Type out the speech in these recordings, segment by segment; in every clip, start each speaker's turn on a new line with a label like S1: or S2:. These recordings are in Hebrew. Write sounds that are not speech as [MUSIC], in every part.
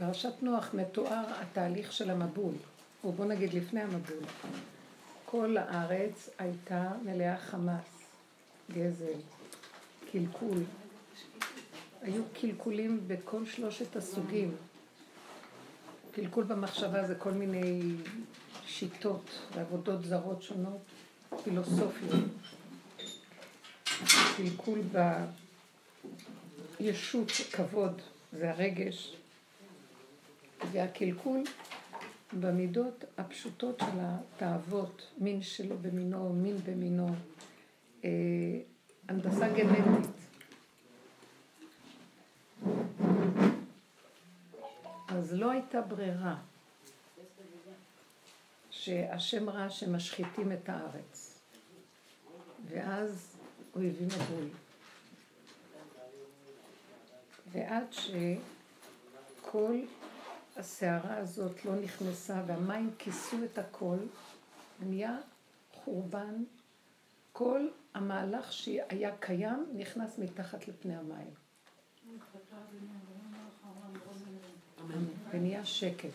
S1: בפרשת נוח מתואר התהליך של המבול, או בוא נגיד לפני המבול. כל הארץ הייתה מלאה חמאס, גזל, קלקול. היו קלקולים בכל שלושת הסוגים. קלקול במחשבה זה כל מיני שיטות ועבודות זרות שונות, פילוסופיות. קלקול בישות, כבוד, זה הרגש. והקלקול במידות הפשוטות של התאוות, מין שלו במינו, מין במינו, אה, הנדסה גנטית. אז לא הייתה ברירה שהשם ראה שמשחיתים את הארץ. ואז הוא הביא מבול. ועד שכל הסערה הזאת לא נכנסה והמים כיסו את הכל, נהיה חורבן. כל המהלך שהיה קיים נכנס מתחת לפני המים. ונהיה שקט.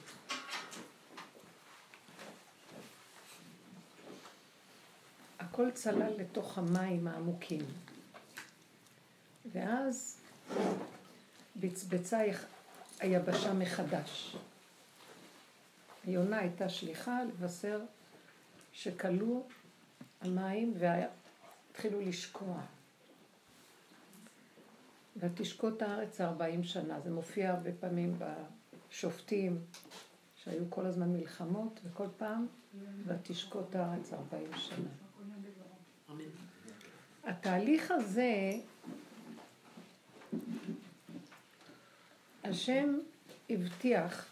S1: הכל צלל לתוך המים העמוקים. ואז בצבצה היבשה מחדש. יונה הייתה שליחה לבשר שכלו המים והתחילו לשקוע. ותשקוט הארץ ארבעים שנה. זה מופיע הרבה פעמים בשופטים, שהיו כל הזמן מלחמות, וכל פעם, ותשקוט הארץ ארבעים שנה. התהליך הזה, השם הבטיח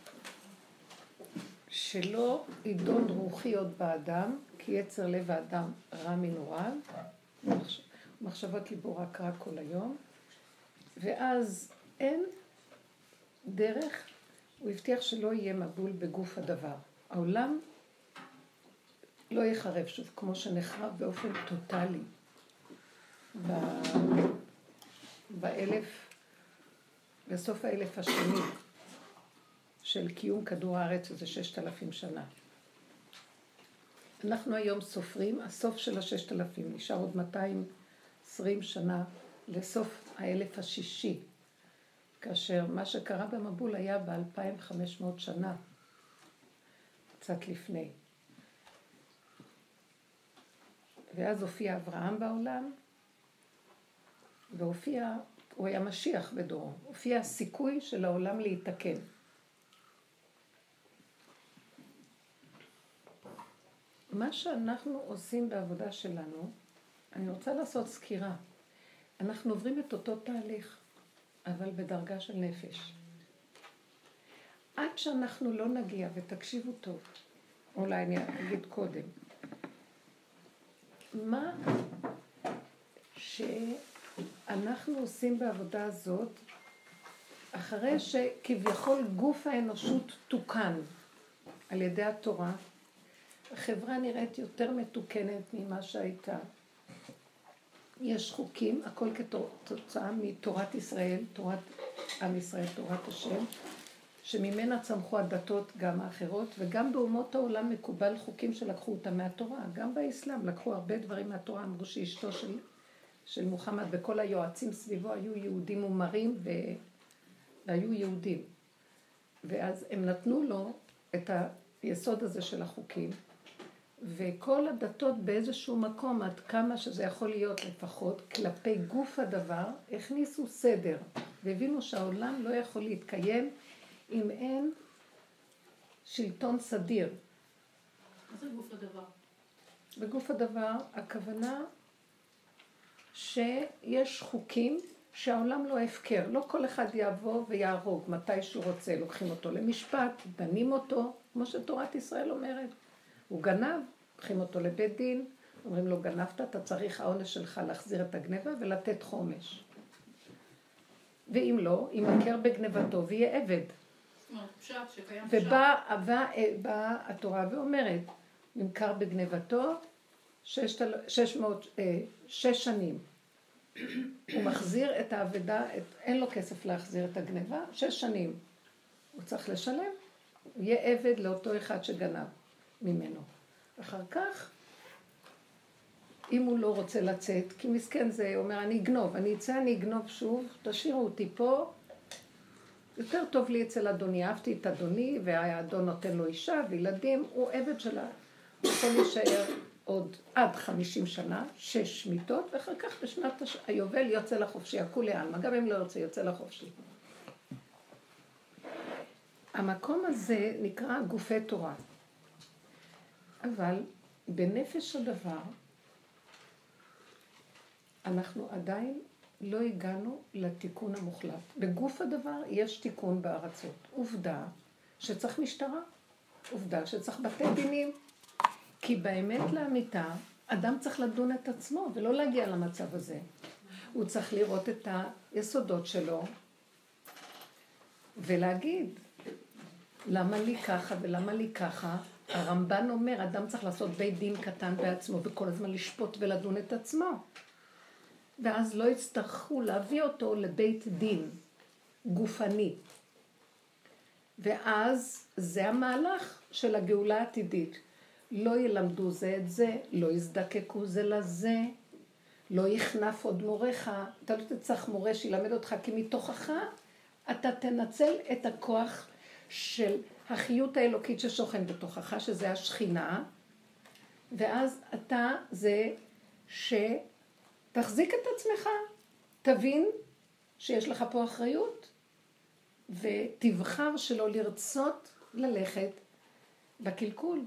S1: שלא ידון רוחי עוד באדם, כי יצר לב האדם רע מנוריו, מחשבות ליבו רק רע כל היום, ואז אין דרך, הוא הבטיח שלא יהיה מבול בגוף הדבר. העולם לא יחרב שוב, כמו שנחרב באופן טוטאלי באלף, בסוף האלף השני של קיום כדור הארץ, שזה ששת אלפים שנה. אנחנו היום סופרים, הסוף של הששת אלפים, נשאר עוד 220 שנה לסוף האלף השישי, כאשר מה שקרה במבול היה ב-2500 שנה, קצת לפני. ואז הופיע אברהם בעולם, והופיע, הוא היה משיח בדורו, הופיע הסיכוי של העולם להתקן. מה שאנחנו עושים בעבודה שלנו, אני רוצה לעשות סקירה. אנחנו עוברים את אותו תהליך, אבל בדרגה של נפש. עד שאנחנו לא נגיע, ותקשיבו טוב, אולי אני אגיד קודם, מה שאנחנו עושים בעבודה הזאת, אחרי שכביכול גוף האנושות תוקן על ידי התורה, החברה נראית יותר מתוקנת ממה שהייתה. יש חוקים, הכל כתוצאה מתורת ישראל, תורת עם ישראל, תורת השם, שממנה צמחו הדתות גם האחרות, וגם באומות העולם מקובל חוקים שלקחו אותם מהתורה. גם באסלאם לקחו הרבה דברים מהתורה, אמרו שאשתו של, של מוחמד וכל היועצים סביבו היו יהודים מומרים ו... והיו יהודים. ואז הם נתנו לו את היסוד הזה של החוקים, וכל הדתות באיזשהו מקום, עד כמה שזה יכול להיות לפחות, כלפי גוף הדבר, הכניסו סדר, והבינו שהעולם לא יכול להתקיים אם אין שלטון סדיר.
S2: מה זה גוף הדבר?
S1: בגוף הדבר, הכוונה שיש חוקים שהעולם לא הפקר. לא כל אחד יבוא ויהרוג מתי שהוא רוצה. לוקחים אותו למשפט, דנים אותו, כמו שתורת ישראל אומרת. הוא גנב, לוקחים אותו לבית דין, אומרים לו גנבת, אתה צריך העונש שלך להחזיר את הגניבה ולתת חומש. ואם לא, יימכר בגנבתו ויהיה עבד. ובאה בא התורה ואומרת, נמכר בגנבתו שש, שש, מאות, אה, שש שנים. הוא מחזיר את האבדה, את, אין לו כסף להחזיר את הגניבה, שש שנים. הוא צריך לשלם. הוא יהיה עבד לאותו אחד שגנב ממנו. אחר כך, אם הוא לא רוצה לצאת, כי מסכן זה, הוא אומר, אני אגנוב, אני אצא, אני אגנוב שוב, תשאירו אותי פה, יותר טוב לי אצל אדוני, אהבתי את אדוני, והאדון נותן לו אישה וילדים, הוא עבד שלה. הוא יכול להישאר עוד עד חמישים שנה, שש מיטות, ואחר כך בשנת הש... היובל יוצא לחופשי, הכולי עלמא, גם אם לא יוצא, יוצא לחופשי. המקום הזה נקרא גופי תורה. אבל בנפש הדבר, אנחנו עדיין לא הגענו לתיקון המוחלט. בגוף הדבר יש תיקון בארצות. עובדה שצריך משטרה, עובדה שצריך בתי דינים. כי באמת לאמיתה, אדם צריך לדון את עצמו ולא להגיע למצב הזה. הוא צריך לראות את היסודות שלו ולהגיד, למה לי ככה ולמה לי ככה? הרמב"ן אומר, אדם צריך לעשות בית דין קטן בעצמו וכל הזמן לשפוט ולדון את עצמו. ואז לא יצטרכו להביא אותו לבית דין גופני. ואז זה המהלך של הגאולה העתידית. לא ילמדו זה את זה, לא יזדקקו זה לזה, לא יכנף עוד מורך, אתה לא תצטרך מורה שילמד אותך, כי מתוכך אתה תנצל את הכוח של החיות האלוקית ששוכן בתוכך, שזה השכינה, ואז אתה זה שתחזיק את עצמך, תבין שיש לך פה אחריות, ותבחר שלא לרצות ללכת בקלקול.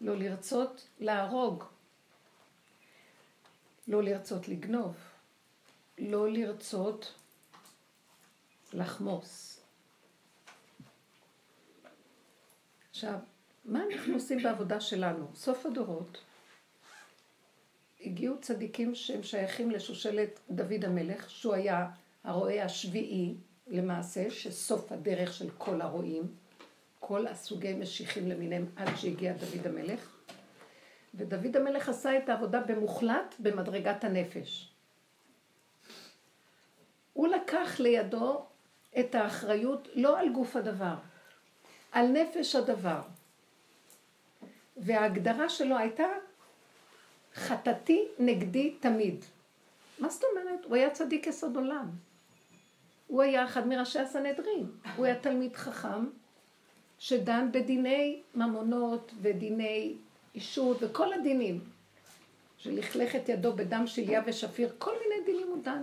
S1: לא לרצות להרוג, לא לרצות לגנוב, לא לרצות לחמוס. עכשיו, מה אנחנו עושים בעבודה שלנו? סוף הדורות הגיעו צדיקים שהם שייכים לשושלת דוד המלך, שהוא היה הרועה השביעי למעשה, שסוף הדרך של כל הרועים. כל הסוגי משיחים למיניהם עד שהגיע דוד המלך. ודוד המלך עשה את העבודה במוחלט במדרגת הנפש. הוא לקח לידו את האחריות לא על גוף הדבר, על נפש הדבר. וההגדרה שלו הייתה חטאתי נגדי תמיד. מה זאת אומרת? הוא היה צדיק יסוד עולם. הוא היה אחד מראשי הסנהדרין. הוא היה תלמיד חכם, שדן בדיני ממונות ודיני אישות וכל הדינים. שלכלך את ידו בדם שליה ושפיר, כל מיני דינים הוא דן.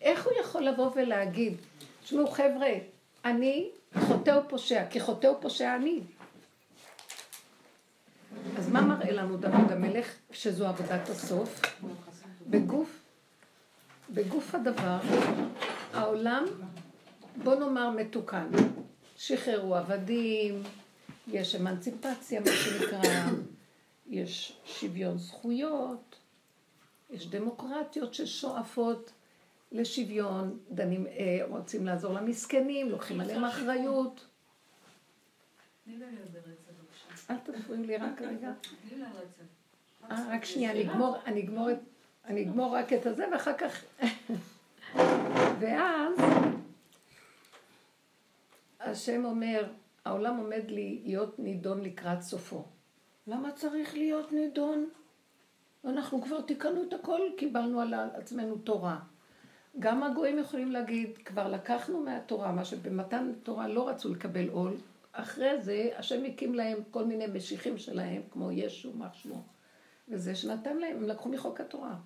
S1: איך הוא יכול לבוא ולהגיד, תשמעו חבר'ה, אני חוטא ופושע, כי חוטא ופושע אני. אז מה מראה לנו דוד המלך, שזו עבודת הסוף? בגוף, בגוף הדבר, העולם, בוא נאמר, מתוקן. שחררו עבדים, יש אמנציפציה, מה שנקרא, יש שוויון זכויות, יש דמוקרטיות ששואפות לשוויון, דנים, אה, רוצים לעזור למסכנים, לוקחים עליהם אחריות. אל תפריעו לי רק רגע. אה, רק שנייה, אני אגמור, אני אגמור, אני אגמור רק את הזה ואחר כך... [LAUGHS] ואז השם אומר, העולם עומד להיות נידון לקראת סופו. למה צריך להיות נידון? אנחנו כבר תיקנו את הכל, קיבלנו על עצמנו תורה. גם הגויים יכולים להגיד, כבר לקחנו מהתורה, מה שבמתן תורה לא רצו לקבל עול, אחרי זה השם הקים להם כל מיני משיחים שלהם, כמו ישו, מה שמו, וזה שנתן להם, הם לקחו מחוק התורה.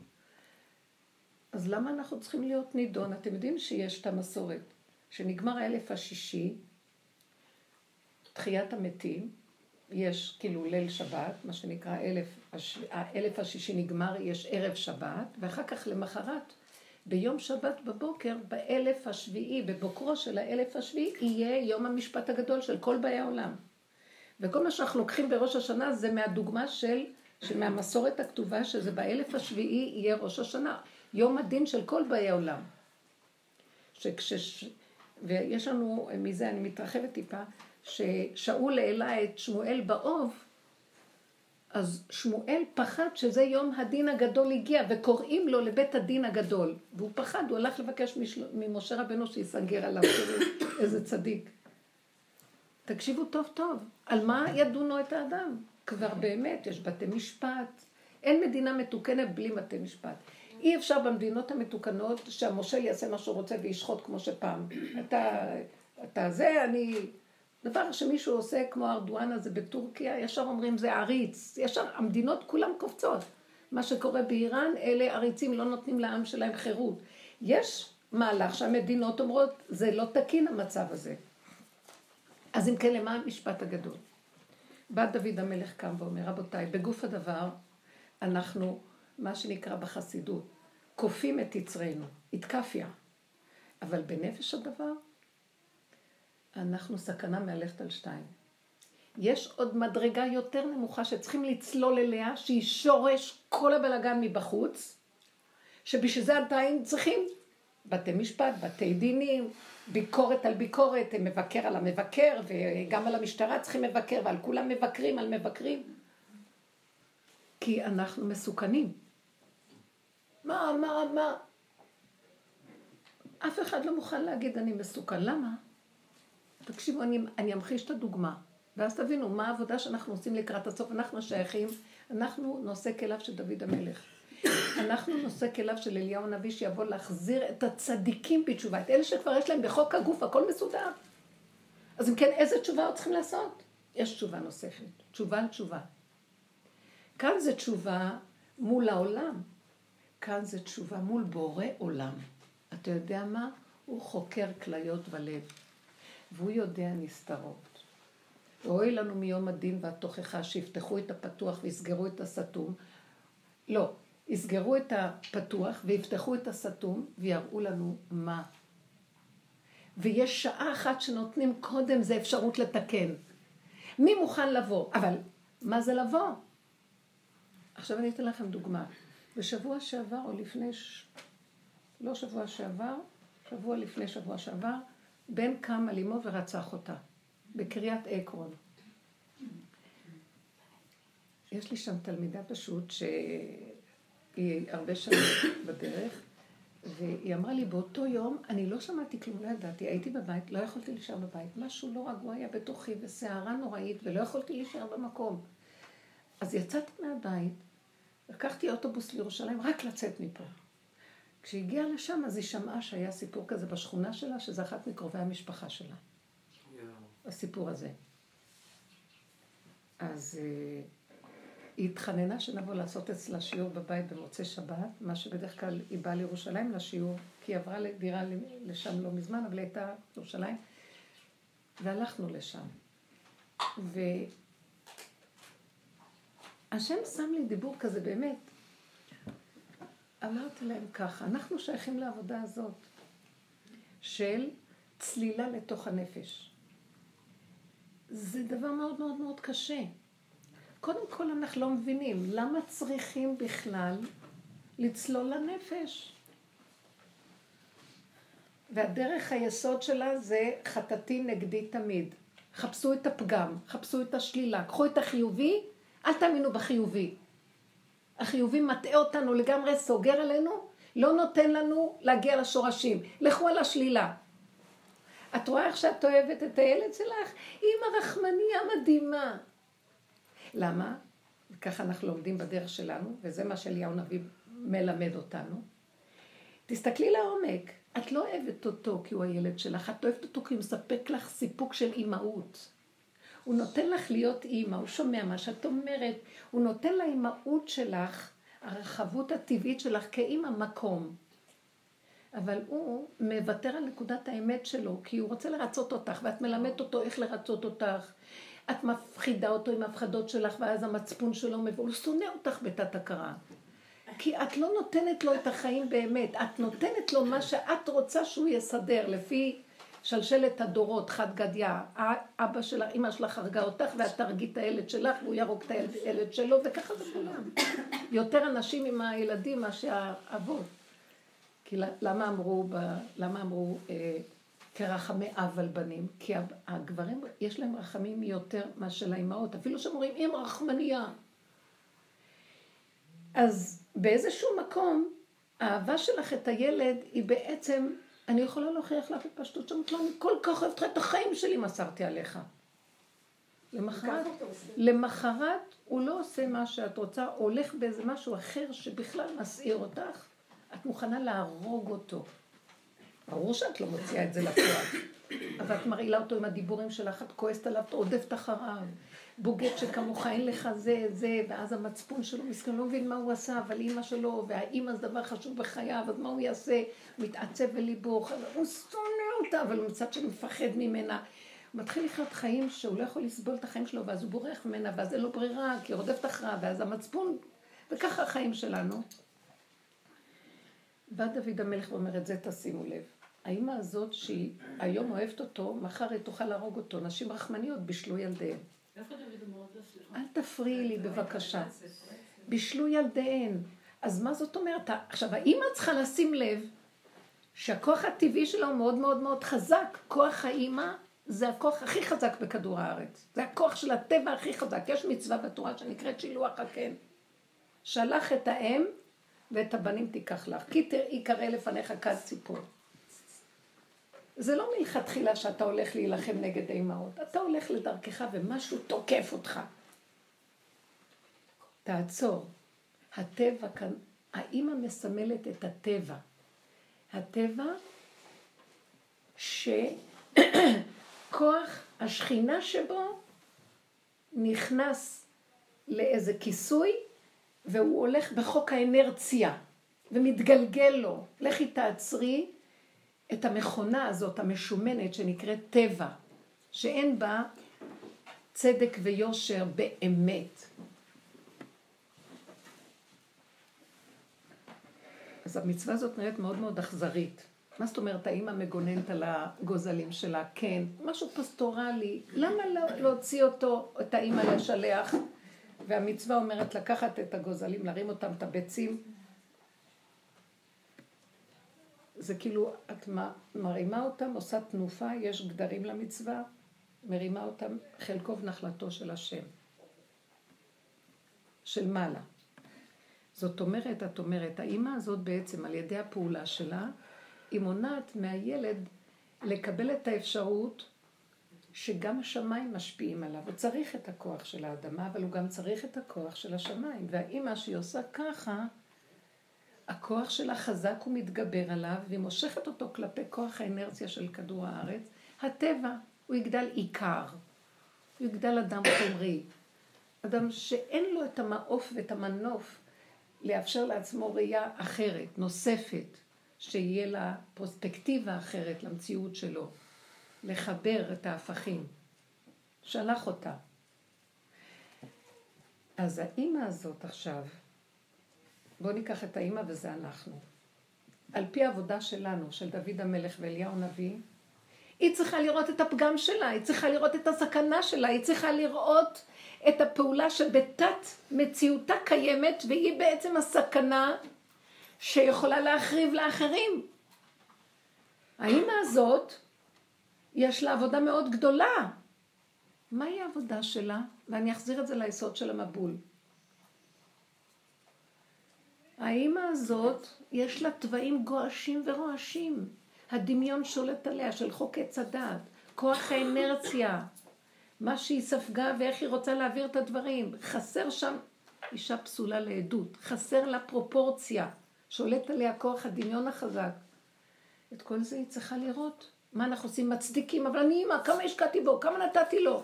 S1: אז למה אנחנו צריכים להיות נידון? אתם יודעים שיש את המסורת, שנגמר האלף השישי, תחיית המתים, יש כאילו ליל שבת, מה שנקרא אלף, האלף השישי נגמר, יש ערב שבת, ואחר כך למחרת, ביום שבת בבוקר, באלף השביעי, בבוקרו של האלף השביעי, יהיה יום המשפט הגדול של כל באי העולם. וכל מה שאנחנו לוקחים בראש השנה זה מהדוגמה של, שמהמסורת הכתובה, שזה באלף השביעי יהיה ראש השנה, יום הדין של כל באי העולם. שכש... ויש לנו, מזה אני מתרחבת טיפה, ששאול העלה את שמואל באוב, אז שמואל פחד שזה יום הדין הגדול הגיע, וקוראים לו לבית הדין הגדול. והוא פחד, הוא הלך לבקש משל... ממשה רבנו שיסנגר עליו, [COUGHS] איזה צדיק. תקשיבו טוב טוב, על מה ידונו את האדם? כבר באמת, יש בתי משפט. אין מדינה מתוקנת בלי בתי משפט. אי אפשר במדינות המתוקנות שהמושל יעשה מה שהוא רוצה וישחוט כמו שפעם. [CLEARS THROAT] אתה, אתה זה, אני... דבר שמישהו עושה כמו ארדואן הזה בטורקיה, ישר אומרים זה עריץ. ישר המדינות כולן קופצות. מה שקורה באיראן, אלה עריצים לא נותנים לעם שלהם חירות. יש מהלך שהמדינות אומרות, זה לא תקין המצב הזה. אז אם כן, למה המשפט הגדול? בא דוד המלך קם ואומר, רבותיי, בגוף הדבר, אנחנו, מה שנקרא בחסידות, כופים את יצרנו, התקפיה. אבל בנפש הדבר, אנחנו סכנה מהלכת על שתיים. יש עוד מדרגה יותר נמוכה שצריכים לצלול אליה, שהיא שורש כל הבלגן מבחוץ, שבשביל זה עדיין צריכים בתי משפט, בתי דינים, ביקורת על ביקורת, מבקר על המבקר, וגם על המשטרה צריכים מבקר, ועל כולם מבקרים על מבקרים. כי אנחנו מסוכנים. מה, מה, מה? אף אחד לא מוכן להגיד אני מסוכן. למה? תקשיבו, אני, אני אמחיש את הדוגמה, ואז תבינו מה העבודה שאנחנו עושים לקראת הסוף. אנחנו שייכים, אנחנו נושא כליו של דוד המלך. אנחנו נושא כליו של אליהו הנביא שיבוא להחזיר את הצדיקים בתשובה, את אלה שכבר יש להם בחוק הגוף, הכל מסודר. אז אם כן, איזה תשובה עוד צריכים לעשות? יש תשובה נוספת, תשובה על תשובה. כאן זה תשובה מול העולם, כאן זה תשובה מול בורא עולם. אתה יודע מה? הוא חוקר כליות ולב, והוא יודע נסתרות. ואוי לנו מיום הדין והתוכחה שיפתחו את הפתוח ויסגרו את הסתום. לא, יסגרו את הפתוח ויפתחו את הסתום ויראו לנו מה. ויש שעה אחת שנותנים קודם זה אפשרות לתקן. מי מוכן לבוא? אבל מה זה לבוא? עכשיו אני אתן לכם דוגמה. בשבוע שעבר או לפני. לא שבוע שעבר, שבוע לפני שבוע שעבר, בן קם על אמו ורצח אותה, בקריית עקרון. יש לי שם תלמידה פשוט שהיא הרבה שנים [COUGHS] בדרך, והיא אמרה לי, באותו יום אני לא שמעתי כלום, לא ידעתי, הייתי בבית, לא יכולתי להישאר בבית, משהו לא רגוע היה בתוכי וסערה נוראית ולא יכולתי להישאר במקום. אז יצאתי מהבית, לקחתי אוטובוס לירושלים רק לצאת מפה. כשהגיעה לשם אז היא שמעה שהיה סיפור כזה בשכונה שלה, שזה אחת מקרובי המשפחה שלה. Yeah. הסיפור הזה. אז uh, היא התחננה שנבוא לעשות אצלה שיעור בבית במוצאי שבת, מה שבדרך כלל היא באה לירושלים לשיעור, כי היא עברה לדירה לשם לא מזמן, אבל היא הייתה בירושלים, והלכנו לשם. והשם שם לי דיבור כזה באמת. אמרתי להם ככה, אנחנו שייכים לעבודה הזאת של צלילה לתוך הנפש. זה דבר מאוד מאוד מאוד קשה. קודם כל אנחנו לא מבינים למה צריכים בכלל לצלול לנפש. והדרך היסוד שלה זה חטאתי נגדי תמיד. חפשו את הפגם, חפשו את השלילה, קחו את החיובי, אל תאמינו בחיובי. החיובי מטעה אותנו לגמרי, סוגר עלינו, לא נותן לנו להגיע לשורשים. לכו על השלילה. את רואה איך שאת אוהבת את הילד שלך? אימא רחמניה מדהימה. למה? וככה אנחנו לומדים בדרך שלנו, וזה מה שאליהו נביא מלמד אותנו. תסתכלי לעומק, את לא אוהבת אותו כי הוא הילד שלך, את אוהבת אותו כי הוא מספק לך סיפוק של אימהות. הוא נותן לך להיות אימא, הוא שומע מה שאת אומרת, הוא נותן לאימהות שלך, הרחבות הטבעית שלך כאימא מקום. אבל הוא מוותר על נקודת האמת שלו, כי הוא רוצה לרצות אותך, ואת מלמדת אותו איך לרצות אותך, את מפחידה אותו עם ההפחדות שלך, ואז המצפון שלו מבוא, הוא שונא אותך בתת הכרה. כי את לא נותנת לו את החיים באמת, את נותנת לו מה שאת רוצה שהוא יסדר, לפי שלשלת הדורות, חד גדיא, אבא שלך, אמא שלך הרגה אותך, ואת תרגי את הילד שלך, והוא ירוג את הילד שלו, וככה זה כולם. יותר אנשים עם הילדים מאשר האבות. כי למה אמרו, למה אמרו אה, כרחמי אב על בנים, כי הגברים, יש להם רחמים יותר מאשר לאימהות, אפילו שהם אומרים, אם רחמניה. אז באיזשהו מקום, האהבה שלך את הילד היא בעצם, אני יכולה להוכיח לך בפשטות שאומרת לו, אני כל כך אוהבת לך את החיים שלי מסרתי עליך. למחרת, למחרת הוא לא עושה מה שאת רוצה, הולך באיזה משהו אחר שבכלל מסעיר אותך, את מוכנה להרוג אותו. ברור שאת לא מוציאה את זה לפועל, אבל את מרעילה אותו עם הדיבורים שלך, את כועסת עליו, את עודפת אחריו. בוגד שכמוך אין לך זה, זה, ואז המצפון שלו מסכן, לא מבין מה הוא עשה, אבל אימא שלו, והאימא זה דבר חשוב בחייו, אז מה הוא יעשה? מתעצב בליבו, הוא שונא אותה, אבל הוא מצד שני מפחד ממנה. הוא מתחיל לחיות חיים שהוא לא יכול לסבול את החיים שלו, ואז הוא בורח ממנה, ואז אין לו ברירה, כי היא רודפת אחריו, ואז המצפון, וככה החיים שלנו. בא דוד המלך ואומר, את זה תשימו לב. האימא הזאת, שהיא היום אוהבת אותו, מחר היא תוכל להרוג אותו. נשים רחמניות בישלו ילדיהן. אל תפריעי לי בבקשה. בישלו ילדיהן. אז מה זאת אומרת? עכשיו, האימא צריכה לשים לב שהכוח הטבעי שלה הוא מאוד מאוד מאוד חזק. כוח האימא זה הכוח הכי חזק בכדור הארץ. זה הכוח של הטבע הכי חזק. יש מצווה בתורה שנקראת שילוח הקן. שלח את האם ואת הבנים תיקח לך. כי תראי קרא לפניך כד ציפור. זה לא מלכתחילה שאתה הולך להילחם נגד האימהות. אתה הולך לדרכך ומשהו תוקף אותך. תעצור. הטבע כאן, האימא מסמלת את הטבע. הטבע שכוח [CLEARS THROAT] השכינה שבו נכנס לאיזה כיסוי והוא הולך בחוק האנרציה ומתגלגל לו. לכי תעצרי את המכונה הזאת המשומנת שנקראת טבע, שאין בה צדק ויושר באמת. אז המצווה הזאת נראית מאוד מאוד אכזרית. מה זאת אומרת, האמא מגוננת על הגוזלים שלה? כן. משהו פסטורלי. למה לא להוציא אותו, את האמא לשלח? והמצווה אומרת לקחת את הגוזלים, להרים אותם, את הביצים, זה כאילו, את מרימה אותם, עושה תנופה, יש גדרים למצווה, מרימה אותם, חלקו ונחלתו של השם. של מעלה. זאת אומרת, את אומרת, האימא הזאת בעצם, על ידי הפעולה שלה, היא מונעת מהילד לקבל את האפשרות שגם השמיים משפיעים עליו. הוא צריך את הכוח של האדמה, אבל הוא גם צריך את הכוח של השמיים. והאימא שהיא עושה ככה, הכוח שלה חזק ומתגבר עליו, והיא מושכת אותו כלפי כוח האנרציה של כדור הארץ. הטבע, הוא יגדל עיקר, הוא יגדל אדם חומרי. אדם שאין לו את המעוף ואת המנוף לאפשר לעצמו ראייה אחרת, נוספת, שיהיה לה פרוספקטיבה אחרת למציאות שלו, לחבר את ההפכים. שלח אותה. אז האימא הזאת עכשיו, בואו ניקח את האימא וזה אנחנו. על פי העבודה שלנו, של דוד המלך ואליהו הנביא, היא צריכה לראות את הפגם שלה, היא צריכה לראות את הסכנה שלה, היא צריכה לראות את הפעולה שבתת מציאותה קיימת, והיא בעצם הסכנה שיכולה להחריב לאחרים. האימא הזאת, יש לה עבודה מאוד גדולה. מהי העבודה שלה? ואני אחזיר את זה ליסוד של המבול. האימא הזאת, יש לה תוואים גועשים ורועשים. הדמיון שולט עליה של חוק עץ הדעת, כוח האנרציה, מה שהיא ספגה ואיך היא רוצה להעביר את הדברים. חסר שם אישה פסולה לעדות, חסר לה פרופורציה, שולט עליה כוח הדמיון החזק. את כל זה היא צריכה לראות. מה אנחנו עושים? מצדיקים, אבל אני אימא, כמה השקעתי בו, כמה נתתי לו.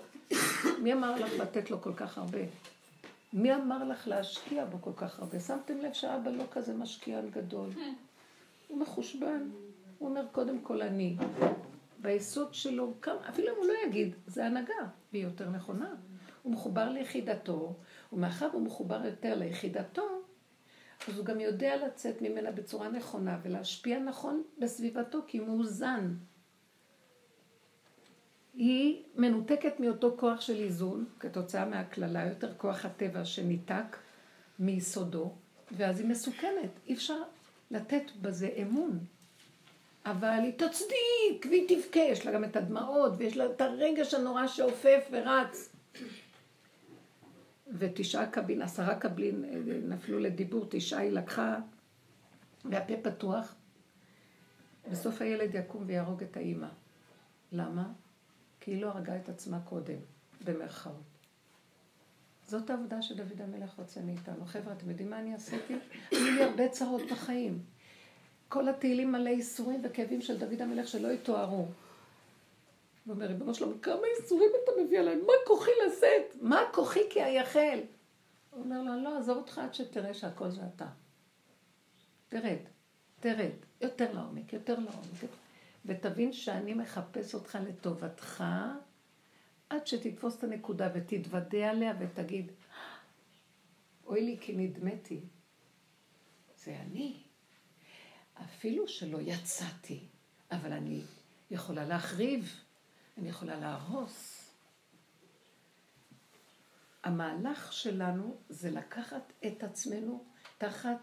S1: מי אמר לך לתת לו כל כך הרבה? מי אמר לך להשקיע בו כל כך הרבה? שמתם לב שאבא לא כזה משקיען גדול. הוא מחושבן. הוא אומר, קודם כל אני. ביסוד שלו, אפילו אם הוא לא יגיד, זה הנהגה, והיא יותר נכונה. הוא מחובר ליחידתו, ומאחר הוא מחובר יותר ליחידתו, אז הוא גם יודע לצאת ממנה בצורה נכונה ולהשפיע נכון בסביבתו, כי הוא מאוזן. היא מנותקת מאותו כוח של איזון, כתוצאה מהקללה, יותר כוח הטבע שניתק מיסודו, ואז היא מסוכנת. אי אפשר לתת בזה אמון. אבל היא תצדיק, והיא תבכה, יש לה גם את הדמעות, ויש לה את הרגש הנורא שעופף ורץ. ותשעה קבין, עשרה קבין אה, נפלו לדיבור, תשעה היא לקחה, והפה פתוח. בסוף הילד יקום ויהרוג את האימא. למה? כי היא לא הרגה את עצמה קודם. במרכאות. זאת העבודה שדוד המלך רוצה מאיתנו. חבר'ה, אתם יודעים מה אני עשיתי? היו לי הרבה צרות בחיים. כל התהילים מלא ייסורים וכאבים של דוד המלך שלא יתוארו. הוא אומר, ריבונו שלום, כמה ייסורים אתה מביא עליהם? מה כוחי לשאת? מה כוחי כי אייחל? הוא אומר לו, לא, עזוב אותך עד שתראה שהכל זה אתה. תרד, תרד, יותר לעומק, יותר לעומק. ותבין שאני מחפש אותך לטובתך, עד שתתפוס את הנקודה ותתוודה עליה ותגיד, אוי לי כי נדמתי, זה אני. אפילו שלא יצאתי, אבל אני יכולה להחריב, אני יכולה להרוס. המהלך שלנו זה לקחת את עצמנו תחת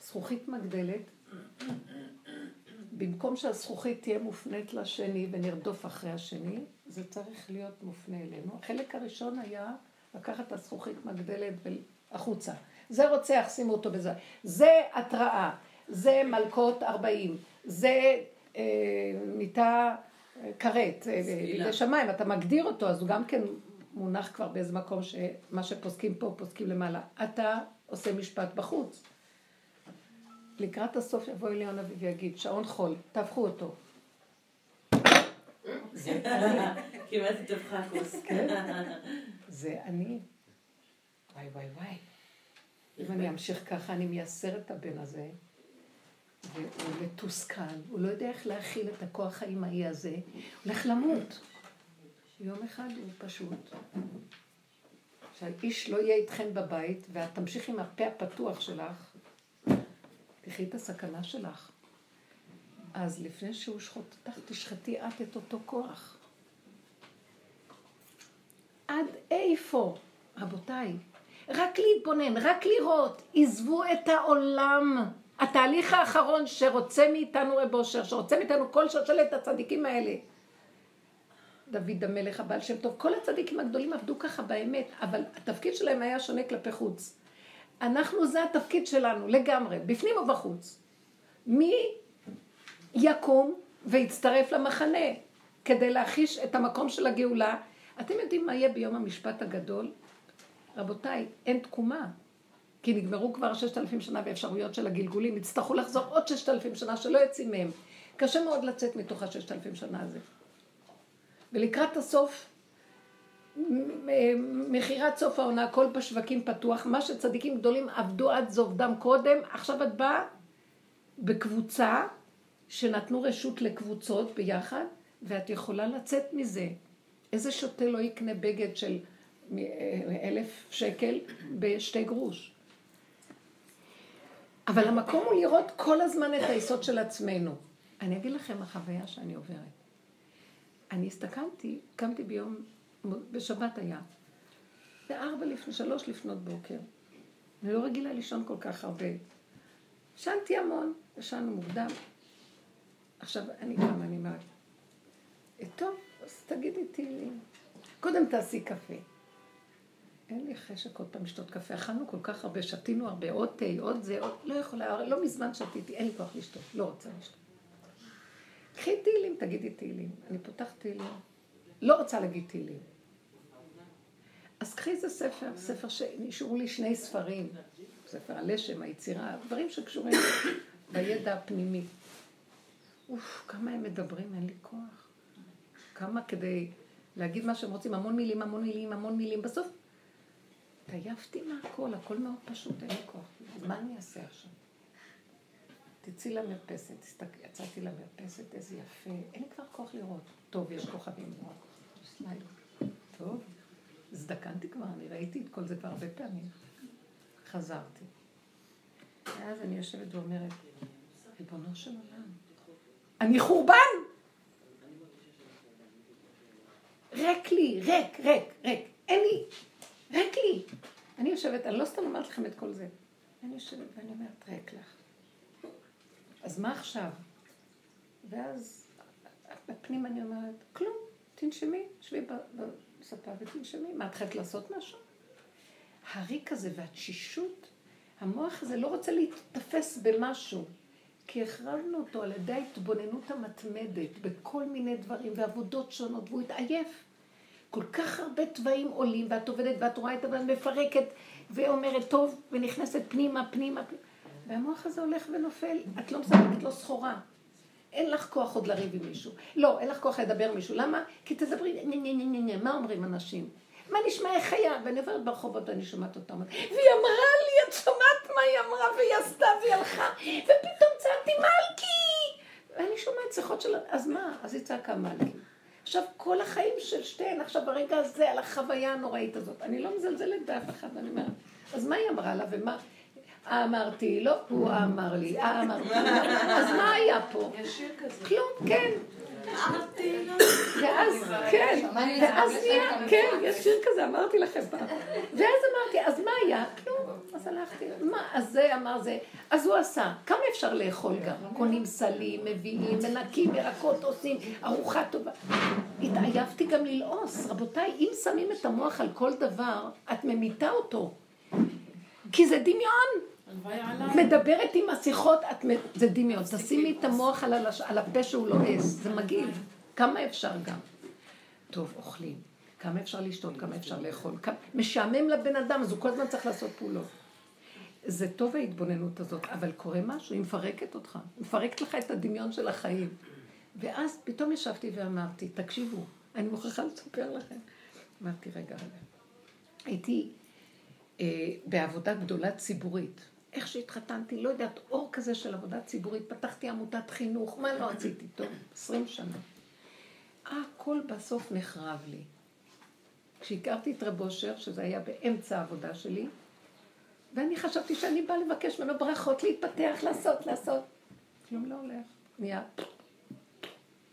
S1: זכוכית מגדלת, במקום שהזכוכית תהיה מופנית לשני ונרדוף אחרי השני, זה צריך להיות מופנה אלינו. החלק הראשון היה לקחת את הזכוכית מגדלת החוצה. זה רוצח, שימו אותו בזה. זה התראה, זה מלכות ארבעים, זה אה, מיטה אה, כרת, אה, לשמיים, אתה מגדיר אותו, אז הוא גם כן מונח כבר באיזה מקום שמה שפוסקים פה, פוסקים למעלה. אתה עושה משפט בחוץ. לקראת הסוף יבוא אליון אביב ויגיד, שעון חול, תהפכו אותו.
S3: כמעט התהפכה הכוס.
S1: זה אני. וואי וואי וואי. אם אני אמשיך ככה, אני מייסר את הבן הזה, והוא מתוסכל, הוא לא יודע איך להכיל את הכוח האימהי הזה, הוא הולך למות. יום אחד הוא פשוט. שהאיש לא יהיה איתכן בבית, ואת תמשיכי עם הפה הפתוח שלך, תחי את הסכנה שלך. אז לפני שהוא שחוט אותך, תשחטי את את אותו כוח. עד איפה? רבותיי, רק להתבונן, רק לראות, עזבו את העולם. התהליך האחרון שרוצה מאיתנו רב אושר, שרוצה מאיתנו כל שושלת הצדיקים האלה. דוד המלך, הבעל שם טוב, כל הצדיקים הגדולים עבדו ככה באמת, אבל התפקיד שלהם היה שונה כלפי חוץ. אנחנו, זה התפקיד שלנו, לגמרי, בפנים ובחוץ. מי יקום ויצטרף למחנה כדי להחיש את המקום של הגאולה? אתם יודעים מה יהיה ביום המשפט הגדול? רבותיי, אין תקומה. כי נגמרו כבר ששת אלפים שנה באפשרויות של הגלגולים, יצטרכו לחזור עוד ששת אלפים שנה שלא יוצאים מהם. קשה מאוד לצאת מתוך הששת אלפים שנה הזה. ולקראת הסוף, מכירת סוף העונה, הכל בשווקים פתוח, מה שצדיקים גדולים עבדו עד זובדם קודם, עכשיו את באה בקבוצה שנתנו רשות לקבוצות ביחד, ואת יכולה לצאת מזה. איזה שוטה לא יקנה בגד של אלף שקל בשתי גרוש? אבל המקום הוא לראות כל הזמן את היסוד של עצמנו. אני אגיד לכם החוויה שאני עוברת. אני הסתכלתי, קמתי ביום, בשבת היה, בארבע לפני, שלוש לפנות בוקר. אני לא רגילה לישון כל כך הרבה. ישנתי המון, ישנו מוקדם. עכשיו, אני קמה, אני אומרת, טוב, אז תגידי תהילים. קודם תעשי קפה. אין לי חשק עוד פעם לשתות קפה. אכלנו כל כך הרבה, שתינו הרבה, עוד תה, עוד זה, עוד... לא יכולה, לא מזמן שתיתי, אין לי כוח לשתות, לא רוצה לשתות. קחי תהילים, תגידי תהילים. אני פותחת תהילים. לא רוצה להגיד תהילים. אז קחי איזה ספר, ספר שנשארו לי שני ספרים. ספר הלשם, היצירה, דברים שקשורים בידע הפנימי. אוף, כמה הם מדברים, אין לי כוח. כמה כדי להגיד מה שהם רוצים, המון מילים, המון מילים, המון מילים. בסוף התעייפתי מהכל, הכל מאוד פשוט, אין לי כוח. מה אני אעשה עכשיו? תצאי למרפסת, תסתכל, יצאתי למרפסת, איזה יפה, אין לי כבר כוח לראות. טוב, יש כוכבים, נורא. טוב, הזדקנתי כבר, אני ראיתי את כל זה כבר הרבה פעמים. חזרתי. ואז אני יושבת ואומרת, ריבונו של עולם, אני חורבן! ריק לי, ריק, ריק, ריק. אין לי, ריק לי. אני יושבת, אני לא סתם אומרת לכם את כל זה. אני יושבת ואני אומרת, ריק לך. אז מה עכשיו? ואז בפנים אני אומרת, כלום, תנשמי, שבי בספה ותנשמי. מה, את חייבת לעשות משהו? הריק הזה והתשישות, המוח הזה לא רוצה להתתפס במשהו, כי החרבנו אותו על ידי ההתבוננות המתמדת בכל מיני דברים ועבודות שונות, והוא התעייף. כל כך הרבה תוואים עולים, ואת עובדת ואת רואה את הבן מפרקת, ואומרת טוב, ונכנסת פנימה, פנימה, פנימה. והמוח הזה הולך ונופל, את לא מספקת לו סחורה. אין לך כוח עוד לריב עם מישהו. לא, אין לך כוח לדבר עם מישהו. למה? כי תדברי, נה מה אומרים אנשים? מה נשמע איך היה? ואני עוברת ברחובות ואני שומעת אותה, והיא אמרה לי, את שומעת מה היא אמרה, והיא עשתה והיא הלכה, ופתאום צעקתי מלכי! ואני שומעת שיחות של... אז מה? אז היא צעקה מלכי. עכשיו, כל החיים של שתיהן, עכשיו ברגע הזה, על החוויה הנוראית הזאת. אני לא מזלזלת באף אחד, אני אומרת, אז מה היא אמרה לה ומה... אמרתי, לא, הוא אמר לי, אמרתי, אז מה היה פה? כלום, כן. ואז, כן, ואז נהיה, כן, יש שיר כזה, אמרתי לכם פעם. ואז אמרתי, אז מה היה? כלום, אז הלכתי, מה, אז זה אמר זה, אז הוא עשה, כמה אפשר לאכול גם? קונים סלים, מביאים, מנקים, ירקות עושים, ארוחה טובה. התעייפתי גם ללעוס, רבותיי, אם שמים את המוח על כל דבר, את ממיתה אותו. כי זה דמיון. מדברת עם השיחות, את, זה דמיון. תשימי את המוח על, הלש, על הפה שהוא לועס, זה מגעיל. כמה אפשר גם? טוב, אוכלים. כמה אפשר לשתות, כמה אפשר לאכול. כמה... משעמם לבן אדם, אז הוא כל הזמן צריך לעשות פעולות. זה טוב ההתבוננות הזאת, אבל קורה משהו, היא מפרקת אותך. היא מפרקת לך את הדמיון של החיים. ואז פתאום ישבתי ואמרתי, תקשיבו, אני מוכרחה לספר לכם. אמרתי, רגע, רגע. הייתי אה, בעבודה גדולה ציבורית. איך שהתחתנתי, לא יודעת, אור כזה של עבודה ציבורית, פתחתי עמותת חינוך, מה לא עשיתי טוב? עשרים שנה. הכל בסוף נחרב לי. כשהכרתי את רב אושר, שזה היה באמצע העבודה שלי, ואני חשבתי שאני באה לבקש ממנו ברכות, להתפתח, לעשות, לעשות. כלום לא הולך. נהיה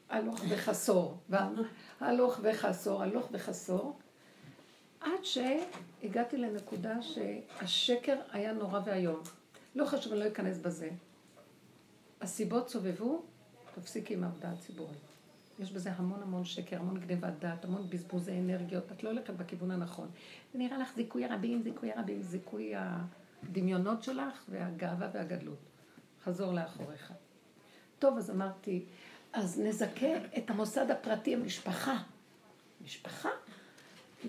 S1: הלוך וחסור, הלוך וחסור, הלוך וחסור, עד שהגעתי לנקודה שהשקר היה נורא ואיום. לא חשוב, אני לא אכנס בזה. הסיבות סובבו, תפסיקי עם העבודה הציבורית. יש בזה המון המון שקר, המון גניבת דעת, המון בזבוזי אנרגיות, את לא הולכת בכיוון הנכון. זה נראה לך זיכוי הרבים, זיכוי הרבים, זיכוי הדמיונות שלך והגאווה והגדלות. חזור לאחוריך. טוב, אז אמרתי, אז נזכה את המוסד הפרטי, המשפחה. משפחה?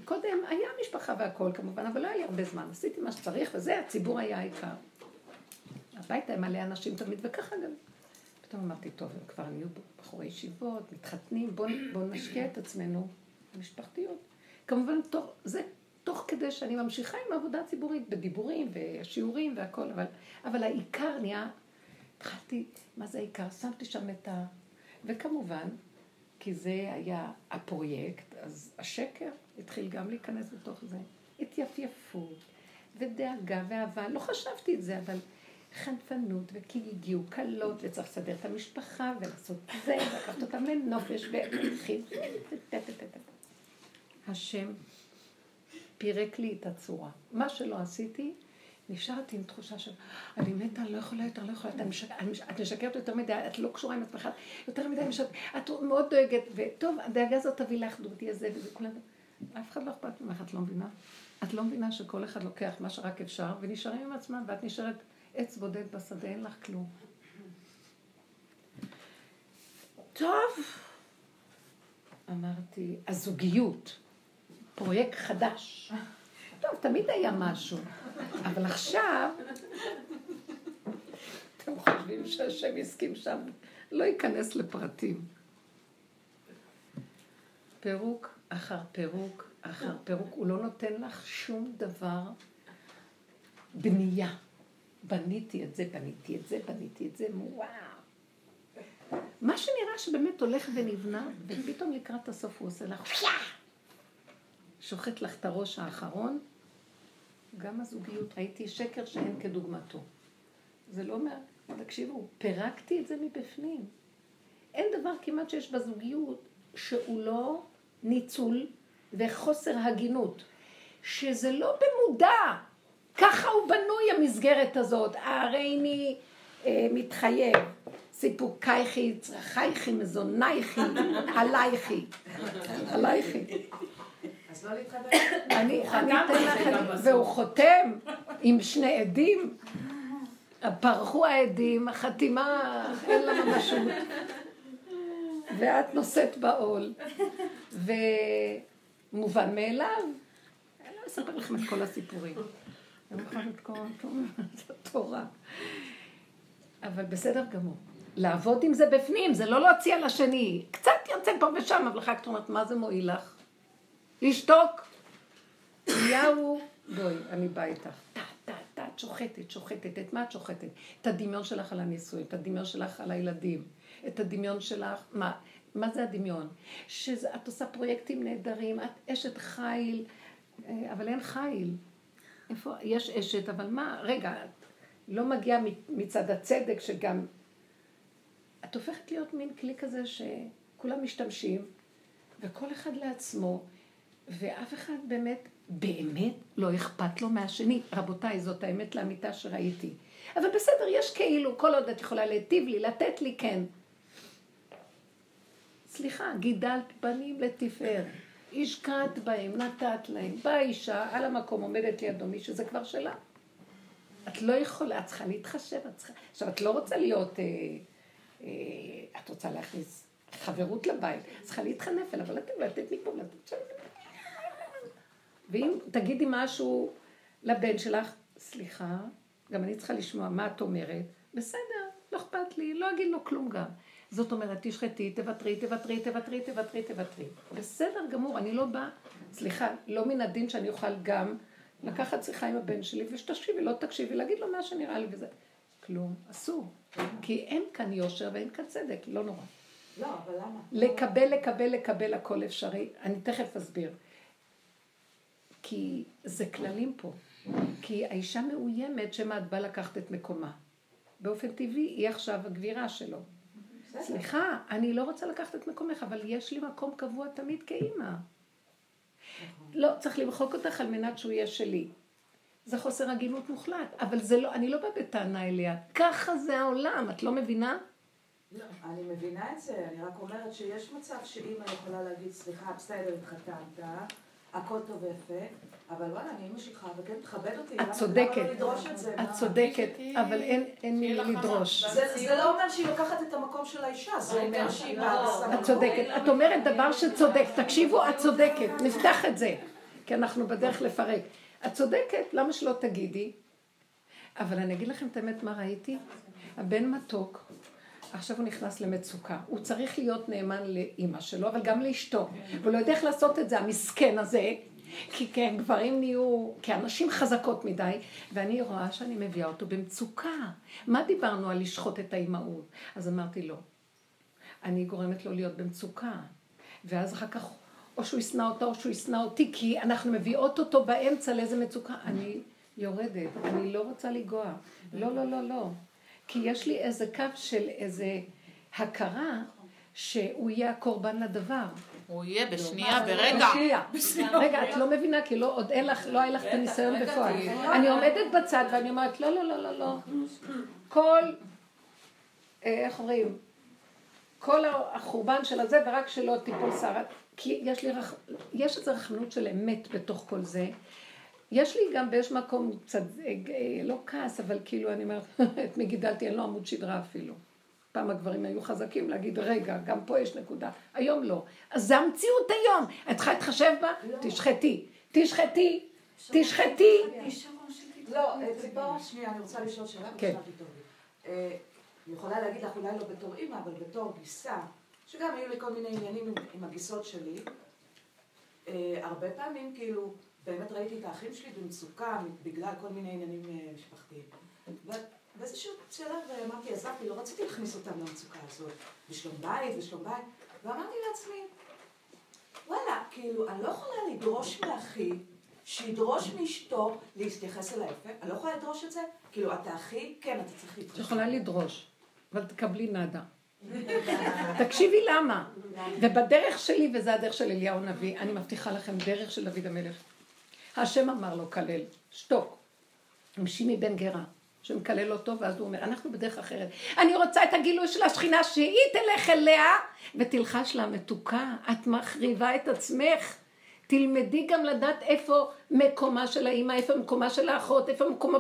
S1: קודם היה משפחה והכול כמובן, אבל לא היה לי הרבה זמן. עשיתי מה שצריך, וזה, הציבור היה העיקר. הביתה עם מלא אנשים תמיד, וככה גם. פתאום אמרתי, טוב, הם כבר נהיו בחורי ישיבות, מתחתנים, בואו בוא נשקיע את עצמנו במשפחתיות. כמובן, תוך, זה תוך כדי שאני ממשיכה עם העבודה הציבורית, בדיבורים ושיעורים והכל, אבל, אבל העיקר נהיה, התחלתי, מה זה העיקר? שמתי שם את ה... וכמובן, כי זה היה הפרויקט, אז השקר התחיל גם להיכנס בתוך זה. התייפייפות ודאגה ואהבה, לא חשבתי את זה, אבל חנפנות, וכי הגיעו כלות, וצריך לסדר את המשפחה, ולעשות זה, ולקחת אותם לנופש, והתחיל... השם פירק לי את הצורה. מה שלא עשיתי, נשארתי עם תחושה של, אני מתה, אני לא יכולה יותר, לא יכולה את משקרת יותר מדי, את לא קשורה עם עצמך, יותר מדי משקרת, את מאוד דואגת, וטוב, הדאגה הזאת תביא לאחדות, יהיה זה וזה, כולם, אף אחד לא אכפת ממך, את לא מבינה? את לא מבינה שכל אחד לוקח מה שרק אפשר, ונשארים עם עצמם, ואת נשארת עץ בודד בשדה, אין לך כלום. טוב, אמרתי, הזוגיות, פרויקט חדש. טוב, תמיד היה משהו, אבל עכשיו, אתם חושבים שהשם יסכים שם, לא ייכנס לפרטים. פירוק אחר פירוק אחר פירוק, הוא לא נותן לך שום דבר בנייה. בניתי את זה, בניתי את זה, בניתי את זה, וואו. מה שנראה שבאמת הולך ונבנה, ופתאום לקראת הסוף הוא עושה לך שוחט לך את הראש האחרון, גם הזוגיות, ראיתי שקר שאין כדוגמתו. זה לא אומר, תקשיבו, פירקתי את זה מבפנים. אין דבר כמעט שיש בזוגיות שהוא לא ניצול וחוסר הגינות. שזה לא במודע, ככה הוא בנוי המסגרת הזאת, הריני אה, מתחייב, סיפוקייכי, צרכייכי, מזונייכי, עלייכי, עלייכי.
S2: אז לא להתחבר. [COUGHS]
S1: אני אתן לך, והוא חותם עם שני עדים, פרחו העדים, החתימה אין לה ממשות, ואת נושאת בעול. ו... מובן מאליו. אני לא אספר לכם את כל הסיפורים. אני לא יכולה לקרוא את התורה. אבל בסדר גמור. לעבוד עם זה בפנים, זה לא להוציא על השני. קצת יוצא פה ושם, אבל אחר כך את אומרת, מה זה מועיל לך? לשתוק. אליהו, בואי, אני באה איתך. טה, טה, טה, את שוחטת, שוחטת. את מה את שוחטת? את הדמיון שלך על הניסוי, את הדמיון שלך על הילדים, את הדמיון שלך, מה? מה זה הדמיון? שאת עושה פרויקטים נהדרים, את אשת חיל, אה, אבל אין חיל. איפה, יש אשת, אבל מה, רגע, לא מגיע מצד הצדק שגם... את הופכת להיות מין כלי כזה שכולם משתמשים, וכל אחד לעצמו, ואף אחד באמת, באמת לא אכפת לו מהשני. רבותיי, זאת האמת לאמיתה שראיתי. אבל בסדר, יש כאילו, כל עוד את יכולה להיטיב לי, לתת לי, כן. סליחה, גידלת בנים לתפארת. השקעת בהם, נתת להם. באה אישה, על המקום עומדת לידו מישהו, זה כבר שלה. את לא יכולה, את צריכה להתחשב, את צריכה... עכשיו, את לא רוצה להיות... אה, אה, את רוצה להכניס חברות לבית, צריכה להתחנף אליו, אבל אתם לתת מפה, לתת שם. ואם תגידי משהו לבן שלך, סליחה, גם אני צריכה לשמוע מה את אומרת, בסדר, לא אכפת לי, לא אגיד לו כלום גם. זאת אומרת, תשחטי, תוותרי, תוותרי, תוותרי, תוותרי, תוותרי. בסדר גמור, אני לא באה, סליחה, לא מן הדין שאני אוכל גם לקחת שיחה עם הבן שלי ושתקשיבי, לא תקשיבי, להגיד לו מה שנראה לי וזה. כלום, אסור. כי אין כאן יושר ואין כאן צדק, לא נורא.
S2: לא, אבל למה?
S1: לקבל, לקבל, לקבל הכל אפשרי. אני תכף אסביר. כי זה כללים פה. כי האישה מאוימת שמא את באה לקחת את מקומה. באופן טבעי היא עכשיו הגבירה שלו. סליחה, אני לא רוצה לקחת את מקומך, אבל יש לי מקום קבוע תמיד כאימא. לא, צריך למחוק אותך על מנת שהוא יהיה שלי. זה חוסר הגינות מוחלט, אבל זה לא, אני לא באה בטענה אליה. ככה זה העולם, את לא מבינה?
S2: לא, אני מבינה את זה, אני רק אומרת שיש מצב שאימא יכולה להגיד, סליחה, בסדר, התחתנת, הכל טוב ויפה, אבל וואלה, אני אימא שלך, וכן תכבד אותי.
S1: את צודקת. למה
S2: לא לדרוש את זה?
S1: את צודקת, אבל אין מי לדרוש.
S2: זה לא אומר שהיא לוקחת את המקום של האישה, זה אומר שהיא באה
S1: את צודקת. את אומרת דבר שצודק. תקשיבו, את צודקת. נפתח את זה, כי אנחנו בדרך לפרק. את צודקת, למה שלא תגידי? אבל אני אגיד לכם את האמת מה ראיתי. הבן מתוק, עכשיו הוא נכנס למצוקה. הוא צריך להיות נאמן לאימא שלו, אבל גם לאשתו. והוא לא יודע איך לעשות את זה, המסכן הזה. כי כן, גברים נהיו, כאנשים חזקות מדי, ואני רואה שאני מביאה אותו במצוקה. מה דיברנו על לשחוט את האימהות? אז אמרתי לו, אני גורמת לו להיות במצוקה. ואז אחר כך, או שהוא ישנא אותה או שהוא ישנא אותי, כי אנחנו מביאות אותו באמצע לאיזה מצוקה. אני יורדת, אני לא רוצה לנגוע. לא, לא, לא, לא. כי יש לי איזה קו של איזה הכרה שהוא יהיה הקורבן לדבר.
S4: הוא יהיה בשנייה, ברגע.
S1: בשנייה. רגע, את לא מבינה, כי לא, עוד אין לך, לא היה לך את הניסיון בפועל. אני עומדת בצד ואני אומרת, לא, לא, לא, לא, לא. כל, אה, איך אומרים? כל החורבן של הזה, ורק שלא תיפול שרה. כי יש לי, רח... יש איזו רחמנות של אמת בתוך כל זה. יש לי גם באיזשהו מקום קצת, אה, אה, לא כעס, אבל כאילו אני אומרת, [LAUGHS] את מי גידלתי, אין לו עמוד שדרה אפילו. פעם הגברים היו חזקים להגיד, רגע, גם פה יש נקודה. היום לא. אז זה המציאות היום. את צריכה להתחשב בה? לא. תשחטי. תשחטי. תשחטי.
S2: לא, ציפור, שנייה, אני רוצה לשאול שאלה.
S1: כן.
S2: אני יכולה להגיד לך אולי לא בתור אימא, אבל בתור גיסה, שגם היו לי כל מיני עניינים עם הגיסות שלי. הרבה פעמים, כאילו, באמת ראיתי את האחים שלי במצוקה בגלל כל מיני עניינים משפחתיים. באיזשהו שלב אמרתי, עזבתי, לא רציתי להכניס אותם למצוקה הזאת, בשלום בית, בשלום בית, ואמרתי לעצמי, וואלה, כאילו, אני לא יכולה לדרוש מאחי, שידרוש מאשתו להתייחס אל היפה, אני לא יכולה לדרוש את זה, כאילו, אתה אחי, כן, אתה צריך להתחשב.
S1: את יכולה לדרוש, אבל תקבלי נאדה. [LAUGHS] תקשיבי למה. [LAUGHS] ובדרך שלי, וזה הדרך של אליהו הנביא, אני מבטיחה לכם, דרך של דוד המלך. השם אמר לו, כלל, שתוק. עם שימי בן גרה. שמקלל אותו, ואז הוא אומר, אנחנו בדרך אחרת. אני רוצה את הגילוי של השכינה, שהיא תלך אליה ותלחש לה, מתוקה, את מחריבה את עצמך. תלמדי גם לדעת איפה מקומה של האימא, איפה מקומה של האחות, איפה מקומה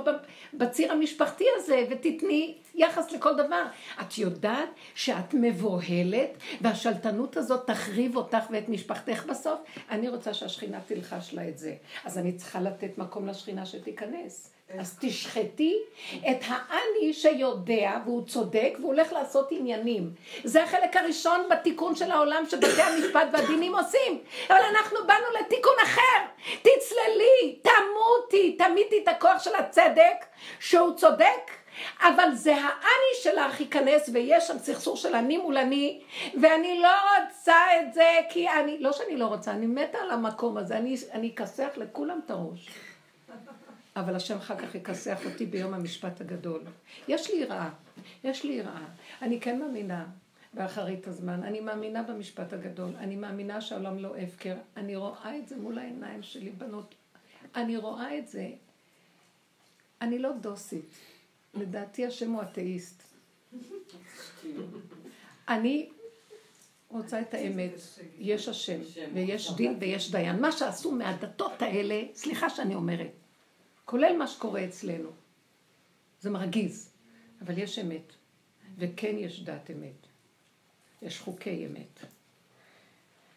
S1: בציר המשפחתי הזה, ותתני יחס לכל דבר. את יודעת שאת מבוהלת, והשלטנות הזאת תחריב אותך ואת משפחתך בסוף? אני רוצה שהשכינה תלחש לה את זה. אז אני צריכה לתת מקום לשכינה שתיכנס. אז תשחטי את האני שיודע והוא צודק והוא הולך לעשות עניינים. זה החלק הראשון בתיקון של העולם שבתי המשפט והדינים עושים. אבל אנחנו באנו לתיקון אחר. תצללי, תמותי, תמיתי את הכוח של הצדק שהוא צודק. אבל זה האני שלך ייכנס ויש שם סכסוך של אני מול אני ואני לא רוצה את זה כי אני, לא שאני לא רוצה, אני מתה על המקום הזה, אני אכסח לכולם את הראש. אבל השם אחר כך יכסח אותי ביום המשפט הגדול. יש לי יראה, יש לי יראה. אני כן מאמינה באחרית הזמן, אני מאמינה במשפט הגדול, אני מאמינה שהעולם לא הפקר, אני רואה את זה מול העיניים שלי, בנות. אני רואה את זה. אני לא דוסית. לדעתי השם הוא אתאיסט. אני רוצה את האמת. יש השם, ויש דין ויש דיין. מה שעשו מהדתות האלה, סליחה שאני אומרת, כולל מה שקורה אצלנו. זה מרגיז, אבל יש אמת, וכן יש דת אמת. יש חוקי אמת.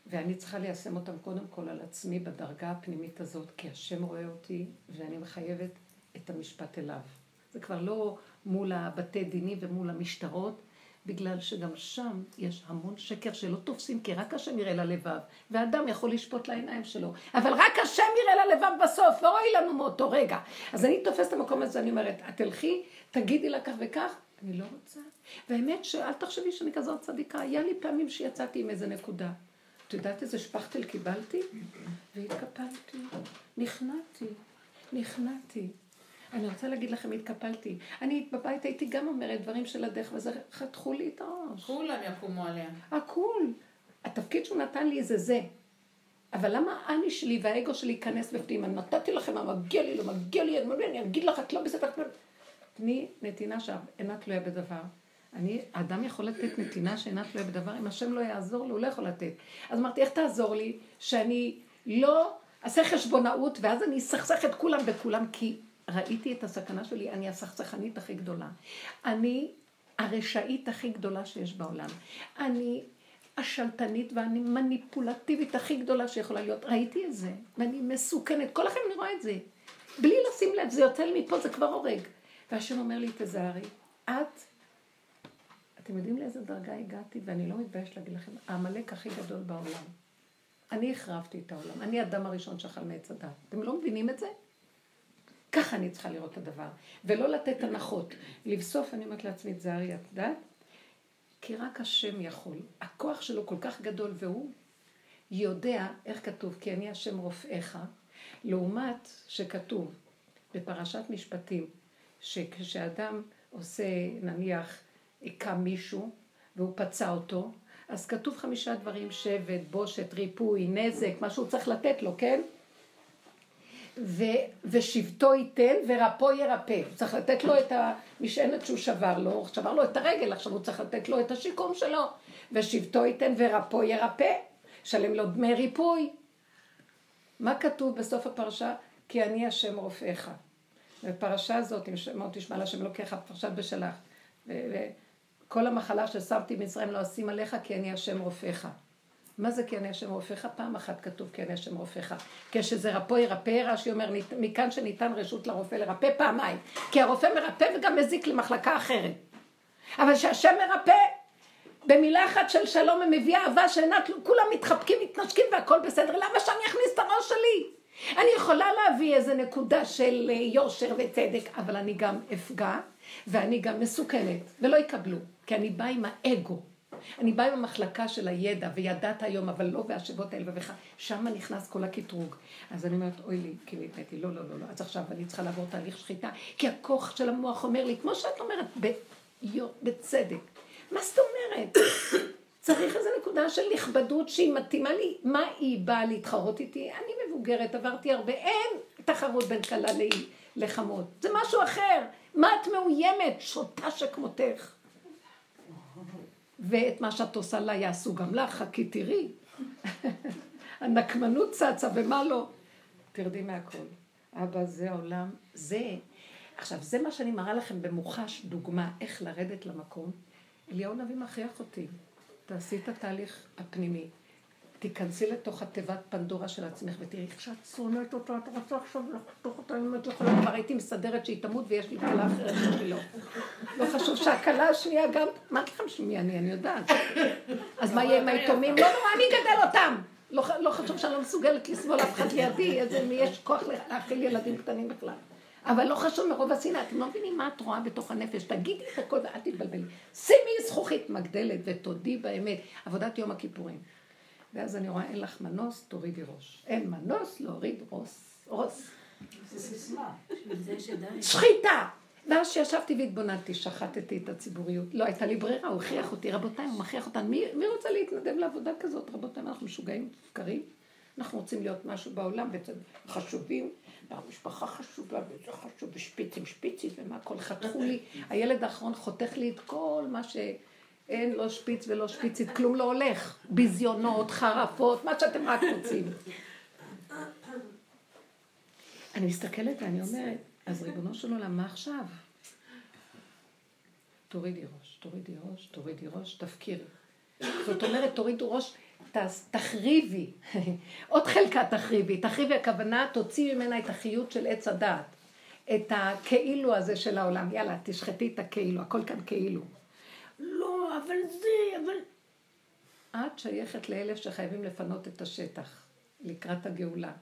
S1: ואני צריכה ליישם אותם קודם כל על עצמי בדרגה הפנימית הזאת, כי השם רואה אותי ואני מחייבת את המשפט אליו. זה כבר לא מול הבתי דינים ומול המשטרות, בגלל שגם שם יש המון שקר שלא תופסים, כי רק השם יראה ללבב, ואדם יכול לשפוט לעיניים שלו, אבל רק השם יראה ללבב בסוף, לא רואה לנו מאותו רגע. אז אני תופסת את המקום הזה, אני אומרת, את תלכי, תגידי לה כך וכך, אני לא רוצה. והאמת שאל תחשבי שאני כזאת צדיקה, היה לי פעמים שיצאתי עם איזה נקודה. את יודעת איזה שפכטל קיבלתי? והתקפלתי, נכנעתי, נכנעתי. אני רוצה להגיד לכם, התקפלתי. אני בבית הייתי גם אומרת דברים של הדרך, וזה חתכו לי את הראש.
S4: כולם יקומו עליה.
S1: הכול. התפקיד שהוא נתן לי זה זה. אבל למה אני שלי והאגו שלי ייכנס בפנים? אני נתתי לכם מה מגיע לי, לא מגיע לי, אני אגיד לך, את לא בסדר. תני נתינה שאינה תלויה בדבר. אני, האדם יכול לתת נתינה שאינה תלויה בדבר, אם השם לא יעזור לו, הוא לא יכול לתת. אז אמרתי, איך תעזור לי שאני לא אעשה חשבונאות, ואז אני אסכסך את כולם בכולם, כי ראיתי את הסכנה שלי, אני הסכסכנית הכי גדולה. אני הרשעית הכי גדולה שיש בעולם. אני השלטנית ואני מניפולטיבית הכי גדולה שיכולה להיות. ראיתי את זה, ואני מסוכנת. כל החיים אני רואה את זה. בלי לשים לב, זה יוצא לי מפה, זה כבר הורג. והשם אומר לי, תזהרי, את, אתם יודעים לאיזה דרגה הגעתי, ואני לא מתביישת להגיד לכם, העמלק הכי גדול בעולם. אני החרבתי את העולם, אני האדם הראשון שאכל מעץ הדת. אתם לא מבינים את זה? ככה אני צריכה לראות את הדבר. ולא לתת הנחות. לבסוף אני אומרת לעצמי, תזהרי, את יודעת? כי רק השם יכול. הכוח שלו כל כך גדול, והוא יודע, איך כתוב, כי אני השם רופאיך, לעומת שכתוב בפרשת משפטים, שכשאדם עושה, נניח, היכה מישהו, והוא פצע אותו, אז כתוב חמישה דברים, שבט, בושת, ריפוי, נזק, מה שהוא צריך לתת לו, כן? ו, ושבטו ייתן ורפו ירפא. הוא צריך לתת לו את המשענת שהוא שבר לו, שבר לו את הרגל, עכשיו הוא צריך לתת לו את השיקום שלו. ושבטו ייתן ורפו ירפא, שלם לו דמי ריפוי. מה כתוב בסוף הפרשה? כי אני השם רופאיך. בפרשה הזאת, אם שמות תשמע להשם אלוקיך, פרשת בשלח. וכל המחלה ששמתי מישראל לא אשים עליך, כי אני השם רופאיך. מה זה כי אני השם רופאיך? פעם אחת כתוב כי אני השם רופאיך. כשזה רפו ירפא, רש"י אומר, מכאן שניתן רשות לרופא לרפא פעמיים. כי הרופא מרפא וגם מזיק למחלקה אחרת. אבל שהשם מרפא, במילה אחת של שלום הם מביא אהבה שאינה, כולם מתחבקים, מתנשקים והכל בסדר. למה שאני אכניס את הראש שלי? אני יכולה להביא איזה נקודה של יושר וצדק, אבל אני גם אפגע, ואני גם מסוכנת, ולא יקבלו, כי אני באה עם האגו. אני באה עם המחלקה של הידע, וידעת היום, אבל לא בהשבות האל ובך. שם נכנס כל הקטרוג. אז אני אומרת, אוי לי, כי נתתי, לא, לא, לא, לא. אז עכשיו אני צריכה לעבור תהליך שחיטה, כי הכוח של המוח אומר לי, כמו שאת אומרת, בצדק. מה זאת אומרת? [COUGHS] צריך איזו נקודה של נכבדות שהיא מתאימה לי. מה היא באה להתחרות איתי? אני מבוגרת, עברתי הרבה, אין תחרות בין כלה לחמות. זה משהו אחר. מה את מאוימת? שוטה שכמותך. ואת מה שאת עושה לה יעשו גם לך, חכי תראי. [LAUGHS] הנקמנות צצה ומה לא. תרדי מהכל. אבא, זה העולם, זה. עכשיו, זה מה שאני מראה לכם במוחש, דוגמה, איך לרדת למקום. אליהו נביא מכריח אותי. תעשי את התהליך הפנימי. תיכנסי לתוך התיבת פנדורה של עצמך ותראי איך שאת שונאת אותה, את רוצה עכשיו לחתוך אותה אם את יכולה, כבר הייתי מסדרת שהיא תמות ויש לי כלה אחרת שלי לא. לא חשוב שהכלה השנייה גם, מה לכם שמי אני, אני יודעת. אז מה יהיה עם היתומים? לא נורא, אני אגדל אותם. לא, לא חשוב שאני לא מסוגלת לסבול אף אחד לידי, איזה מי יש כוח להאכיל ילדים קטנים בכלל. אבל לא חשוב מרוב השנאה, אתם לא מבינים מה את רואה בתוך הנפש, תגידי את הכל ואל תתבלבלי. שימי זכוכית מגדלת ותודי באמת, עבודת יום הכיפורים. ואז אני רואה, אין לך מנוס, תורידי ראש. אין מנוס, להוריד.
S2: זה סיסמה.
S1: שחיטה! ואז שישבתי והתבוננתי, שחטתי את הציבוריות. לא הייתה לי ברירה, הוא הכריח אותי. רבותיי, הוא מכריח אותנו. מי, מי רוצה להתנדב לעבודה כזאת? רבותיי, אנחנו משוגעים, מופקרים. אנחנו רוצים להיות משהו בעולם, חשובים, והמשפחה חשובה, וזה חשוב, ושפיצים, שפיצים, ומה הכל חתכו לי. הילד האחרון חותך לי את כל מה ש... אין לא שפיץ ולא שפיצית, כלום לא הולך. ביזיונות, חרפות, מה שאתם רק רוצים. אני מסתכלת ואני אומרת, אז ריבונו של עולם, מה עכשיו? תורידי ראש, תורידי ראש, תורידי ראש, תפקירי. זאת אומרת, תורידי ראש, תחריבי. עוד חלקה תחריבי. תחריבי הכוונה, תוציאי ממנה את החיות של עץ הדעת. את הכאילו הזה של העולם. יאללה, תשחטי את הכאילו, הכל כאן כאילו. אבל זה, אבל... את שייכת לאלה שחייבים לפנות את השטח לקראת הגאולה.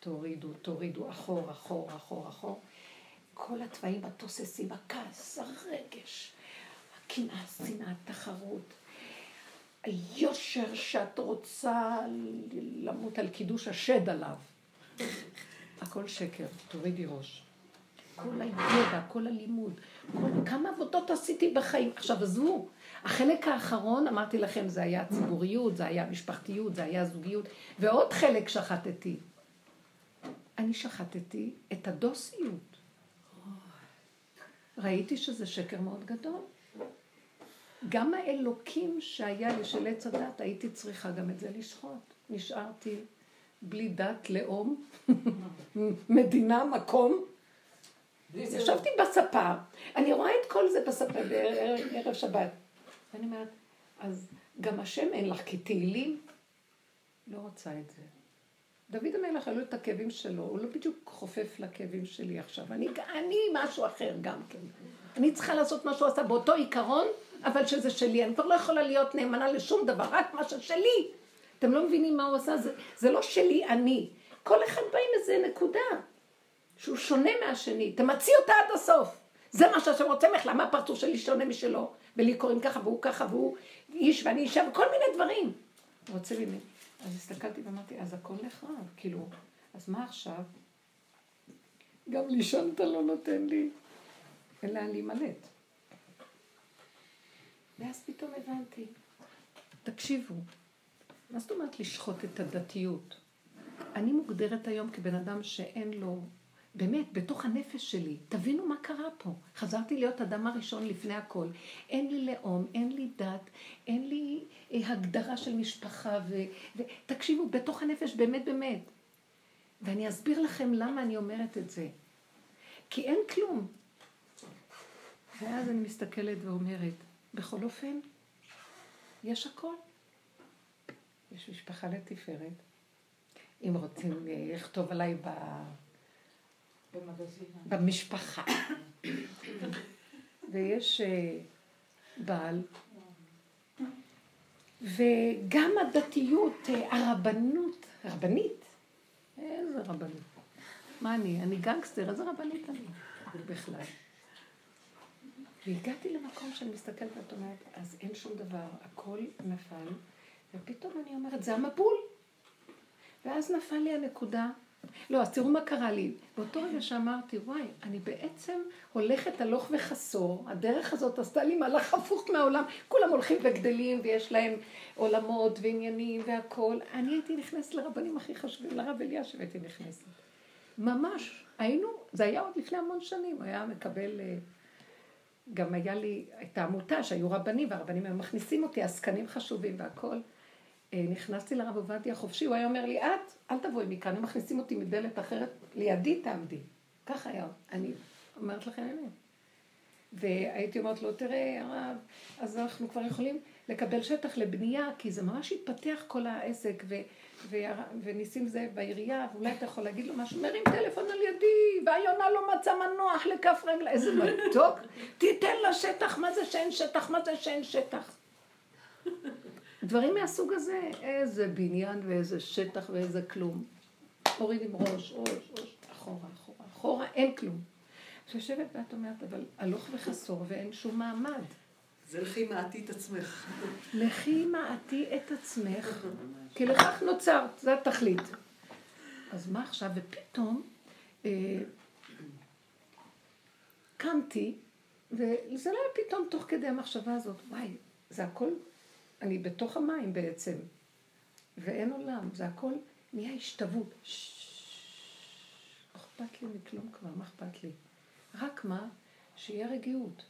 S1: תורידו, תורידו, אחור, אחור, אחור, אחור. כל התוואים התוססים, הכעס, הרגש, הקנאה, השנאה, התחרות, היושר שאת רוצה למות על קידוש השד עליו. הכל שקר, תורידי ראש. כל הידע, כל הלימוד, כל, כמה עבודות עשיתי בחיים. עכשיו עזבו, החלק האחרון, אמרתי לכם, זה היה ציבוריות, זה היה משפחתיות, זה היה זוגיות, ועוד חלק שחטתי. אני שחטתי את הדוסיות. ראיתי שזה שקר מאוד גדול. גם האלוקים שהיה לי של עץ הדת, הייתי צריכה גם את זה לשחוט. נשארתי בלי דת, לאום, [LAUGHS] מדינה, מקום. ישבתי בספה, אני רואה את כל זה בספה בערב שבת. ואני אומרת, אז גם השם אין לך כתהילים? לא רוצה את זה. דוד המלך היו את הכאבים שלו, הוא לא בדיוק חופף לכאבים שלי עכשיו. אני, אני משהו אחר גם כן. אני צריכה לעשות מה שהוא עשה באותו עיקרון, אבל שזה שלי. אני כבר לא יכולה להיות נאמנה לשום דבר, רק מה ששלי. אתם לא מבינים מה הוא עשה? זה, זה לא שלי אני. כל אחד בא עם איזה נקודה, שהוא שונה מהשני. תמציא אותה עד הסוף. זה מה שהשם רוצה ממך, למה הפרצוף שלי שונה משלו? ולי קוראים ככה, והוא ככה, והוא איש ואני אישה, וכל מיני דברים. רוצה ממני. אז הסתכלתי ואמרתי, אז הכל נחרב, כאילו, אז מה עכשיו? גם לישון אתה לא נותן לי, אין לאן להימלט. ואז פתאום הבנתי, תקשיבו, מה זאת אומרת לשחוט את הדתיות? אני מוגדרת היום כבן אדם שאין לו, באמת, בתוך הנפש שלי, תבינו מה קרה פה. חזרתי להיות אדם הראשון לפני הכל. אין לי לאום, אין לי דת, אין לי אה, הגדרה של משפחה, ו... ותקשיבו, בתוך הנפש, באמת, באמת. ואני אסביר לכם למה אני אומרת את זה. כי אין כלום. ואז אני מסתכלת ואומרת, בכל אופן, יש הכל. יש משפחה לתפארת. אם רוצים אה, לכתוב עליי ב... במשפחה. ויש אה, בעל, וגם הדתיות, אה, הרבנות, רבנית, איזה רבנית? מה אני? אני גנגסטר, איזה רבנית אני בכלל? והגעתי למקום שאני מסתכלת ואת אומרת, אז אין שום דבר, הכל נפל, ופתאום אני אומרת, זה המבול. ואז נפל לי הנקודה. לא, אז תראו מה קרה לי. באותו רגע שאמרתי, וואי, אני בעצם הולכת הלוך וחסור, הדרך הזאת עשתה לי מהלך הפוך מהעולם. כולם הולכים וגדלים ויש להם עולמות ועניינים והכול. אני הייתי נכנסת לרבנים הכי חשובים, לרב אלישיב הייתי נכנסת. ממש, היינו, זה היה עוד לפני המון שנים, הוא היה מקבל... אה, גם היה לי את העמותה שהיו רבנים, והרבנים היו מכניסים אותי, עסקנים חשובים והכל. אה, נכנסתי לרב עובדיה חופשי, הוא היה אומר לי, את, אל תבואי מכאן, הם מכניסים אותי מדלת אחרת, לידי תעמדי. ככה היה, אני אומרת לכם אמת. והייתי אומרת לו, תראה, הרב, אז אנחנו כבר יכולים לקבל שטח לבנייה, כי זה ממש התפתח כל העסק, ו, ו, וניסים זאב בעירייה, ואולי אתה יכול להגיד לו משהו, מרים טלפון על ידי, והיונה לא מצא מנוח לכף רגלה, איזה מתוק, תיתן לה שטח, מה זה שאין שטח, מה זה שאין שטח. דברים מהסוג הזה, איזה בניין ואיזה שטח ואיזה כלום. הוריד עם ראש, ראש, ראש, אחורה, אחורה, אחורה, אין כלום. את יושבת ואת אומרת, אבל הלוך וחסור ואין שום מעמד.
S5: זה לכי מעטי את עצמך.
S1: לכי מעטי את עצמך, כי לכך נוצרת, זה התכלית. אז מה עכשיו? ופתאום אה, קמתי, וזה לא היה פתאום תוך כדי המחשבה הזאת, וואי, זה הכל, אני בתוך המים בעצם, ואין עולם, זה הכל נהיה השתוות. לא אכפת לי מכלום כבר, מה אכפת לי? רק מה? שיהיה רגיעות.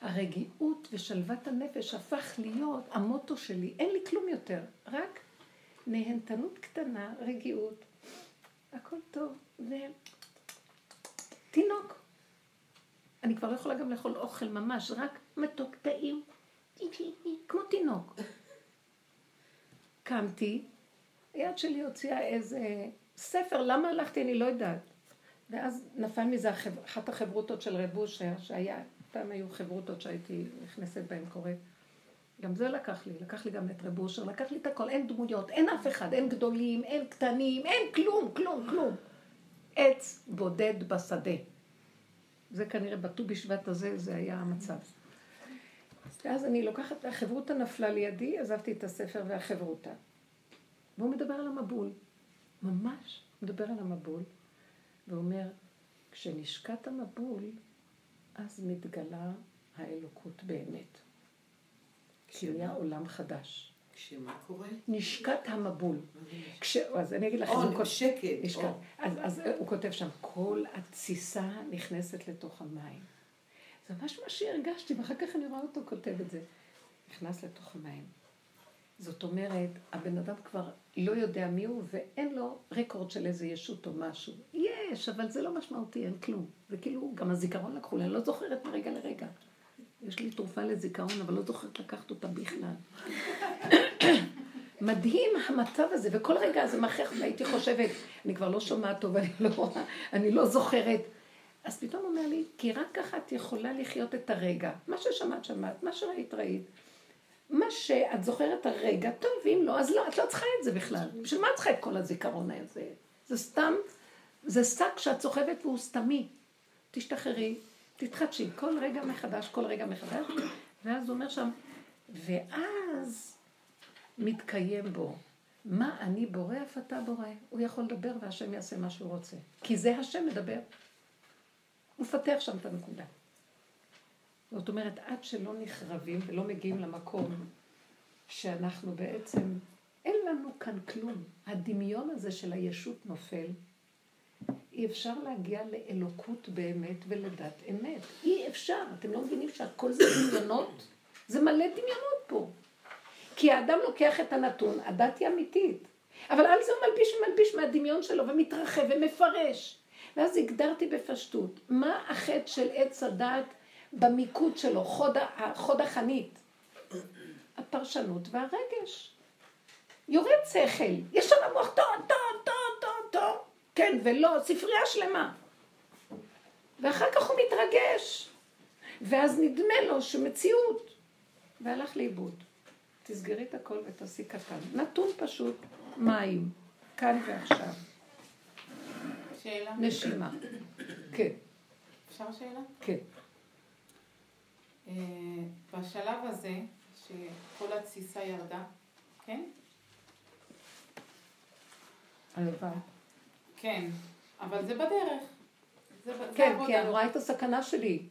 S1: הרגיעות ושלוות הנפש הפך להיות המוטו שלי. אין לי כלום יותר, רק נהנתנות קטנה, רגיעות. הכל טוב, ותינוק. אני כבר לא יכולה גם לאכול אוכל ממש, רק מתוק טעים, כמו תינוק. קמתי, היד שלי הוציאה איזה ספר, למה הלכתי אני לא יודעת. ואז נפל מזה אחת החברותות של רב אושר, שהיה, פעם היו חברותות שהייתי נכנסת בהן קוראת. גם זה לקח לי, לקח לי גם את רב אושר, לקח לי את הכל, אין דמויות, אין אף אחד, אין גדולים, אין קטנים, אין כלום, כלום, כלום. עץ בודד בשדה. זה כנראה בט"ו בשבט הזה, זה היה המצב. ואז אני לוקחת, החברותה נפלה לידי, עזבתי את הספר והחברותה. והוא מדבר על המבול. ממש מדבר על המבול. ואומר, כשנשקט המבול, אז מתגלה האלוקות באמת. כי נהיה עולם חדש.
S5: כשמה קורה?
S1: נשקט המבול. כש... אז אני אגיד לכם,
S5: או, נשקט.
S1: נשקט. אז, אז הוא כותב שם, כל התסיסה נכנסת לתוך המים. זה ממש מה שהרגשתי, ואחר כך אני רואה אותו כותב את זה. נכנס לתוך המים. זאת אומרת, הבן אדם כבר לא יודע מי הוא, ואין לו רקורד של איזה ישות או משהו. יש, אבל זה לא משמעותי, אין כלום. זה כאילו, גם הזיכרון לקחו לי, אני לא זוכרת מרגע לרגע. יש לי תרופה לזיכרון, אבל לא זוכרת לקחת אותה בכלל. [COUGHS] מדהים המצב הזה, וכל רגע זה מכריח, והייתי חושבת, אני כבר לא שומעת טוב, אני לא, אני לא זוכרת. אז פתאום אומר לי, כי רק ככה את יכולה לחיות את הרגע. מה ששמעת, שמעת, מה שראית, ראית. מה שאת זוכרת הרגע, טוב, אם לא, אז לא, את לא צריכה את זה בכלל. בשביל מה את צריכה את כל הזיכרון הזה? זה סתם, זה שק שאת סוחבת והוא סתמי. תשתחררי, תתחדשי, כל רגע מחדש, כל רגע מחדש. ואז הוא אומר שם, ואז מתקיים בו. מה אני בורא אף אתה בורא? הוא יכול לדבר והשם יעשה מה שהוא רוצה. כי זה השם מדבר. הוא מפתח שם את הנקודה. זאת אומרת, עד שלא נחרבים ולא מגיעים למקום שאנחנו בעצם, אין לנו כאן כלום. הדמיון הזה של הישות נופל. אי אפשר להגיע לאלוקות באמת ולדת אמת. אי אפשר. אתם לא מבינים שהכל זה דמיונות? זה מלא דמיונות פה. כי האדם לוקח את הנתון, הדת היא אמיתית. אבל על זה הוא מלביש ומלביש מהדמיון שלו ומתרחב ומפרש. ואז הגדרתי בפשטות, מה החטא של עץ הדת במיקוד שלו, חוד, חוד החנית? הפרשנות והרגש. יורד שכל, יש שם מוח טוב, טוב, טוב, טוב, טוב, כן ולא, ספרייה שלמה. ואחר כך הוא מתרגש, ואז נדמה לו שמציאות, והלך לאיבוד. תסגרי את הכל ותעשי קטן. נתון פשוט, מים, כאן ועכשיו.
S4: שאלה?
S1: נשימה. [COUGHS] כן,
S4: אפשר שאלה?
S1: כן.
S4: אה, בשלב הזה, שכל התסיסה ירדה, כן?
S1: הלוואי.
S4: כן, אבל זה בדרך. זה,
S1: כן. כי אני רואה את הסכנה שלי.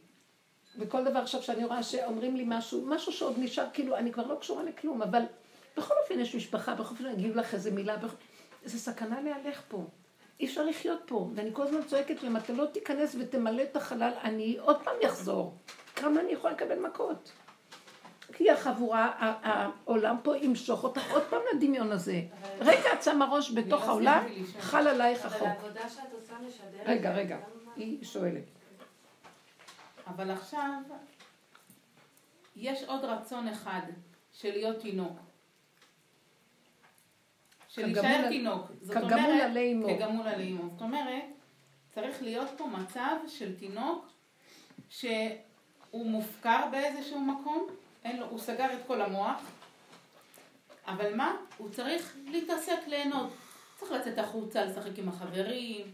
S1: וכל דבר עכשיו שאני רואה שאומרים לי משהו, משהו שעוד נשאר, כאילו, אני כבר לא קשורה לכלום, אבל בכל אופן יש משפחה, בכל אופן יגידו לך איזה מילה, בכל... זה סכנה להלך פה. אי אפשר לחיות פה. ואני כל הזמן צועקת להם, אתה לא תיכנס ותמלא את החלל, אני עוד פעם יחזור. כמה אני יכולה לקבל מכות? כי החבורה, העולם פה ימשוך אותך עוד פעם לדמיון הזה. רגע, את שמה ראש בתוך
S4: לא
S1: העולם,
S4: סיימתי לישון.
S1: חל עלייך
S6: אבל
S1: החוק.
S6: העבודה שאת עושה משדרת...
S1: רגע, רגע, היא שואלת.
S4: אבל עכשיו, יש עוד רצון אחד, של להיות תינוק. של להישאר תינוק.
S1: כגמול עלי אמו.
S4: כגמול עלי אמו. זאת אומרת, צריך להיות פה מצב של תינוק שהוא מופקר באיזשהו מקום, לו, הוא סגר את כל המוח, אבל מה? הוא צריך להתעסק, ליהנות. צריך לצאת החוצה, לשחק עם החברים,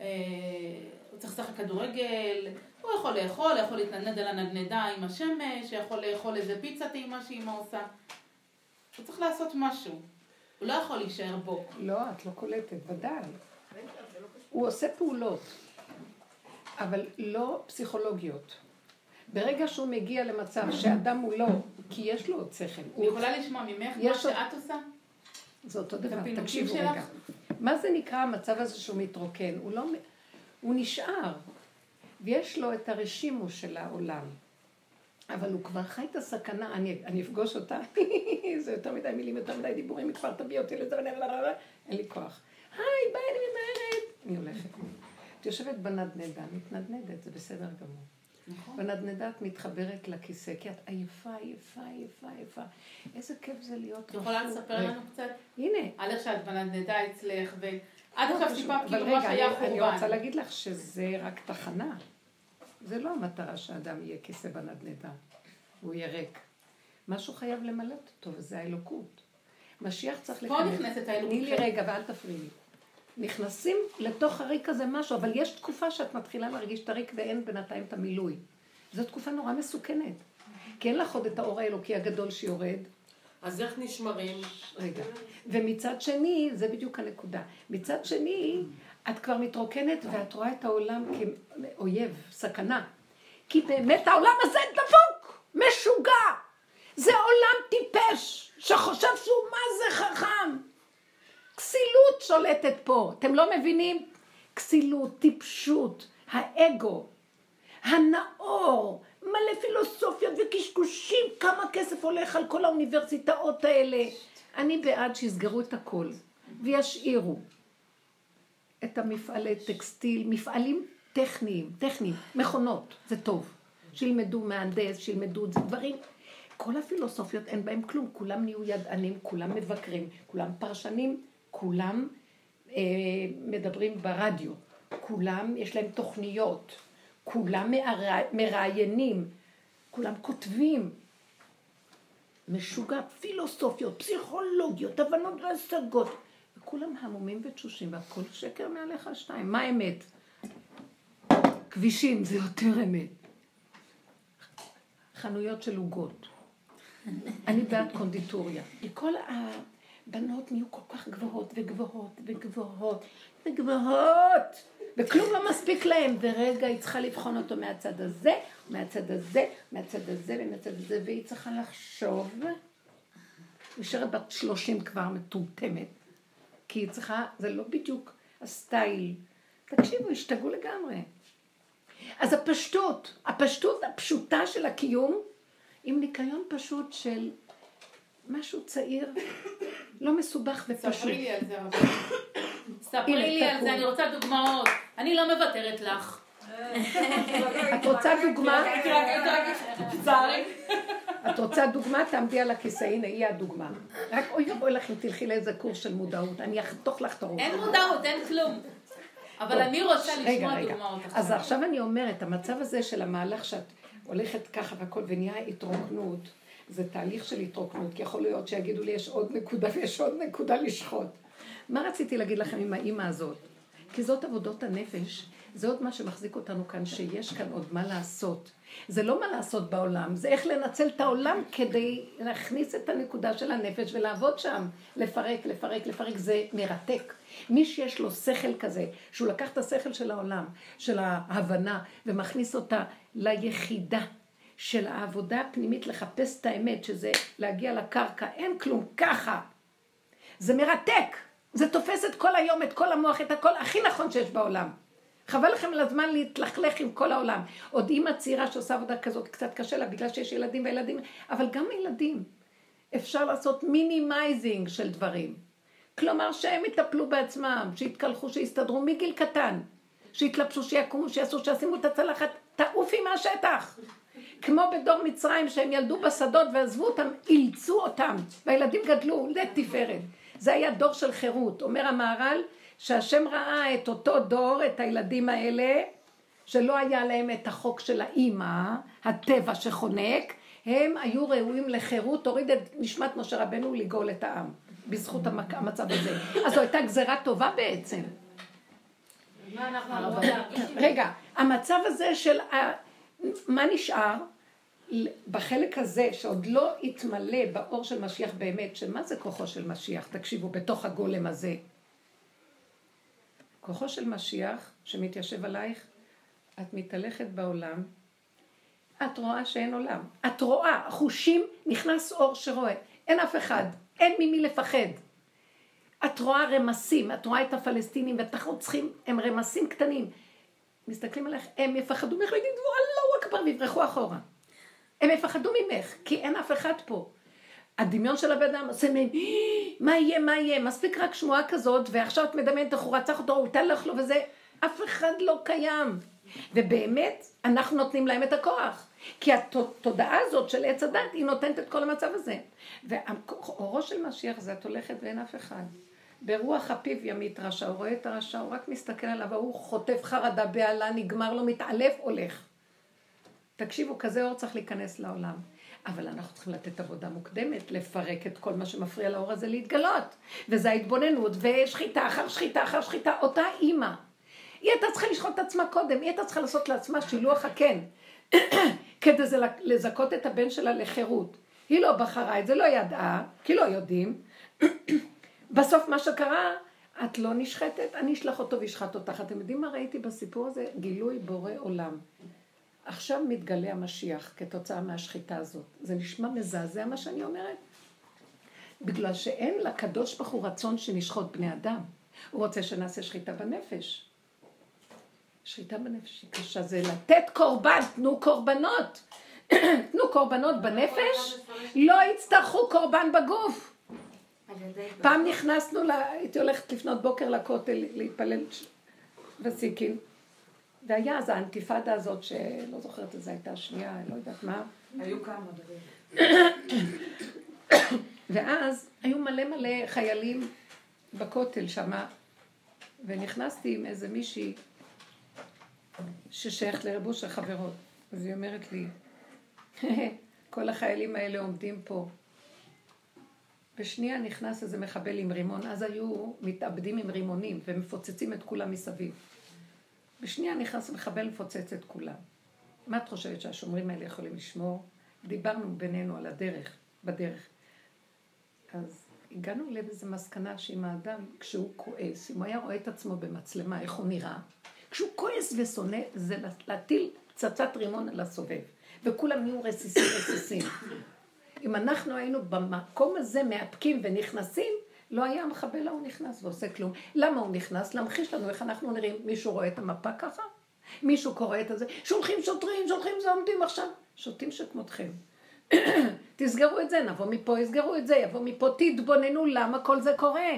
S4: אה, הוא צריך לשחק כדורגל, הוא יכול לאכול, יכול להתנדנד על הנדנדה עם השמש, יכול לאכול איזה פיצה טעימה שאימא עושה. הוא צריך לעשות משהו. הוא לא יכול להישאר בו.
S1: לא, את לא קולטת, ודאי. הוא עושה פעולות, אבל לא פסיכולוגיות. ברגע שהוא מגיע למצב שאדם הוא לא, כי יש לו עוד שכל,
S4: אני יכולה לשמוע ממך מה שאת עושה?
S1: זה אותו דבר, תקשיבו? רגע. מה זה נקרא המצב הזה שהוא מתרוקן? הוא לא, הוא נשאר, ויש לו את הרשימו של העולם. אבל הוא כבר חי את הסכנה, אני, אני אפגוש אותה, [LAUGHS] זה יותר מדי מילים, יותר מדי דיבורים, כבר תביא אותי לזה, אין לי כוח. היי, ביי, אני ממהרת. אני הולכת. את יושבת בנדנדה, מתנדנדת, זה בסדר גמור.
S4: נכון.
S1: בנדנדה את מתחברת לכיסא, כי את עייפה, עייפה, עייפה, עייפה. איזה כיף זה להיות
S4: את יכולה. לספר לנו קצת?
S1: הנה,
S4: על איך שאת בנדנדה אצלך, ועד
S1: לא
S4: עכשיו סיפרת כאילו מה שהיה
S1: אני- אני רוצה
S4: חורבן.
S1: להגיד לך שזה רק תחנה. זה לא המטרה שאדם יהיה כיסא בנדנדה, והוא יהיה ריק. משהו חייב למלא אותו, וזה האלוקות. משיח צריך
S4: פה
S1: להיכנס.
S4: נכנסת האלוקות
S1: תני לי. רגע ואל תפריעי לי. נכנסים לתוך הריק הזה משהו, אבל יש תקופה שאת מתחילה להרגיש את הריק ואין בינתיים את המילוי. זו תקופה נורא מסוכנת. כי אין לך עוד את האור האלוקי הגדול שיורד,
S3: אז איך נשמרים?
S1: רגע. ומצד שני, זה בדיוק הנקודה. מצד שני, את כבר מתרוקנת ואת רואה את העולם כאויב, סכנה. כי באמת העולם הזה דפוק, משוגע. זה עולם טיפש, שחושב שהוא מה זה חכם. כסילות שולטת פה, אתם לא מבינים? כסילות, טיפשות, האגו, הנאור, מלא פילוסופיות וקשקושים, כמה כסף הולך על כל האוניברסיטאות האלה. אני בעד שיסגרו את הכל וישאירו את המפעלי טקסטיל, מפעלים טכניים, טכניים, מכונות, זה טוב. שילמדו מהנדס, שילמדו את זה, דברים. כל הפילוסופיות אין בהם כלום, כולם נהיו ידענים, כולם מבקרים, כולם פרשנים, כולם אה, מדברים ברדיו, כולם יש להם תוכניות, כולם מרא- מראיינים, כולם כותבים. משוגע, פילוסופיות, פסיכולוגיות, הבנות והשגות. וכולם המומים ותשושים, והכל שקר מעליך שתיים. מה האמת? כבישים זה יותר אמת. חנויות של עוגות. אני בעד קונדיטוריה. כל הבנות נהיו כל כך גבוהות וגבוהות וגבוהות וגבוהות, וכלום לא מספיק להם. ורגע, היא צריכה לבחון אותו מהצד הזה, מהצד הזה, מהצד הזה ומהצד הזה, והיא צריכה לחשוב. נשארת בת שלושים כבר מטומטמת, כי היא צריכה, זה לא בדיוק הסטייל. תקשיבו, השתגעו לגמרי. אז הפשטות, הפשטות הפשוטה של הקיום, עם ניקיון פשוט של משהו צעיר, לא מסובך ופשוט.
S4: ספרי לי על זה. ספרי לי על. זה, אני רוצה דוגמאות. אני לא מוותרת לך.
S1: את רוצה דוגמה? את רוצה דוגמה? תעמדי על הכיסא, הנה היא הדוגמה. רק אוי ואבוי לך אם תלכי לאיזה קורס של מודעות, אני אחתוך לך את הראש.
S4: אין מודעות, אין כלום. אבל
S1: טוב,
S4: אני רוצה לשמוע. דוגמאות
S1: אז עכשיו אני אומרת, המצב הזה של המהלך שאת הולכת ככה והכל ונהיה התרוקנות, זה תהליך של התרוקנות, כי יכול להיות שיגידו לי יש עוד נקודה ויש עוד נקודה לשחוט. מה רציתי להגיד לכם עם האימא הזאת? כי זאת עבודות הנפש, זה עוד מה שמחזיק אותנו כאן, שיש כאן עוד מה לעשות. זה לא מה לעשות בעולם, זה איך לנצל את העולם כדי להכניס את הנקודה של הנפש ולעבוד שם. לפרק, לפרק, לפרק, זה מרתק. מי שיש לו שכל כזה, שהוא לקח את השכל של העולם, של ההבנה, ומכניס אותה ליחידה של העבודה הפנימית לחפש את האמת, שזה להגיע לקרקע, אין כלום, ככה. זה מרתק. זה תופס את כל היום, את כל המוח, את הכל הכי נכון שיש בעולם. חבל לכם על הזמן להתלכלך עם כל העולם. עוד אימא צעירה שעושה עבודה כזאת, קצת קשה לה בגלל שיש ילדים וילדים, אבל גם ילדים. אפשר לעשות minimizing של דברים. כלומר שהם יטפלו בעצמם, שיתקלחו, שיסתדרו מגיל קטן. שיתלבשו, שיקומו, שיעשו, שישימו את הצלחת, תעופי מהשטח. כמו בדור מצרים שהם ילדו בשדות ועזבו אותם, אילצו אותם, והילדים גדלו לתפארת. זה היה דור של חירות. אומר המהר"ל שהשם ראה את אותו דור, את הילדים האלה, שלא היה להם את החוק של האימא, הטבע שחונק, הם היו ראויים לחירות, הוריד את נשמת משה רבנו לגאול את העם, בזכות המצב הזה. אז זו הייתה גזירה טובה בעצם. רגע, המצב הזה של מה נשאר? בחלק הזה שעוד לא התמלא באור של משיח באמת, שמה זה כוחו של משיח? תקשיבו, בתוך הגולם הזה. כוחו של משיח שמתיישב עלייך, את מתהלכת בעולם, את רואה שאין עולם. את רואה, חושים, נכנס אור שרואה. אין אף אחד, אין ממי לפחד. את רואה רמסים, את רואה את הפלסטינים ואת הרוצחים, הם רמסים קטנים. מסתכלים עליך, הם יפחדו ממך ויגידו, אללהו אכבר, ויברחו אחורה. הם יפחדו ממך, כי אין אף אחד פה. הדמיון של הבן אדם עושה מהם, מה יהיה, מה יהיה, מספיק רק שמועה כזאת, ועכשיו את מדמיינת איך הוא רצח אותו, הוא ייתן לך לו וזה, אף אחד לא קיים. ובאמת, אנחנו נותנים להם את הכוח. כי התודעה הזאת של עץ הדת, היא נותנת את כל המצב הזה. ואורו של משיח זה את הולכת ואין אף אחד. ברוח הפיו ימית רשע, הוא רואה את הרשע, הוא רק מסתכל עליו, ההוא חוטף חרדה, בהלה, נגמר לו, מתעלף, הולך. תקשיבו, כזה אור צריך להיכנס לעולם. אבל אנחנו צריכים לתת עבודה מוקדמת, לפרק את כל מה שמפריע לאור הזה להתגלות. וזה ההתבוננות, ושחיטה אחר שחיטה אחר שחיטה, אותה אימא. היא הייתה צריכה לשחוט את עצמה קודם, היא הייתה צריכה לעשות לעצמה שילוח הקן, [CLEARS THROAT] כדי לזכות את הבן שלה לחירות. היא לא בחרה את זה, לא ידעה, כי לא יודעים. [CLEARS THROAT] בסוף מה שקרה, את לא נשחטת, אני אשלח אותו וישחט אותך. אתם יודעים מה ראיתי בסיפור הזה? גילוי בורא עולם. עכשיו מתגלה המשיח כתוצאה מהשחיטה הזאת. זה נשמע מזעזע מה שאני אומרת? בגלל שאין לקדוש ברוך הוא רצון שנשחוט בני אדם. הוא רוצה שנעשה שחיטה בנפש. שחיטה בנפש היא קשה, זה לתת קורבן, תנו קורבנות. [CLEARS THROAT] תנו קורבנות בנפש, לא יצטרכו קורבן בגוף. פעם נכנסנו, הייתי הולכת לפנות בוקר לכותל להתפלל בסיקין, והיה אז האנטיפדה הזאת, שלא זוכרת איזה הייתה שנייה, לא יודעת מה.
S2: היו כמה [COUGHS]
S1: ואז היו מלא מלא חיילים בכותל שמה, ונכנסתי עם איזה מישהי ששייכת לרבוש החברות. אז היא אומרת לי, [LAUGHS] כל החיילים האלה עומדים פה. בשנייה נכנס איזה מחבל עם רימון, אז היו מתאבדים עם רימונים ומפוצצים את כולם מסביב. בשנייה נכנס מחבל לפוצץ את כולם. מה את חושבת שהשומרים האלה יכולים לשמור? דיברנו בינינו על הדרך, בדרך. אז הגענו לאיזו מסקנה שאם האדם, כשהוא כועס, אם הוא היה רואה את עצמו במצלמה, איך הוא נראה, כשהוא כועס ושונא, זה להטיל פצצת רימון על הסובב. וכולם נהיו רסיסים רסיסים. אם אנחנו היינו במקום הזה מאפקים ונכנסים, לא היה המחבל ההוא נכנס ועושה כלום. למה הוא נכנס? להמחיש לנו איך אנחנו נראים. מישהו רואה את המפה ככה? מישהו קורא את הזה? שולחים שוטרים, שולחים זה עומדים עכשיו. שוטים שכמותכם. [COUGHS] תסגרו את זה, נבוא מפה, יסגרו את זה, יבוא מפה, תתבוננו למה כל זה קורה.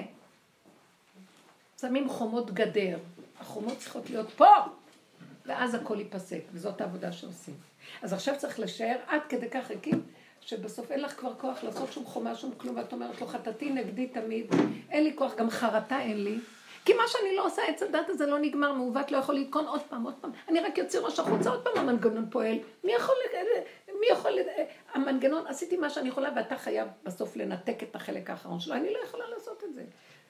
S1: שמים חומות גדר. החומות צריכות להיות פה, ואז הכל ייפסק, וזאת העבודה שעושים. אז עכשיו צריך לשער עד כדי כך ריקים, שבסוף אין לך כבר כוח לעשות שום חומה, שום כלום, ואת אומרת לו, חטאתי נגדי תמיד, אין לי כוח, גם חרטה אין לי. כי מה שאני לא עושה, עץ הדת הזה לא נגמר, מעוות לא יכול לתקון עוד פעם, עוד פעם. אני רק יוצא ראש החוצה, עוד פעם המנגנון פועל. מי יכול, מי יכול, המנגנון, עשיתי מה שאני יכולה, ואתה חייב בסוף לנתק את החלק האחרון שלו. אני לא יכולה לעשות את זה.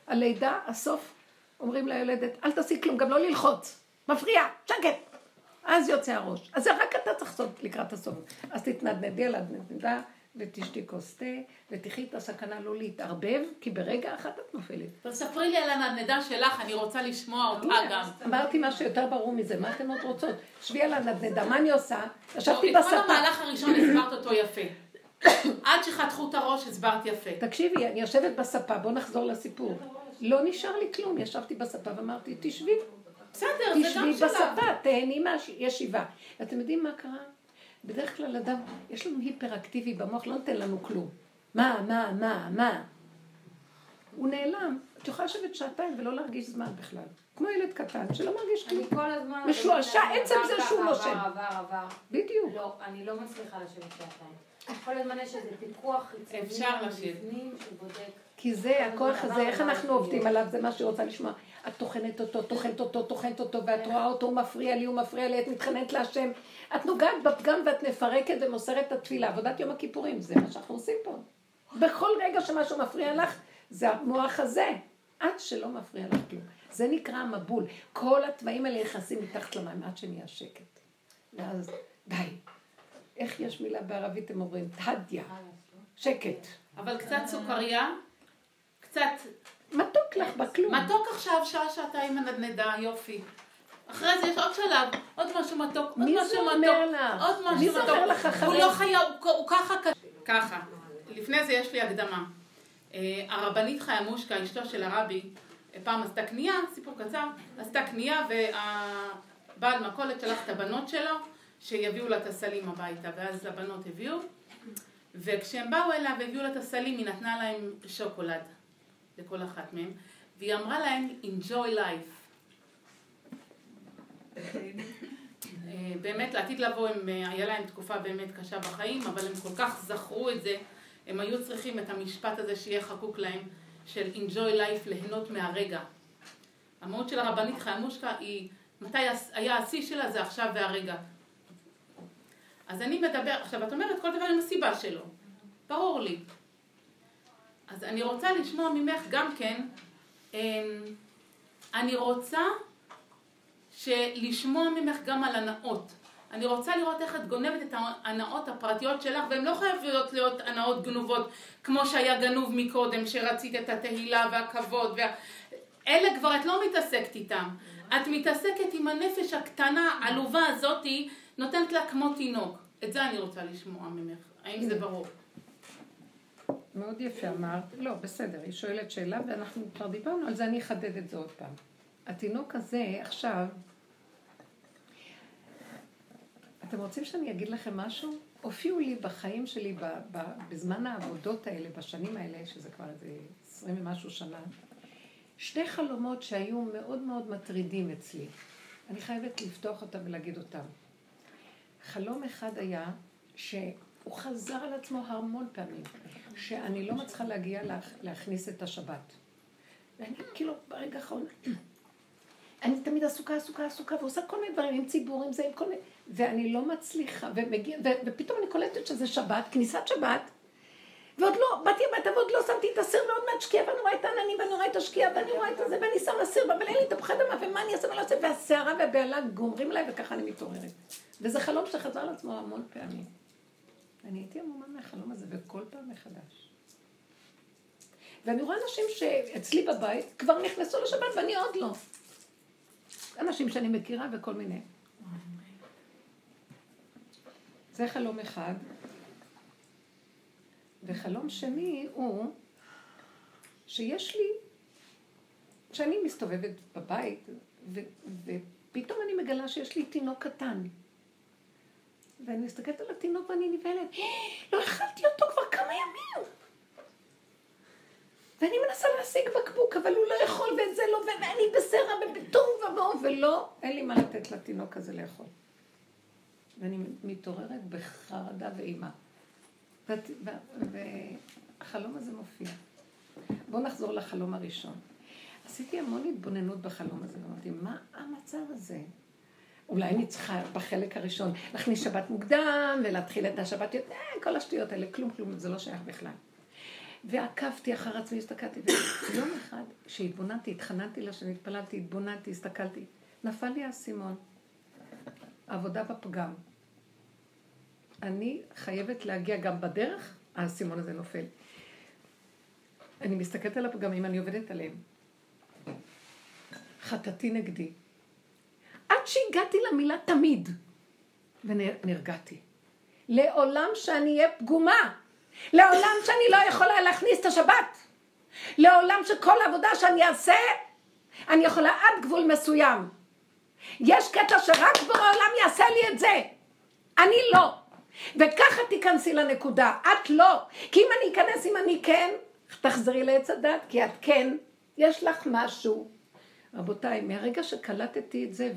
S1: הלידה, הסוף, אומרים ליולדת, אל תעשי כלום, גם לא ללחוץ. מפריע, שקט. אז יוצא הראש. אז זה רק אתה צריך לעשות לקראת הסוף. אז תתנדנדי על הנדנדה ותשתי כוס תה, ותחי את הסכנה לא להתערבב, כי ברגע אחד את נופלת.
S4: תספרי לי על הנדנדה שלך, אני רוצה לשמוע אותה גם.
S1: אמרתי משהו יותר ברור מזה, מה אתן עוד רוצות? שבי על הנדנדה, מה אני עושה? ישבתי בספה.
S4: כל המהלך הראשון הסברת אותו יפה. [COUGHS] עד שחתכו את הראש הסברת יפה.
S1: תקשיבי, אני יושבת בספה, בואו נחזור לסיפור. לא נשאר לי כלום, ישבתי בספה ואמרתי, תשבי,
S4: בסדר, זה גם
S1: תשבי
S4: שלב.
S1: בספה, תהני מהישיבה. אתם יודעים מה קרה? בדרך כלל אדם, יש לנו היפראקטיבי במוח, לא נותן לנו כלום. מה, מה, מה, מה? הוא נעלם. את יכולה לשבת שעתיים ולא להרגיש זמן בכלל. כמו ילד קטן שלא מרגיש
S6: אני
S1: כלום.
S6: כל הזמן...
S1: משועשע, עצם זה שהוא
S6: ככה,
S1: נושם.
S6: עבר, עבר, עבר.
S1: בדיוק.
S6: לא, אני לא מצליחה לשבת שעתיים. כל הזמן יש איזה פיקוח חיצוני.
S4: אפשר לשבת.
S1: כי זה, הכוח הזה, איך
S6: עבר
S1: אנחנו. עובדים עליו, זה מה שהיא רוצה לשמוע. את טוחנת אותו, טוחנת אותו, טוחנת אותו, ואת רואה אותו, הוא מפריע לי, הוא מפריע לי, את מתחננת להשם. את נוגעת בפגם ואת מפרקת ומוסרת את התפילה. עבודת יום הכיפורים, זה מה שאנחנו עושים פה. בכל רגע שמשהו מפריע לך, זה המוח הזה. עד שלא מפריע לך כלום. זה נקרא המבול. כל התוואים האלה נכנסים מתחת למים עד שנהיה שקט. ואז, די. איך יש מילה בערבית, הם אומרים? תדיה. שקט.
S4: אבל קצת סוכריה, קצת
S1: מתוק לך בכלום.
S4: מתוק עכשיו, שעה, שעתיים מנדנדה, יופי. אחרי זה יש עוד שלב, עוד משהו מתוק, עוד
S1: מי
S4: משהו מתוק? עוד משהו
S1: מי
S4: מתוק.
S1: זה אומר לך אחרי?
S4: הוא לא חיה, הוא, ככה. ככה. לפני זה יש לי הקדמה. אה, הרבנית חיה מושקה, אשתו של הרבי, פעם עשתה קנייה, סיפור קצר, עשתה קנייה והבעל מכולת שלח את הבנות שלו שיביאו לה את הסלים הביתה, ואז הבנות הביאו, וכשהם באו אליה והביאו לה את הסלים, היא נתנה להם שוקולד, לכל אחת מהם, והיא אמרה להם, enjoy life. [LAUGHS] אה, באמת לעתיד לבוא, הם, אה, היה להם תקופה באמת קשה בחיים, אבל הם כל כך זכרו את זה, הם היו צריכים את המשפט הזה שיהיה חקוק להם, של enjoy life, ליהנות מהרגע. המהות של הרבנית חיימושקה היא, מתי היה השיא שלה זה עכשיו והרגע. אז אני מדבר, עכשיו את אומרת כל דבר עם הסיבה שלו, ברור לי. אז אני רוצה לשמוע ממך גם כן, אמ, אני רוצה לשמוע ממך גם על הנאות. אני רוצה לראות איך את גונבת את ההנאות הפרטיות שלך, והן לא חייבות להיות הנאות גנובות, כמו שהיה גנוב מקודם, שרצית את התהילה והכבוד. וה... אלה כבר את לא מתעסקת איתם. את מתעסקת עם הנפש הקטנה, העלובה הזאתי, נותנת לה כמו תינוק. את זה אני רוצה לשמוע ממך. האם זה ברור?
S1: מאוד יפה אמרת. לא, בסדר, היא שואלת שאלה ואנחנו כבר דיברנו על זה, אני אחדד את זה עוד פעם. התינוק הזה עכשיו, אתם רוצים שאני אגיד לכם משהו? הופיעו לי בחיים שלי, ב, ב, בזמן העבודות האלה, בשנים האלה, שזה כבר איזה עשרים ומשהו שנה, שני חלומות שהיו מאוד מאוד מטרידים אצלי. אני חייבת לפתוח אותם ולהגיד אותם. חלום אחד היה שהוא חזר על עצמו המון פעמים, שאני לא מצליחה להגיע לה, להכניס את השבת. ואני כאילו ברגע האחרון, [CLEARS THROAT] אני תמיד עסוקה, עסוקה, עסוקה, ועושה כל מיני דברים עם ציבור, עם זה, עם כל מיני... ואני לא מצליחה, ומגיע, ו, ופתאום אני קולטת שזה שבת, כניסת שבת, ועוד לא, באתי הביתה ועוד לא שמתי את הסיר, ועוד מעט שקיעה, ואני רואה את העננים, ואני רואה את השקיעה, ואני רואה את זה, ואני שמה סיר, אבל אין לי תפוחי אדמה, ומה אני אעשה, מה אני אעשה, והסערה והבהלה גומרים עליי, וככה אני מתעוררת. וזה חלום שחזר לעצמו המון פעמים. אני הייתי עמומה מהחלום הזה, וכל פעם מחדש. ואני רואה אנשים שאצלי בבית כבר נכנסו לשבת ואני עוד לא. אנשים שאני מכירה וכל מיני. זה חלום אחד. וחלום שני הוא שיש לי, שאני מסתובבת בבית, ו, ופתאום אני מגלה שיש לי תינוק קטן. ואני מסתכלת על התינוק ואני נבהלת, לא אכלתי אותו כבר כמה ימים. ואני מנסה להשיג בקבוק, אבל הוא לא יכול ואת זה לא, ואני בסרע ובתוהו ובוהו, ולא, אין לי מה לתת לתינוק הזה לאכול. ואני מתעוררת בחרדה ואימה. והחלום הזה מופיע. בואו נחזור לחלום הראשון. עשיתי המון התבוננות בחלום הזה, ואמרתי, מה המצב הזה? אולי אני צריכה בחלק הראשון להכניס שבת מוקדם ולהתחיל את השבת, אה, כל השטויות האלה, כלום כלום, זה לא שייך בכלל. ועקבתי אחר עצמי, הסתכלתי, ויום אחד שהתבוננתי, התחננתי לה, שהתפללתי, התבוננתי, הסתכלתי, נפל לי האסימון. עבודה בפגם. אני חייבת להגיע גם בדרך, האסימון הזה נופל. אני מסתכלת על הפגמים, אני עובדת עליהם. חטאתי נגדי. עד שהגעתי למילה תמיד, ונרגעתי. לעולם שאני אהיה פגומה. לעולם שאני לא יכולה להכניס את השבת. לעולם שכל עבודה שאני אעשה, אני יכולה עד גבול מסוים. יש קטע שרק בורא עולם יעשה לי את זה. אני לא. וככה תיכנסי לנקודה, את לא. כי אם אני אכנס, אם אני כן, תחזרי לעץ הדת, כי את כן, יש לך משהו. רבותיי, מהרגע שקלטתי את זה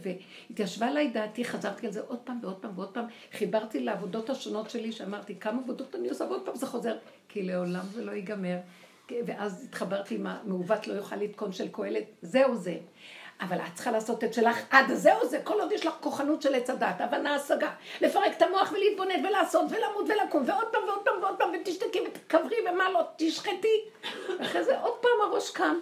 S1: והתיישבה עליי דעתי, חזרתי על זה עוד פעם ועוד פעם ועוד פעם, חיברתי לעבודות השונות שלי, שאמרתי, כמה עבודות אני עושה, ועוד פעם זה חוזר, כי לעולם זה לא ייגמר. ואז התחברתי עם המעוות לא יוכל לתקון של קהלת, זהו זה. אבל את צריכה לעשות את שלך עד זהו זה, כל עוד יש לך כוחנות של עץ הדת, הבנה, השגה, לפרק את המוח ולהתבונן ולעשות ולמות ולקום ועוד פעם ועוד פעם ועוד פעם ותשתקי ותקברי ומה לא, תשחטי. ואחרי זה עוד פעם הראש קם.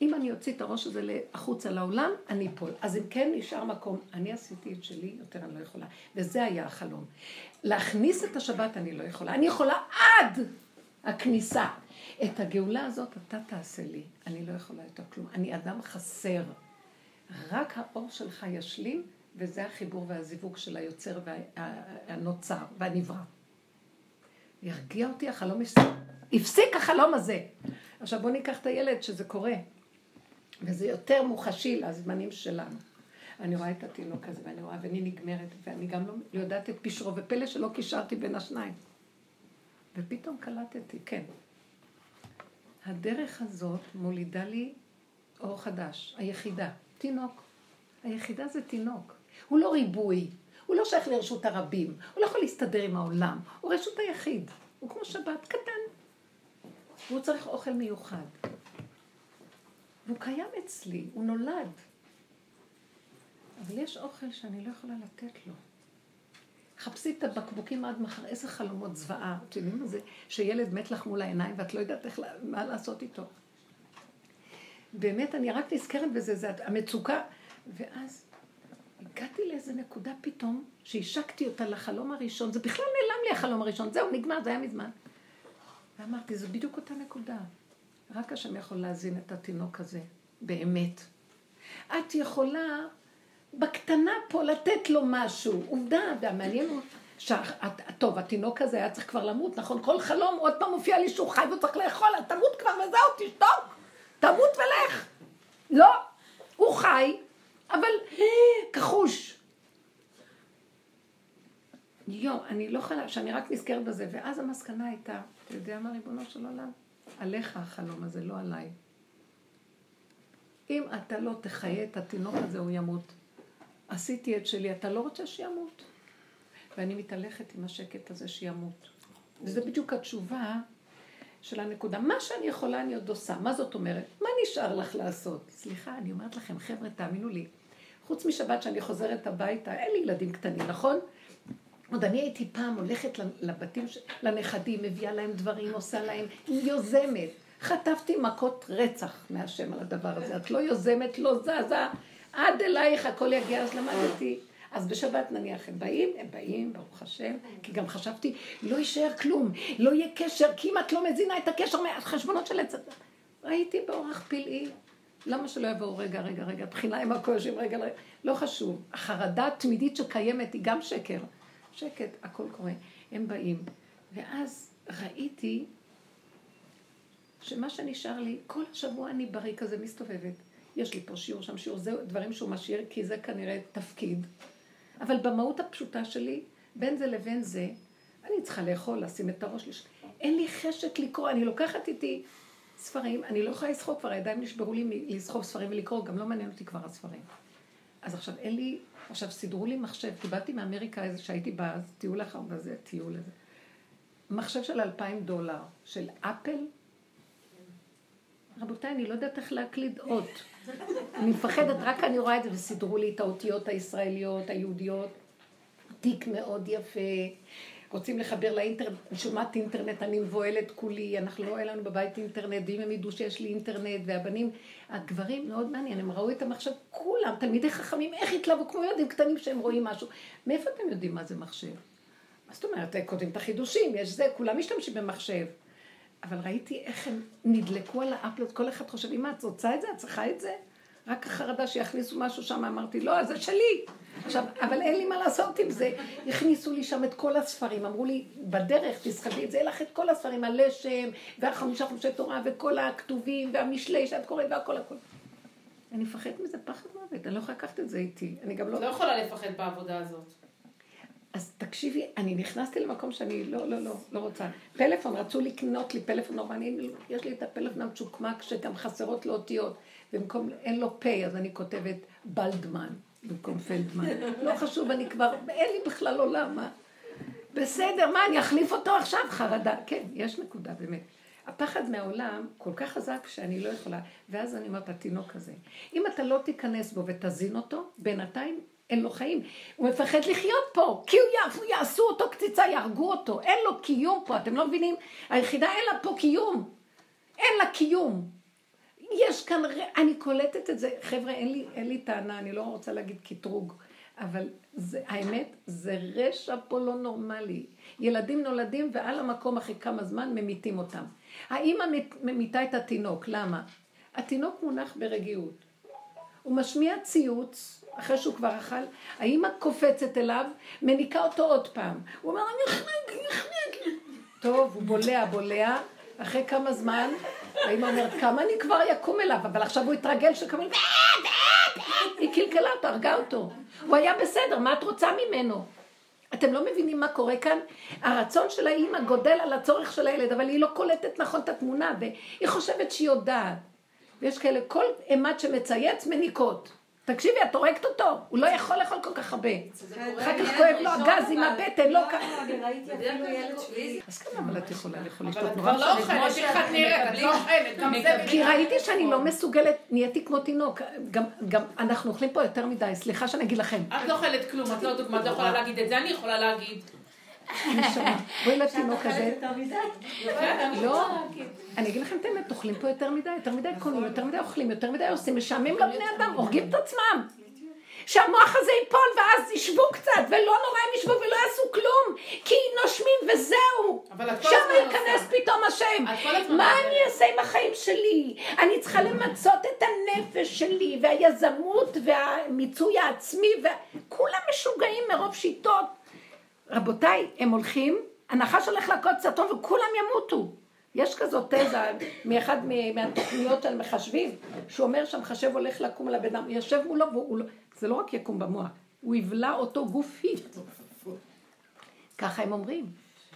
S1: אם אני אוציא את הראש הזה החוצה לעולם, אני אפול. אז אם כן, נשאר מקום. אני עשיתי את שלי, יותר אני לא יכולה. וזה היה החלום. להכניס את השבת אני לא יכולה. אני יכולה עד הכניסה. את הגאולה הזאת אתה תעשה לי. אני לא יכולה יותר כלום. אני אדם חסר. רק האור שלך ישלים, וזה החיבור והזיווג של היוצר והנוצר והנברא. ירגיע אותי החלום, הפסיק החלום הזה. עכשיו בואו ניקח את הילד שזה קורה. וזה יותר מוחשי לזמנים שלנו. אני רואה את התינוק הזה, ואני רואה, ואני נגמרת, ואני גם לא יודעת את פשרו, ופלא שלא קישרתי בין השניים. ופתאום קלטתי, כן. הדרך הזאת מולידה לי אור חדש, היחידה, תינוק. היחידה זה תינוק. הוא לא ריבוי, הוא לא שייך לרשות הרבים, הוא לא יכול להסתדר עם העולם, הוא רשות היחיד. הוא כמו שבת קטן. והוא צריך אוכל מיוחד. והוא קיים אצלי, הוא נולד. אבל יש אוכל שאני לא יכולה לתת לו. חפשי את הבקבוקים עד מחר, איזה חלומות זוועה. אתם יודעים מה זה? שילד מת לך מול העיניים ואת לא יודעת איך, מה לעשות איתו. באמת, אני רק נזכרת בזה, זה המצוקה. ואז הגעתי לאיזה נקודה פתאום, שהשקתי אותה לחלום הראשון, זה בכלל נעלם לי החלום הראשון, זהו, נגמר, זה היה מזמן. ואמרתי, זו בדיוק אותה נקודה. רק השם יכול להזין את התינוק הזה, באמת. את יכולה בקטנה פה לתת לו משהו. עובדה, והמעניין הוא, טוב, התינוק הזה היה צריך כבר למות, נכון? כל חלום עוד פעם מופיע לי שהוא חי והוא צריך לאכול, אז תמות כבר וזהו, תשתוק, תמות ולך. לא, הוא חי, אבל כחוש. יו, אני לא יכולה, שאני רק נזכרת בזה, ואז המסקנה הייתה, אתה יודע מה, ריבונו של עולם? עליך החלום הזה, לא עליי. אם אתה לא תחיה את התינוק הזה, הוא ימות. עשיתי את שלי, אתה לא רוצה שימות. ואני מתהלכת עם השקט הזה שימות. וזה בדיוק התשובה של הנקודה. מה שאני יכולה אני עוד עושה. מה זאת אומרת? מה נשאר לך לעשות? סליחה, אני אומרת לכם, חבר'ה, תאמינו לי, חוץ משבת שאני חוזרת הביתה, אין לי ילדים קטנים, נכון? עוד אני הייתי פעם הולכת לבתים, לנכדים, מביאה להם דברים, עושה להם, יוזמת. חטפתי מכות רצח מהשם על הדבר הזה. את לא יוזמת, לא זזה, עד אלייך הכל יגיע, אז למדתי. אז בשבת נניח הם באים, הם באים, ברוך השם, כי גם חשבתי, לא יישאר כלום, לא יהיה קשר, כי אם את לא מזינה את הקשר מהחשבונות של הצד... ראיתי באורח פלאי, למה שלא יבואו רגע, רגע, רגע, בחינה עם הקושי, רגע, רגע, לא חשוב. החרדה התמידית שקיימת היא גם שקר. שקט, הכל קורה. הם באים. ואז ראיתי שמה שנשאר לי, כל השבוע אני בריא כזה מסתובבת. יש לי פה שיעור, שם שיעור, זה דברים שהוא משאיר, כי זה כנראה תפקיד. אבל במהות הפשוטה שלי, בין זה לבין זה, אני צריכה לאכול, לשים את הראש לש... אין לי חשק לקרוא, אני לוקחת איתי ספרים, אני לא יכולה לסחוב כבר, הידיים נשברו לי לסחוב ספרים ולקרוא, גם לא מעניין אותי כבר הספרים. אז עכשיו אין לי עכשיו, סידרו לי מחשב, קיבלתי מאמריקה איזה שהייתי בטיול אחר בזה, טיול איזה. מחשב של אלפיים דולר, של אפל. רבותיי, אני לא יודעת איך להקליד אות. אני מפחדת, רק אני רואה את זה, וסידרו לי את האותיות הישראליות, היהודיות. תיק מאוד יפה. רוצים לחבר לאינטרנט, אני שומעת אינטרנט, אני מבוהלת כולי, אנחנו לא, אין לנו בבית אינטרנט, ואם הם ידעו שיש לי אינטרנט, והבנים, הגברים מאוד מעניין, הם ראו את המחשב, כולם, תלמידי חכמים, איך התלהבו כמו ילדים קטנים שהם רואים משהו. מאיפה אתם יודעים מה זה מחשב? מה זאת אומרת, כותבים את החידושים, יש זה, כולם משתמשים במחשב. אבל ראיתי איך הם נדלקו על האפלות, כל אחד חושב, אמא, את רוצה את זה? את צריכה את זה? רק החרדה שיכניסו משהו שם, אמרתי, לא, זה שלי. עכשיו, אבל אין לי מה לעשות עם זה. הכניסו לי שם את כל הספרים, אמרו לי, בדרך תסחבי את זה, יהיה לך את כל הספרים, הלשם, והחמישה חומשי תורה, וכל הכתובים, והמשלי שאת קוראת, והכל הכל. אני מפחדת מזה פחד מוות, אני לא יכולה לקחת את זה איתי. אני גם
S4: את לא יכולה לפחד בעבודה הזאת.
S1: אז תקשיבי, אני נכנסתי למקום שאני לא, לא, לא, לא רוצה. פלאפון, רצו לקנות לי פלאפון נורמלי, יש לי את הפלאפון המצ'וקמק שגם חסרות לו אותיות, במקום, אין לו פ', אז אני כותבת בלדמן במקום פלדמן. [LAUGHS] לא חשוב, אני כבר, אין לי בכלל עולם, מה? בסדר, מה, אני אחליף אותו עכשיו? חרדה. כן, יש נקודה, באמת. הפחד מהעולם כל כך חזק שאני לא יכולה, ואז אני אומרת, התינוק הזה, אם אתה לא תיכנס בו ותזין אותו, בינתיים אין לו חיים. הוא מפחד לחיות פה, כי הוא יעשו אותו קציצה, יהרגו אותו. אין לו קיום פה, אתם לא מבינים? היחידה אין לה פה קיום. אין לה קיום. יש כאן, אני קולטת את זה. חבר'ה, אין לי, אין לי טענה, אני לא רוצה להגיד קטרוג, אבל זה, האמת, זה רשע פה לא נורמלי. ילדים נולדים ועל המקום אחרי כמה זמן ממיתים אותם. האמא ממיתה את התינוק, למה? התינוק מונח ברגיעות. הוא משמיע ציוץ, אחרי שהוא כבר אכל, האמא קופצת אליו, מניקה אותו עוד פעם. הוא אומר, אני אחנק, אני אחנק. טוב, הוא בולע, בולע, אחרי כמה זמן, האמא אומרת, כמה אני כבר יקום אליו, אבל עכשיו הוא התרגל שכמה... היא קלקלה אותו, הרגה אותו. הוא היה בסדר, מה את רוצה ממנו? אתם לא מבינים מה קורה כאן? הרצון של האימא גודל על הצורך של הילד, אבל היא לא קולטת נכון את התמונה, והיא חושבת שהיא יודעת. ויש כאלה, כל אימת שמצייץ מניקות. תקשיבי, את הורגת אותו, הוא לא יכול לאכול כל כך הרבה. אחר כך כואב לו הגז עם הבטן, לא ככה.
S6: אני ראיתי אפילו ילד שביעי.
S1: אז כמה אבל את יכולה לאכול
S4: אבל
S1: לשתות
S4: את
S1: נורא
S4: כבר לא אוכלת, איך את נראית, את לא אוכלת,
S1: כי ראיתי שאני לא מסוגלת, נהייתי כמו תינוק. גם, אנחנו אוכלים פה יותר מדי, סליחה שאני אגיד לכם.
S4: את לא אוכלת כלום, את לא דוגמה, את לא יכולה להגיד את זה, אני יכולה להגיד.
S1: נשמה, בואי לתינוק הזה. לא. אני אגיד לכם את האמת, אוכלים פה יותר מדי, יותר מדי קונים, יותר מדי אוכלים, יותר מדי עושים, משעמם לבני אדם, הורגים את עצמם. שהמוח הזה ייפול ואז ישבו קצת, ולא נורא הם ישבו ולא יעשו כלום, כי נושמים וזהו. שם ייכנס. פתאום השם. מה. אני אעשה עם החיים שלי? אני צריכה למצות את הנפש שלי, והיזמות, והמיצוי העצמי, וכולם משוגעים מרוב שיטות. רבותיי, הם הולכים, הנחש הולך להכות סרטון וכולם ימותו. יש כזאת תזה מאחד מהתוכניות של מחשבים, שהוא אומר שהמחשב הולך לקום על הבן אדם, יושב מולו והוא לא, זה לא רק יקום במוח, הוא יבלע אותו גופית. ככה הם אומרים.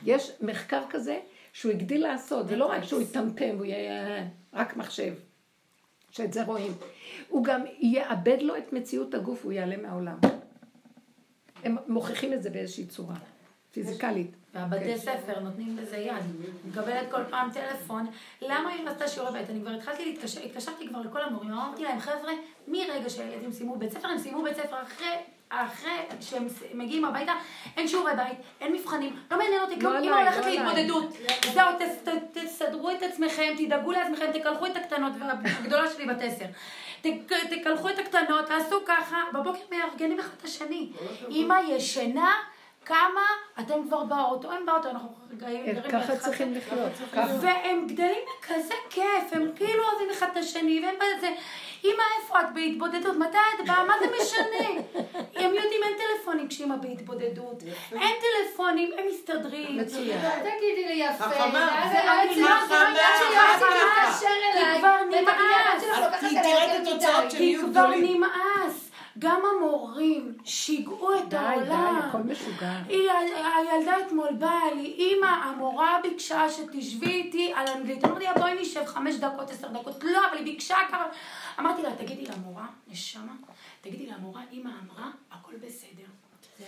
S1: יש מחקר כזה שהוא הגדיל לעשות, זה לא רק שהוא יטמטם, הוא יהיה רק מחשב, שאת זה רואים. הוא גם יאבד לו את מציאות הגוף, הוא יעלה מהעולם. הם מוכיחים את זה באיזושהי צורה, פיזיקלית.
S7: והבתי ספר נותנים לזה יד. מקבלת כל פעם טלפון, למה היא רצתה שיעורי בית? אני כבר התחלתי להתקשר, התקשרתי כבר לכל המורים, אמרתי להם, חבר'ה, מרגע שהילדים סיימו בית ספר, הם סיימו בית ספר אחרי... אחרי שהם מגיעים הביתה, אין שיעורי בית, אין מבחנים, לא מעניין אותי כלום,
S1: לא
S7: אמא
S1: עליי,
S7: הולכת
S1: לא.
S7: להתמודדות. זהו, תסדרו את עצמכם, תדאגו לעצמכם, תקלחו את הקטנות, והגדולה שלי בת עשר. תקלחו את הקטנות, תעשו ככה, בבוקר מארגנים אחד את השני. אמא ישנה, כמה, אתם כבר באוטו, הם באוטו, אנחנו גרים גרים
S1: ככה צריכים לחיות. ככה.
S7: והם גדלים בכזה כיף, הם כאילו אוהבים אחד את השני, והם בזה, אמא איפה את בהתבודדות, מתי את באה, מה זה משנה? הם יודעים, אין טלפונים כשאמא בהתבודדות, אין טלפונים, הם מסתדרים.
S1: מצוין.
S6: תגידי לי יפה.
S3: חכמה.
S6: זה
S3: חכמה.
S7: כי
S6: אליי.
S7: כבר נמאס.
S6: עליה
S3: תראה את התוצאות. של- יהיו
S7: כבר
S3: גדולים.
S7: נמאס. גם המורים שיגעו את
S1: די,
S7: העולם.
S1: די, הכל משוגע.
S7: היא, הילדה אתמול באה לי, אמא, המורה ביקשה שתשבי איתי על אנגלית. אמרתי לה, בואי נשב חמש דקות, עשר דקות. לא, אבל היא ביקשה כמה... אמרתי לה, תגידי למורה, נשמה, תגידי למורה, אמא אמרה, הכל בסדר. [LAUGHS]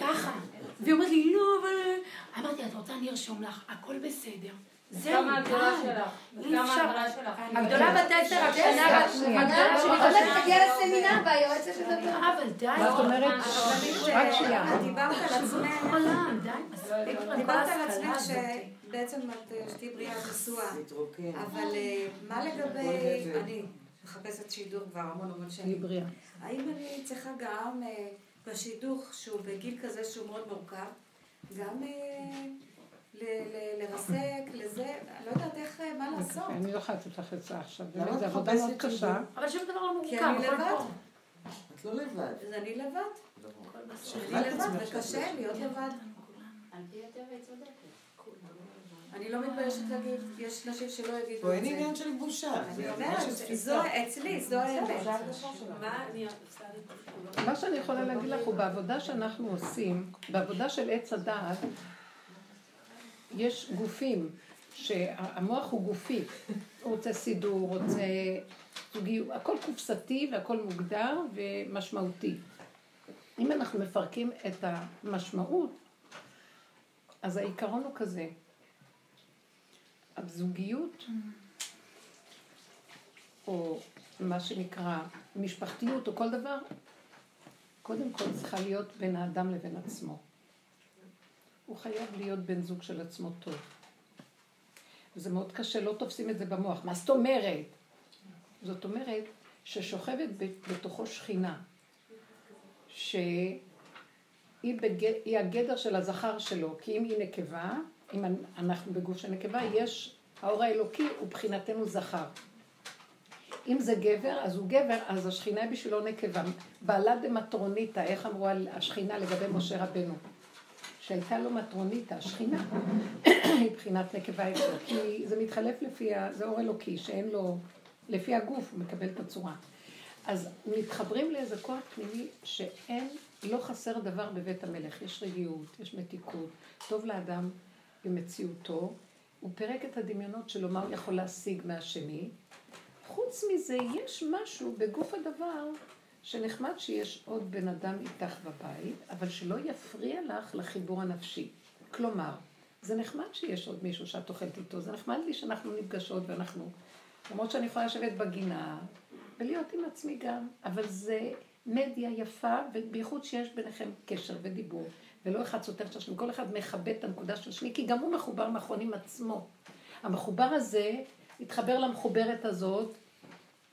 S7: ככה. והיא אומרת לי, לא, אבל... אמרתי לה, את רוצה, אני ארשום לך, הכל בסדר. זהו,
S6: כמה הגדולה
S7: די.
S6: שלך? כמה. הגדולה שלך?
S7: הגדולה בת עשר, הקטנה בת...
S1: שנייה.
S6: עוד מעט. תגיע לסמינר והיועצת תדבר.
S7: אבל די.
S1: מה זאת אומרת? רק שנייה.
S8: דיברת על עצמך,
S7: עולם, די, מספיק כבר עם כל
S8: דיברת על עצמך. שבעצם את אה, שתהיי בריאה
S3: להתרוקן.
S8: אבל אה, מה לגבי, אני מחפשת שידוך כבר המון המון
S1: היא
S8: שנים,
S1: בריאה.
S8: האם אני צריכה גם אה, בשידוך שהוא בגיל כזה שהוא מאוד מורכב, גם לרסק, לזה, אני לא יודעת איך, מה לעשות.
S1: אני לא יכולה לתת לך עצה עכשיו, באמת,
S3: את
S1: זו עבודה מאוד קשה.
S7: אבל שום דבר לא
S8: כי
S7: מורכב,
S8: אני
S7: הכל
S8: לבד.
S7: פה.
S3: את לא לבד.
S8: אז אני לבד, אני
S3: את
S8: לבד, וקשה להיות לבד. אני לא מתביישת להגיד, יש נשים שלא יגידו
S3: פה
S8: את
S3: אין
S8: זה.
S3: עניין של בושה.
S8: אני
S3: זה
S8: אומרת, זו-. אצלי, זו האמת.
S6: אני
S1: מה שאני יכולה להגיד לך הוא בעבודה שאנחנו עושים, בעבודה של עץ הדעת, יש גופים, שהמוח הוא גופי, הוא רוצה סידור, רוצה זוגיות, הכל קופסתי והכל מוגדר ומשמעותי. אם אנחנו מפרקים את המשמעות, אז העיקרון הוא כזה, הזוגיות, או מה שנקרא משפחתיות או כל דבר, קודם כל צריכה להיות בין האדם לבין עצמו. הוא חייב להיות בן זוג של עצמו טוב. וזה מאוד קשה, לא תופסים את זה במוח. מה זאת אומרת? זאת אומרת ששוכבת בתוכו שכינה, שהיא בג... הגדר של הזכר שלו, כי אם היא נקבה, אם אנחנו בגוף של נקבה, יש, האור האלוקי הוא מבחינתנו זכר. אם זה גבר, אז הוא גבר, אז השכינה היא בשבילו נקבה. בעלה דמטרוניתא, איך אמרו על השכינה לגבי משה רבנו? שהייתה לו מטרוניתא, השכינה, מבחינת נקבה אצלו, כי זה מתחלף לפי, זה אור אלוקי, שאין לו, לפי הגוף הוא מקבל את הצורה. אז מתחברים לאיזה כוח פנימי שאין, לא חסר דבר בבית המלך, יש רגיעות, יש מתיקות, טוב לאדם במציאותו, הוא פירק את הדמיונות שלו, מה הוא יכול להשיג מהשני. חוץ מזה, יש משהו בגוף הדבר שנחמד שיש עוד בן אדם איתך בבית, אבל שלא יפריע לך לחיבור הנפשי. כלומר, זה נחמד שיש עוד מישהו שאת אוכלת איתו, זה נחמד לי שאנחנו נפגשות ואנחנו... למרות שאני יכולה לשבת בגינה ולהיות עם עצמי גם, אבל זה מדיה יפה, ובייחוד שיש ביניכם קשר ודיבור, ולא אחד סותר את השני, כל אחד מכבד את הנקודה של השני, כי גם הוא מחובר נכון עם עצמו. המחובר הזה התחבר למחוברת הזאת,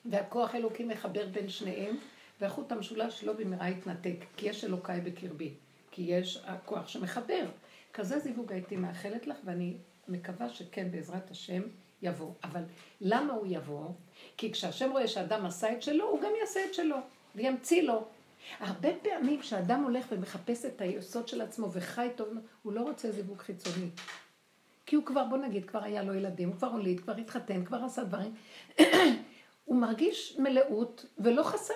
S1: והכוח האלוקי מחבר בין שניהם, והחוט המשולש לא במהרה יתנתק, כי יש אלוקיי בקרבי, כי יש הכוח שמחבר. כזה זיווג הייתי מאחלת לך, ואני מקווה שכן, בעזרת השם, יבוא. אבל למה הוא יבוא? כי כשהשם רואה שאדם עשה את שלו, הוא גם יעשה את שלו, וימציא לו. הרבה פעמים כשאדם הולך ומחפש את היסוד של עצמו וחי טוב, הוא לא רוצה זיווג חיצוני. כי הוא כבר, בוא נגיד, כבר היה לו ילדים, הוא כבר הוליד, כבר התחתן, כבר עשה דברים. [COUGHS] הוא מרגיש מלאות ולא חסר.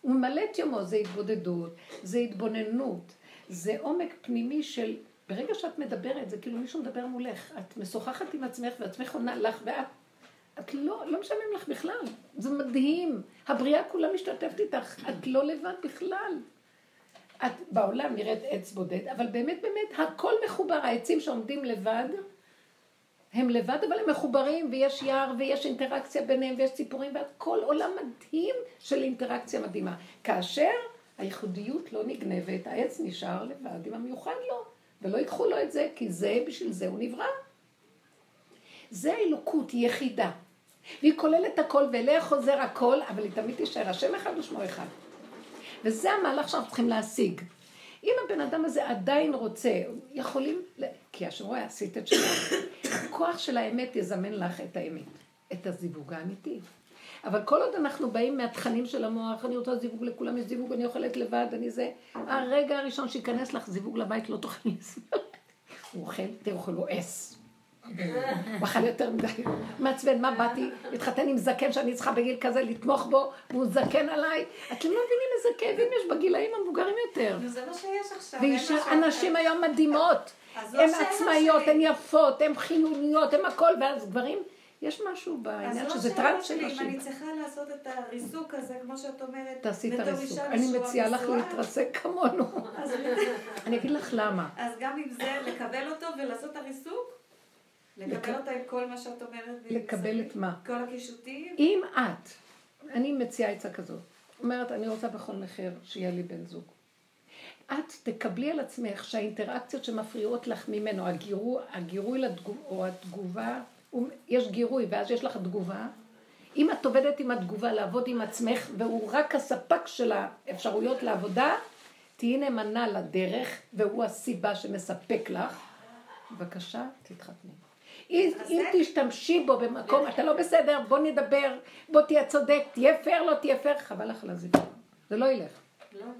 S1: הוא ממלא את יומו, זה התבודדות, זה התבוננות, זה עומק פנימי של, ברגע שאת מדברת, זה כאילו מישהו מדבר מולך, את משוחחת עם עצמך ועצמך עונה לך ואת, את לא, לא משלמים לך בכלל, זה מדהים, הבריאה כולה משתתפת איתך, את לא לבד בכלל. את בעולם נראית עץ בודד, אבל באמת באמת הכל מחובר, העצים שעומדים לבד, הם לבד אבל הם מחוברים ויש יער ויש אינטראקציה ביניהם ויש ציפורים והכל עולם מדהים של אינטראקציה מדהימה. כאשר הייחודיות לא נגנבת, העץ נשאר לבד עם המיוחד לו, ולא ייקחו לו את זה, כי זה, בשביל זה הוא נברא. זה האלוקות, היא יחידה. והיא כוללת הכל ואליה חוזר הכל, אבל היא תמיד תישאר השם אחד ושמו אחד. וזה המהלך שאנחנו צריכים להשיג. אם הבן אדם הזה עדיין רוצה, יכולים, כי השם רואה, עשית את שלך. הכוח של האמת יזמן לך את האמת, את הזיווג האמיתי. אבל כל עוד אנחנו באים מהתכנים של המוח, אני רוצה זיווג לכולם, יש זיווג, אני אוכלת לבד, אני זה, הרגע הראשון שייכנס לך זיווג לבית לא תוכלי לסבול. הוא אוכל, תראו, אוכל לו אס. הוא אכל יותר מדי. מעצבן, מה באתי? להתחתן עם זקן שאני צריכה בגיל כזה לתמוך בו, והוא זקן עליי. אתם לא מבינים איזה כאבים יש בגילאים המבוגרים יותר.
S8: זה מה שיש עכשיו. אחר.
S1: ואנשים היום מדהימות.
S8: אז לא
S1: הן
S8: שאלה
S1: עצמאיות. הן יפות, הן חילוניות, הן הכל, ואז גברים, יש משהו
S8: אז
S1: בעניין
S8: לא
S1: שזה
S8: שאלה
S1: טראנס של
S8: שלי, אם
S1: נשים.
S8: אני צריכה לעשות את הריסוק הזה, כמו שאת אומרת,
S1: תעשי את הריסוק. אני מציעה לך להתרסק כמונו.
S8: אז-
S1: אני אגיד לך למה.
S8: אז גם עם זה, לקבל אותו ולעשות את הריסוק? לקבל אותה עם כל מה שאת אומרת?
S1: לקבל את מה?
S8: כל הקישוטים?
S1: אם את, אני מציעה עצה כזאת, אומרת, אני רוצה בכל מחיר שיהיה לי בן זוג. את תקבלי על עצמך שהאינטראקציות שמפריעות לך ממנו, הגירוי, הגירוי לתגוב, או התגובה, יש גירוי ואז יש לך תגובה. אם את עובדת עם התגובה לעבוד עם עצמך והוא רק הספק של האפשרויות לעבודה, תהיי נאמנה לדרך והוא הסיבה שמספק לך. בבקשה, תתחתני. אם, אם תשתמשי בו במקום, אתה לא בסדר, בוא נדבר, בוא תהיה צודק, תהיה פייר, לא תהיה פייר, חבל לך על הזיווג. זה לא ילך.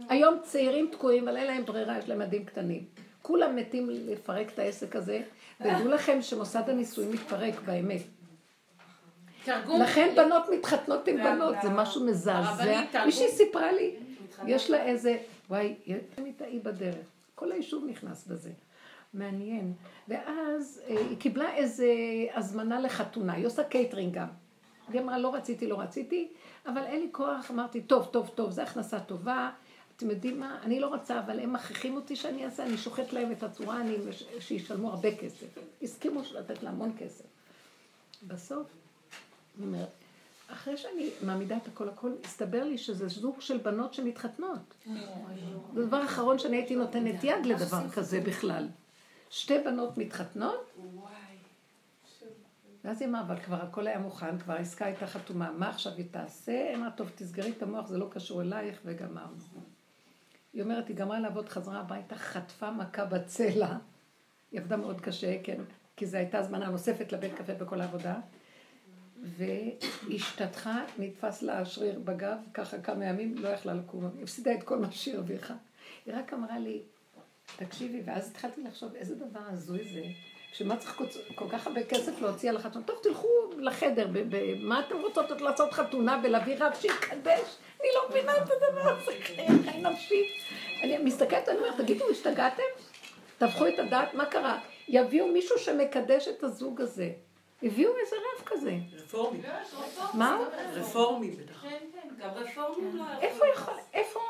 S1: היום צעירים תקועים, אבל אין להם ברירה, יש להם ילדים קטנים. כולם מתים לפרק את העסק הזה, ודעו לכם שמוסד הנישואים מתפרק באמת.
S4: תרגום.
S1: לכן בנות מתחתנות עם בנות, זה משהו מזעזע. מישהי סיפרה לי, יש לה איזה, וואי, היא היא בדרך. כל היישוב נכנס בזה. מעניין. ואז אה, היא קיבלה איזה הזמנה לחתונה, היא עושה קייטרינג גם. היא אמרה, לא רציתי, לא רציתי, אבל אין לי כוח, אמרתי, טוב, טוב, טוב, זו הכנסה טובה. אתם יודעים מה? אני לא רוצה, אבל הם מכריחים אותי שאני אעשה, אני שוחט להם את הצורה, אני, שישלמו הרבה כסף. הסכימו לתת לה המון כסף. בסוף, אני אומרת, אחרי שאני מעמידה את הכל הכל, הסתבר לי שזה זוג של בנות שמתחתנות. זה הדבר האחרון שאני הייתי נותנת יד לדבר כזה בכלל. שתי בנות מתחתנות, ואז היא אמרה, אבל כבר הכל היה מוכן, כבר העסקה הייתה חתומה, מה עכשיו היא תעשה? היא אמרה, טוב, תסגרי את המוח, זה לא קשור אלייך, וגמרנו. היא אומרת, היא גמרה לעבוד, חזרה הביתה, חטפה מכה בצלע. היא עבדה מאוד קשה, כן, כי זו הייתה הזמנה נוספת לבית קפה בכל העבודה. והשתתחה, נתפס לה השריר בגב, ככה כמה ימים, לא יכלה לקום, היא הפסידה את כל מה שהיא הרוויחה. היא רק אמרה לי, תקשיבי, ואז התחלתי לחשוב, איזה דבר הזוי זה, שמה צריך כל, כך הרבה כסף להוציא על החתונה? טוב, תלכו לחדר, מה אתם רוצות לעשות חתונה ולהביא רב שיקדש? אני לא מבינה את הדבר הזה, חיי חי נפשי. אני מסתכלת, אני אומרת, תגידו, השתגעתם? תהפכו את הדעת, מה קרה? יביאו מישהו שמקדש את הזוג הזה. הביאו איזה רב כזה.
S5: רפורמי.
S1: מה?
S5: רפורמי בטח.
S6: כן, כן, גם רפורמים לא
S1: איפה יכול, איפה,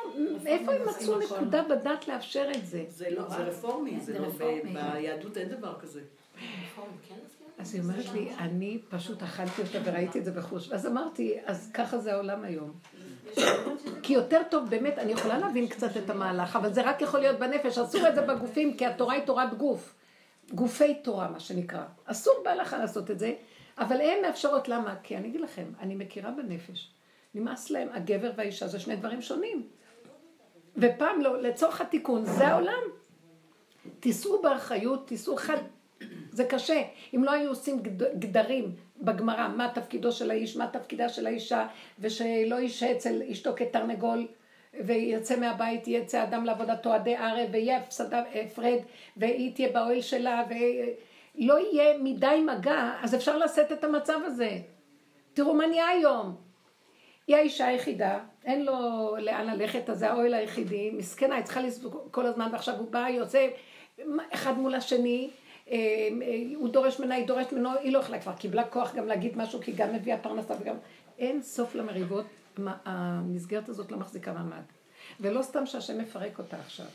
S1: איפה הם מצאו נקודה בדת לאפשר את זה?
S5: זה לא, זה רפורמי, זה לא, ביהדות אין דבר כזה.
S1: אז היא אומרת לי, אני פשוט אכלתי אותה וראיתי את זה בחוש. ואז אמרתי, אז ככה זה העולם היום. כי יותר טוב, באמת, אני יכולה להבין קצת את המהלך, אבל זה רק יכול להיות בנפש, אסור את זה בגופים, כי התורה היא תורת גוף. גופי תורה, מה שנקרא. אסור בהלכה לעשות את זה, אבל הן מאפשרות, למה? כי אני אגיד לכם, אני מכירה בנפש. נמאס להם, הגבר והאישה זה שני דברים שונים. ופעם לא, לצורך התיקון, זה העולם. תישאו באחריות, תישאו חד... זה קשה. אם לא היו עושים גד- גדרים בגמרא, מה תפקידו של האיש, מה תפקידה של האישה, ושלא ישהה אצל אשתו כתרנגול, ויצא מהבית, יצא אדם לעבודתו עדי ערב, ויהיה הפסדה הפרד, והיא תהיה באוהל שלה, ולא יהיה מדי מגע, אז אפשר לשאת את המצב הזה. תראו מה נהיה היום. היא האישה היחידה, אין לו לאן ללכת, אז זה האוהל היחידי, מסכנה, היא צריכה לסבול כל הזמן, ועכשיו הוא בא, יוצא אחד מול השני, אה, אה, הוא דורש ממנה, היא דורשת ממנו, היא לא יכולה כבר, קיבלה כוח גם להגיד משהו, כי גם מביאה פרנסה וגם... אין סוף למריבות, המסגרת הזאת לא מחזיקה מעמד. ולא סתם שהשם מפרק אותה עכשיו.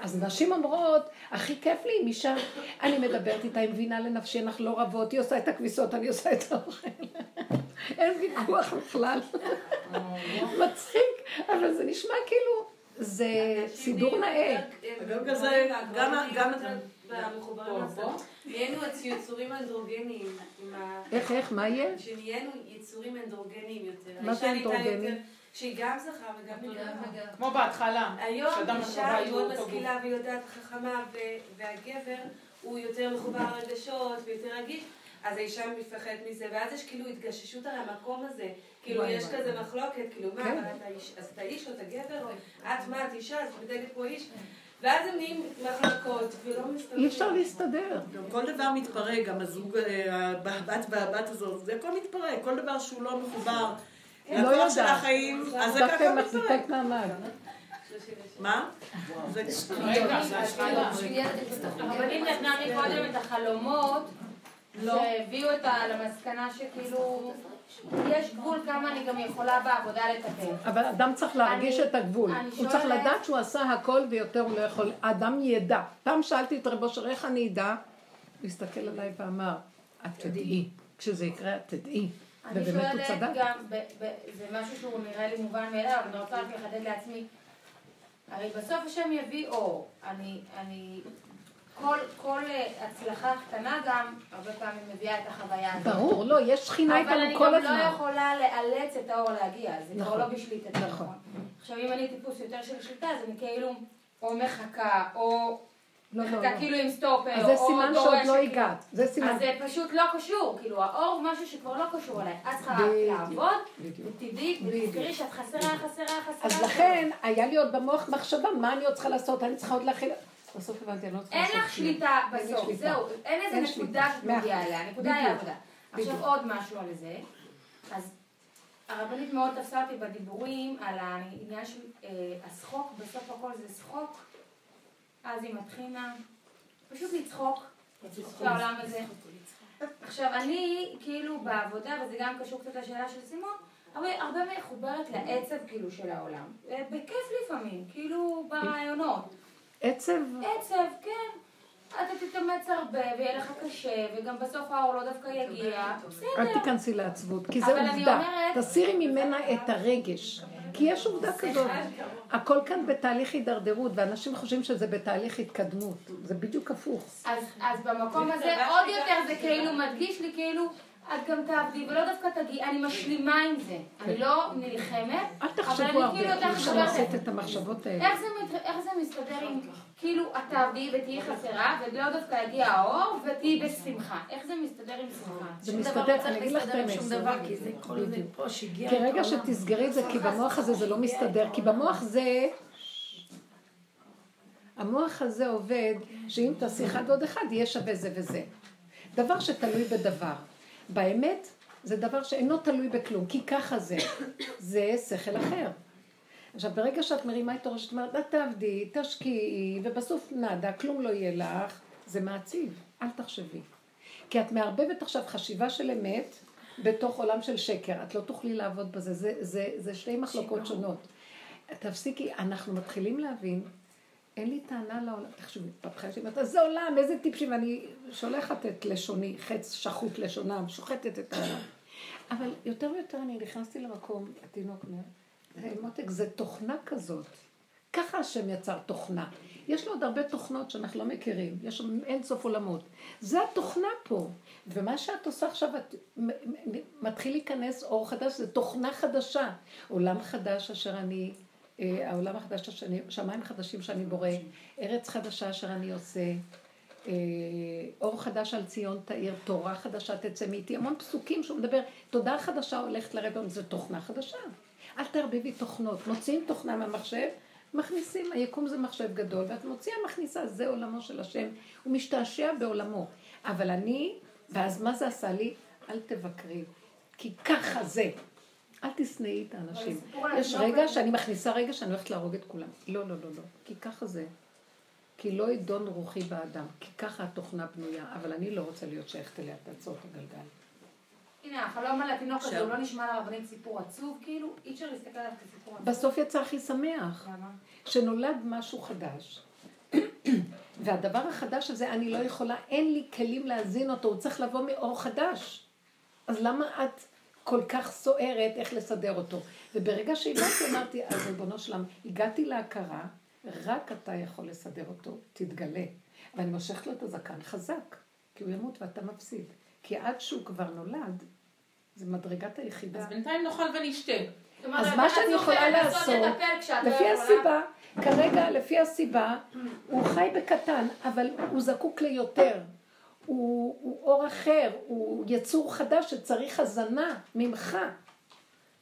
S1: אז נשים אומרות, הכי כיף לי עם אישה, אני מדברת איתה, היא מבינה לנפשי, אנחנו לא רבות, היא עושה את הכביסות, אני עושה את האוכל. [LAUGHS] אין ויכוח בכלל. [LAUGHS] מצחיק, אבל זה נשמע כאילו, זה סידור נאה.
S5: גם...
S6: במחוברים. נהיינו יצורים אנדרוגניים.
S1: איך, איך, מה יהיה?
S6: שנהיינו יצורים אנדרוגניים יותר.
S1: מה זה אנדרוגני?
S6: שהיא גם זכר וגם נקבה.
S4: כמו בהתחלה.
S6: היום אישה היא מאוד. משכילה ויודעת חכמה, ו- והגבר הוא יותר מחובר לרגשות ויותר רגיש, אז האישה מפחדת מזה, ואז יש כאילו התגששות על המקום הזה. כאילו יש. כזה מחלוקת, כאילו מה,
S1: כן.
S6: אז אתה איש או אתה גבר, או את מה, את אישה, אז מתנהגת פה איש. ואז הם נהיים מחלוקות, ולא מסתדרים.
S1: אי אפשר להסתדר.
S5: גם כל דבר מתפרק, גם הזוג, אה, הבת והבת הזאת, זה הכל מתפרק, כל דבר שהוא לא מחובר
S1: לא
S5: לכוח של
S1: יודעת.
S5: החיים, אז זה
S1: דווקא
S5: ככה מתפרק.
S1: מחזיקה מעמד.
S5: מה? זה
S4: רגע, זה השאלה.
S6: הרבנית נתנה מקודם את החלומות שהביאו אותה למסקנה שכאילו יש גבול כמה אני גם יכולה בעבודה לטפל.
S1: אבל אדם צריך להרגיש
S6: אני-
S1: את הגבול.
S6: אני
S1: הוא צריך
S6: שואלת-
S1: לדעת שהוא עשה הכל ויותר הוא לא יכול. האדם ידע. פעם שאלתי את רב אושר, איך אני אדע? הוא הסתכל עליי ואמר, את תדעי. כשזה יקרה, את תדעי.
S6: אני
S1: ובאמת הוא
S6: שואלת
S1: צדק.
S6: גם, ב- ב- זה משהו שהוא נראה לי מובן מאליו, אני רוצה רק לחדד לעצמי. הרי בסוף השם יביא אור. אני, אני, כל, כל אה, הצלחה קטנה גם, הרבה פעמים מביאה את החוויה הזאת.
S1: ברור, לא, יש שכינה
S6: אבל אני
S1: איתנו כל
S6: גם לא
S1: הזמן.
S6: יכולה לאלץ את האור להגיע, זה כבר
S1: נכון.
S6: לא בשליטתי.
S1: נכון.
S6: עכשיו, אם אני טיפוס יותר של שליטה, אז אני כאילו או מחכה, או
S1: לא, לא,
S6: מחכה
S1: לא.
S6: כאילו עם סטופר,
S1: אז זה
S6: או
S1: סימן שעוד
S6: דורשת,
S1: לא. הגעת. זה סימן.
S6: אז זה פשוט לא קשור, כאילו האור הוא משהו שכבר לא קשור אליי. את צריכה
S1: בדיוק,
S6: לעבוד,
S1: בדיוק.
S6: ותדעי, ותזכרי שאת חסרה, חסרה, חסרה.
S1: אז לכן, היה לי עוד במוח מחשבה, מה אני עוד צריכה לעשות? אני צריכה עוד להכין... בסוף הבנתי, אני לא צריכה
S6: אין
S1: לעשות
S6: לך
S1: כלום.
S6: שליטה
S1: אין לי
S6: בסוף. זהו, אין
S1: אין
S6: איזה. נקודה שאת
S1: מאה
S6: מגיעה
S1: אחוז.
S6: אליה, הנקודה היא. העבודה. עכשיו. עוד משהו על זה, אז הרבנית מאוד תפסה אותי בדיבורים על העניין של אה, השחוק, בסוף הכל זה שחוק, אז היא מתחילה פשוט לצחוק, שהעולם הזה. עכשיו אני כאילו בעבודה, וזה גם קשור קצת לשאלה של סימון, הרבה, הרבה מחוברת לעצב כאילו של העולם. אה, בכיף לפעמים, כאילו ברעיונות.
S1: עצב,
S6: עצב, כן. אתה תתאמץ הרבה ויהיה לך קשה, וגם בסוף האור לא דווקא יגיע.
S1: אל
S6: בסדר.
S1: תיכנסי לעצבות, כי זה עובדה. תסירי ממנה את הרגש. כי יש עובדה כזאת. הכל כאן בתהליך הידרדרות, ואנשים חושבים שזה בתהליך התקדמות. זה בדיוק הפוך.
S6: אז, אז במקום הזה עוד יותר זה כאילו מדגיש לי כאילו, את גם תעבדי ולא דווקא תגיעי, אני משלימה עם זה. אני לא נלחמת,
S1: אל
S6: אבל
S1: תחשבו
S6: אני כאילו
S1: הרבה, כי
S6: יותר
S1: אפשר
S6: חושבת,
S1: לעשות את המחשבות האלה.
S6: איך זה, מת- איך זה מסתדר עם, כאילו, את תעבדי ותהיי חסרה, ולא דווקא יגיע האור, ותהיי בשמחה. איך זה מסתדר עם שמחה?
S1: זה מסתדר,
S7: לא
S1: אני אגיד לך את האמת.
S7: שום דבר, כי זה כל זה פה שהגיע
S1: כי רגע. שתסגרי את זה, כי במוח הזה זה לא מסתדר, כי במוח זה... המוח הזה עובד, שאם תעשי אחד עוד אחד, יהיה שווה זה וזה. דבר שתלוי בדבר. באמת, זה דבר שאינו תלוי בכלום, כי ככה זה. [COUGHS] זה שכל אחר. עכשיו, ברגע שאת מרימה את הראש, את אומרת, את תעבדי, תשקיעי, ובסוף נאדה, כלום לא יהיה לך, זה מעציב. אל תחשבי. כי את מערבבת עכשיו חשיבה של אמת בתוך עולם של שקר. את לא תוכלי לעבוד בזה. זה, זה, זה שתי מחלוקות שונות. תפסיקי, אנחנו מתחילים להבין, אין לי טענה לעולם. תחשבי, פתחה יש לי אומרת, זה עולם, איזה טיפשים, ואני שולחת את לשוני, חץ שחוט לשונם, שוחטת את העולם. אבל יותר ויותר אני נכנסתי למקום, התינוק אומר, "היי, מותק, זה תוכנה כזאת. ככה השם יצר תוכנה. יש לו עוד הרבה תוכנות שאנחנו לא מכירים, יש שם אין סוף עולמות. זה התוכנה פה. ומה שאת עושה עכשיו, את מתחיל להיכנס אור חדש, זה תוכנה חדשה. עולם חדש אשר אני, העולם החדש אשר אני, שמיים חדשים שאני בורא, ארץ חדשה אשר אני עושה, אה, אור חדש על ציון תאיר, תורה חדשה תצא מאיתי, המון פסוקים שהוא מדבר, תודה חדשה הולכת לרבע, זה תוכנה חדשה. אל תערבבי תוכנות, מוציאים תוכנה מהמחשב, מכניסים, היקום זה מחשב גדול, ואת מוציאה מכניסה, זה עולמו של השם, הוא משתעשע בעולמו. אבל אני, ואז מה זה עשה לי? אל תבקרי, כי ככה זה. אל תשנאי את האנשים. יש רגע שאני מכניסה רגע שאני הולכת להרוג את כולם. לא, לא, לא, לא. כי ככה זה. כי לא ידון רוחי באדם, כי ככה התוכנה בנויה, אבל אני לא רוצה להיות שייכת אליה, תעצור את הגלגל.
S6: הנה, החלום על התינוק הזה, הוא לא נשמע לרבנית סיפור עצוב, כאילו, אי אפשר להסתכל עליו כסיפור עצוב.
S1: בסוף יצא הכי שמח.
S6: למה?
S1: שנולד משהו חדש. [CLEARS THROAT] והדבר החדש הזה, אני לא יכולה, אין לי כלים להזין אותו, הוא צריך לבוא מאור חדש. אז למה את כל כך סוערת איך לסדר אותו? וברגע שהגעתי, אמרתי, אז ריבונו שלם, הגעתי להכרה, רק אתה יכול לסדר אותו, תתגלה. ואני מושכת לו את הזקן חזק, כי הוא ימות ואתה מפסיד. כי עד שהוא כבר נולד, זה מדרגת היחידה.
S4: אז בינתיים נאכל ונשתה.
S1: אז מה שאני יכולה לעשות, לפי. הסיבה, כרגע לפי הסיבה, הוא חי בקטן, אבל הוא זקוק ליותר. הוא, הוא אור אחר, הוא יצור חדש שצריך הזנה ממך.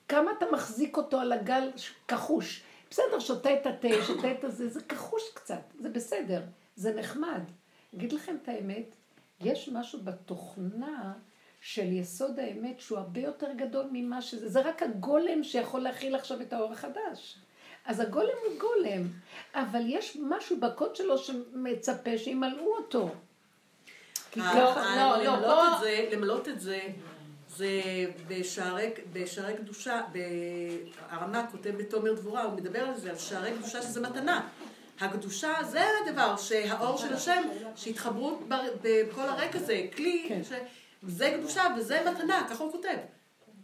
S1: כמה אתה מחזיק אותו על הגל כחוש. בסדר, שותה את התה, שותה את הזה, זה כחוש קצת, זה בסדר, זה נחמד. אגיד לכם את האמת, יש משהו בתוכנה של יסוד האמת שהוא הרבה יותר גדול ממה שזה, זה רק הגולם שיכול להכיל עכשיו את האור החדש. אז הגולם הוא גולם, אבל יש משהו בקוד שלו שמצפה שימלאו אותו. כי
S5: ה-
S1: ככה-
S5: ה-
S4: לא, לא,
S5: למלות
S4: פה-
S5: את זה, למלות את זה, זה בשערי, בשערי קדושה, הרמ"א כותב בתומר דבורה, הוא מדבר על זה, על שערי קדושה שזה מתנה. הקדושה זה הדבר שהאור של השם, שהתחברו בכל הרקע הזה, כלי,
S1: כן.
S5: ש... זה קדושה וזה מתנה, ככה הוא כותב.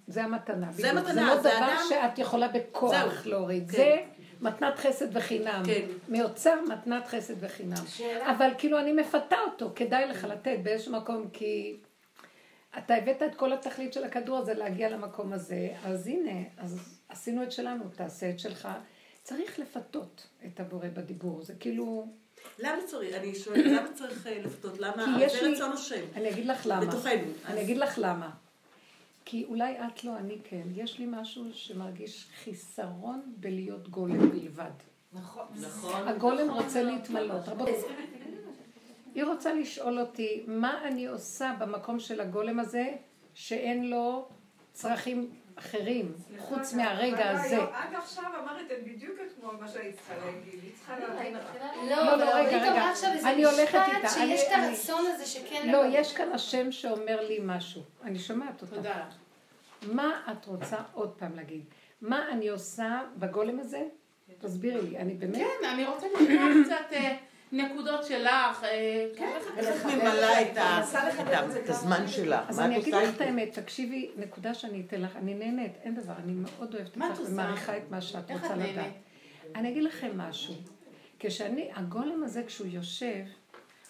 S1: זה המתנה.
S5: זה. מתנה,
S1: זה לא
S5: זה
S1: דבר
S5: אדם-
S1: שאת יכולה בכוח
S5: זהו.
S1: להוריד.
S5: כן.
S1: זה מתנת חסד וחינם.
S5: כן.
S1: מאוצר מתנת חסד וחינם. אבל כאילו אני מפתה אותו, כדאי לך לתת באיזשהו מקום, כי אתה הבאת את כל התכלית של הכדור הזה להגיע למקום הזה, אז הנה, אז עשינו את שלנו, תעשה את שלך. צריך לפתות את הבורא בדיבור, זה כאילו...
S5: למה צריך, אני שואלת, למה צריך אה, לפתות? למה?
S1: כי יש
S5: זה
S1: לי-
S5: רצון השם.
S1: אני אגיד לך למה.
S5: בתוכנו.
S1: אני אגיד לך למה. כי אולי את לא, אני כן. יש לי משהו שמרגיש חיסרון בלהיות גולם בלבד.
S2: נכון.
S3: נכון.
S1: הגולם רוצה להתמלות. רבותיי, היא רוצה לשאול אותי, מה אני עושה במקום של הגולם הזה, שאין לו צרכים אחרים, חוץ מהרגע הזה.
S9: עד עכשיו אמרתם בדיוק אתמול מה שהיית צריכה להגיד. היא צריכה להגיד.
S7: לא,
S1: לא,
S7: אבל
S1: רגע,
S7: רבנית
S1: רגע.
S7: איזה
S1: אני הולכת איתה.
S7: שיש את הרצון הזה שכן...
S1: לא, יש כאן השם שאומר לי משהו. אני שומעת אותך.
S4: תודה.
S1: מה את רוצה עוד פעם להגיד? מה אני עושה בגולם הזה? תסבירי לי, אני באמת...
S4: כן, אני רוצה לשמוע קצת אה, נקודות שלך. אה, כן,
S10: איך את ממלאה את הזמן. שלך?
S1: אז אני אגיד לך את? האמת, תקשיבי, נקודה שאני אתן לך, אני נהנית, אין דבר, אני מאוד אוהבת אותך? ומעריכה את מה שאת
S4: איך
S1: רוצה לדעת. אני אגיד לכם משהו, כשאני, הגולם הזה כשהוא יושב,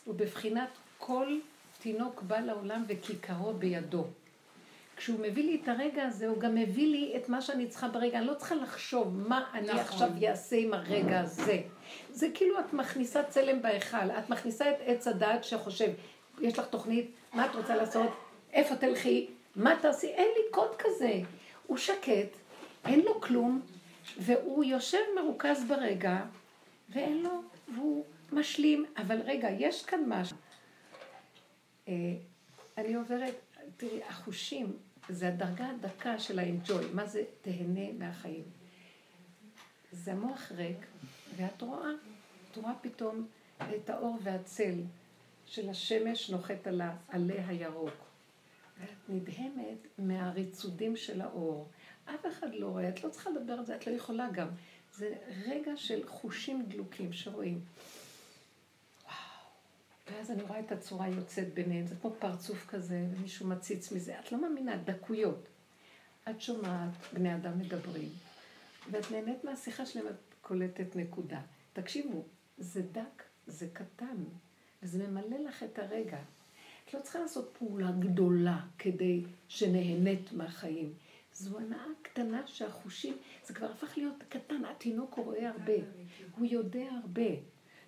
S1: הוא בבחינת כל תינוק בא לעולם וכיכרו בידו. כשהוא מביא לי את הרגע הזה, הוא גם מביא לי את מה שאני צריכה ברגע. אני לא צריכה לחשוב מה אני
S4: נכון.
S1: עכשיו אעשה עם הרגע הזה. זה כאילו את מכניסה צלם בהיכל, את מכניסה את עץ הדעת שחושב, יש לך תוכנית, מה את רוצה לעשות, איפה תלכי, מה תעשי, אין לי קוד כזה. הוא שקט, אין לו כלום, והוא יושב מרוכז ברגע, ואין לו, והוא משלים, אבל רגע, יש כאן משהו. אה, אני עוברת, תראי, החושים, זה הדרגה הדקה של האנג'וי, מה זה תהנה מהחיים. זה המוח ריק, ואת רואה, את רואה פתאום את האור והצל של השמש נוחת על העלה הירוק. ואת נדהמת מהריצודים של האור. אף אחד לא רואה, את לא צריכה לדבר על זה, את לא יכולה גם. זה רגע של חושים דלוקים שרואים. ואז אני רואה את הצורה יוצאת ביניהם, זה כמו פרצוף כזה, ומישהו מציץ מזה. את לא מאמינה, דקויות. את שומעת בני אדם מדברים, ואת נהנית מהשיחה שלהם, את קולטת נקודה. תקשיבו, זה דק, זה קטן, וזה ממלא לך את הרגע. את לא צריכה לעשות פעולה גדולה כדי שנהנית מהחיים. זו הנאה קטנה שהחושים, זה כבר הפך להיות קטן, התינוק הוא רואה הרבה, הוא יודע הרבה.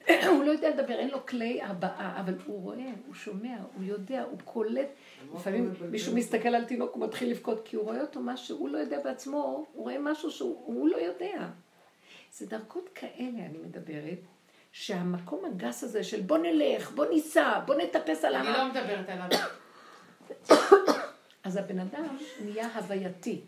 S1: [COUGHS] הוא לא יודע לדבר, אין לו כלי הבעה, אבל הוא רואה, הוא שומע, הוא יודע, הוא קולט. לפעמים מישהו מסתכל על תינוק, הוא מתחיל לבכות, כי הוא רואה אותו מה שהוא לא יודע בעצמו, הוא רואה משהו שהוא הוא לא יודע. זה דרכות כאלה אני מדברת, שהמקום הגס הזה של בוא נלך, בוא ניסע, בוא נטפס על
S4: אני
S1: ההר.
S4: לא מדברת עליו. [COUGHS]
S1: אז הבן אדם נהיה הווייתי.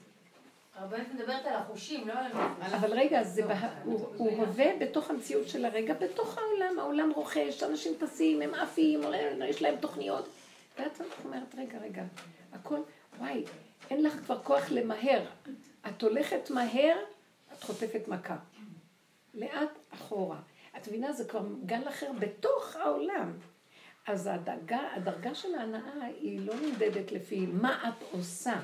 S6: הרבנית מדברת על החושים, לא על הנפש.
S1: אבל רגע, בה, הוא, הוא הווה בתוך המציאות של הרגע, בתוך העולם, העולם רוכש, אנשים טסים, הם עפים, יש להם תוכניות. ואת אומרת, רגע, רגע, הכל, וואי, אין לך כבר כוח למהר. את הולכת מהר, את חוטפת מכה. לאט אחורה. את מבינה, זה כבר גל אחר בתוך העולם. אז הדרגה, הדרגה של ההנאה היא לא נמדדת לפי מה את עושה.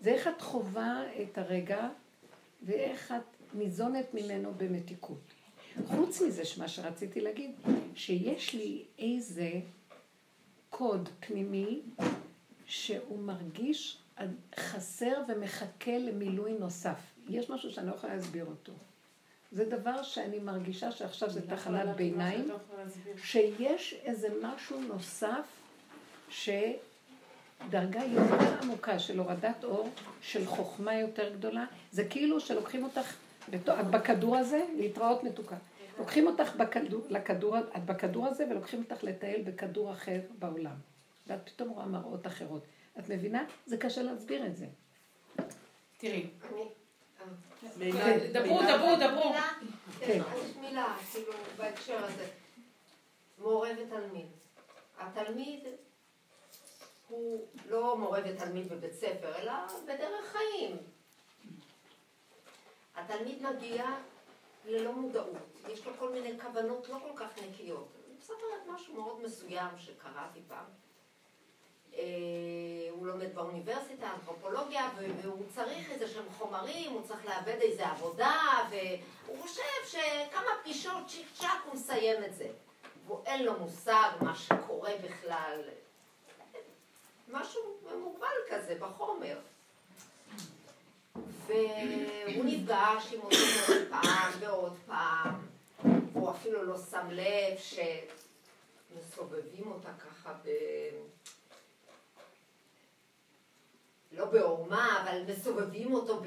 S1: זה איך את חווה את הרגע ואיך את ניזונת ממנו במתיקות. חוץ מזה, מה שרציתי להגיד, שיש לי איזה קוד פנימי שהוא מרגיש חסר ומחכה למילוי נוסף. יש משהו שאני לא יכולה להסביר אותו. זה דבר שאני מרגישה שעכשיו זה תחנת ביניים, שיש איזה משהו נוסף שדרגה יותר עמוקה של הורדת אור, של חוכמה יותר גדולה, זה כאילו שלוקחים אותך בתו- את בכדור הזה, להתראות מתוקה. לוקחים אותך בכדור, לכדור, את בכדור הזה ולוקחים אותך לטייל בכדור אחר בעולם. ואת פתאום רואה מראות אחרות. את מבינה? זה קשה להסביר את זה.
S4: תראי, דברו, דברו, דברו.
S1: כן.
S11: יש מילה, כאילו, בהקשר הזה. מורה ותלמיד. התלמיד הוא לא מורה ותלמיד בבית ספר, אלא בדרך חיים. התלמיד מגיע ללא מודעות, יש לו כל מיני כוונות לא כל כך נקיות. אני מספרת משהו מאוד מסוים שקראתי פעם. אה, הוא לומד באוניברסיטה, אנתרופולוגיה, והוא צריך איזה שהם חומרים, הוא צריך לאבד איזה עבודה, והוא חושב שכמה פגישות צ'יק צ'אק הוא מסיים את זה. והוא אין לו מושג מה שקורה בכלל. משהו מוגבל כזה בחומר. והוא נפגש עם עוד פעם ועוד פעם, והוא אפילו לא שם לב שמסובבים אותה ככה ב... לא בעורמה, אבל מסובבים אותו ב...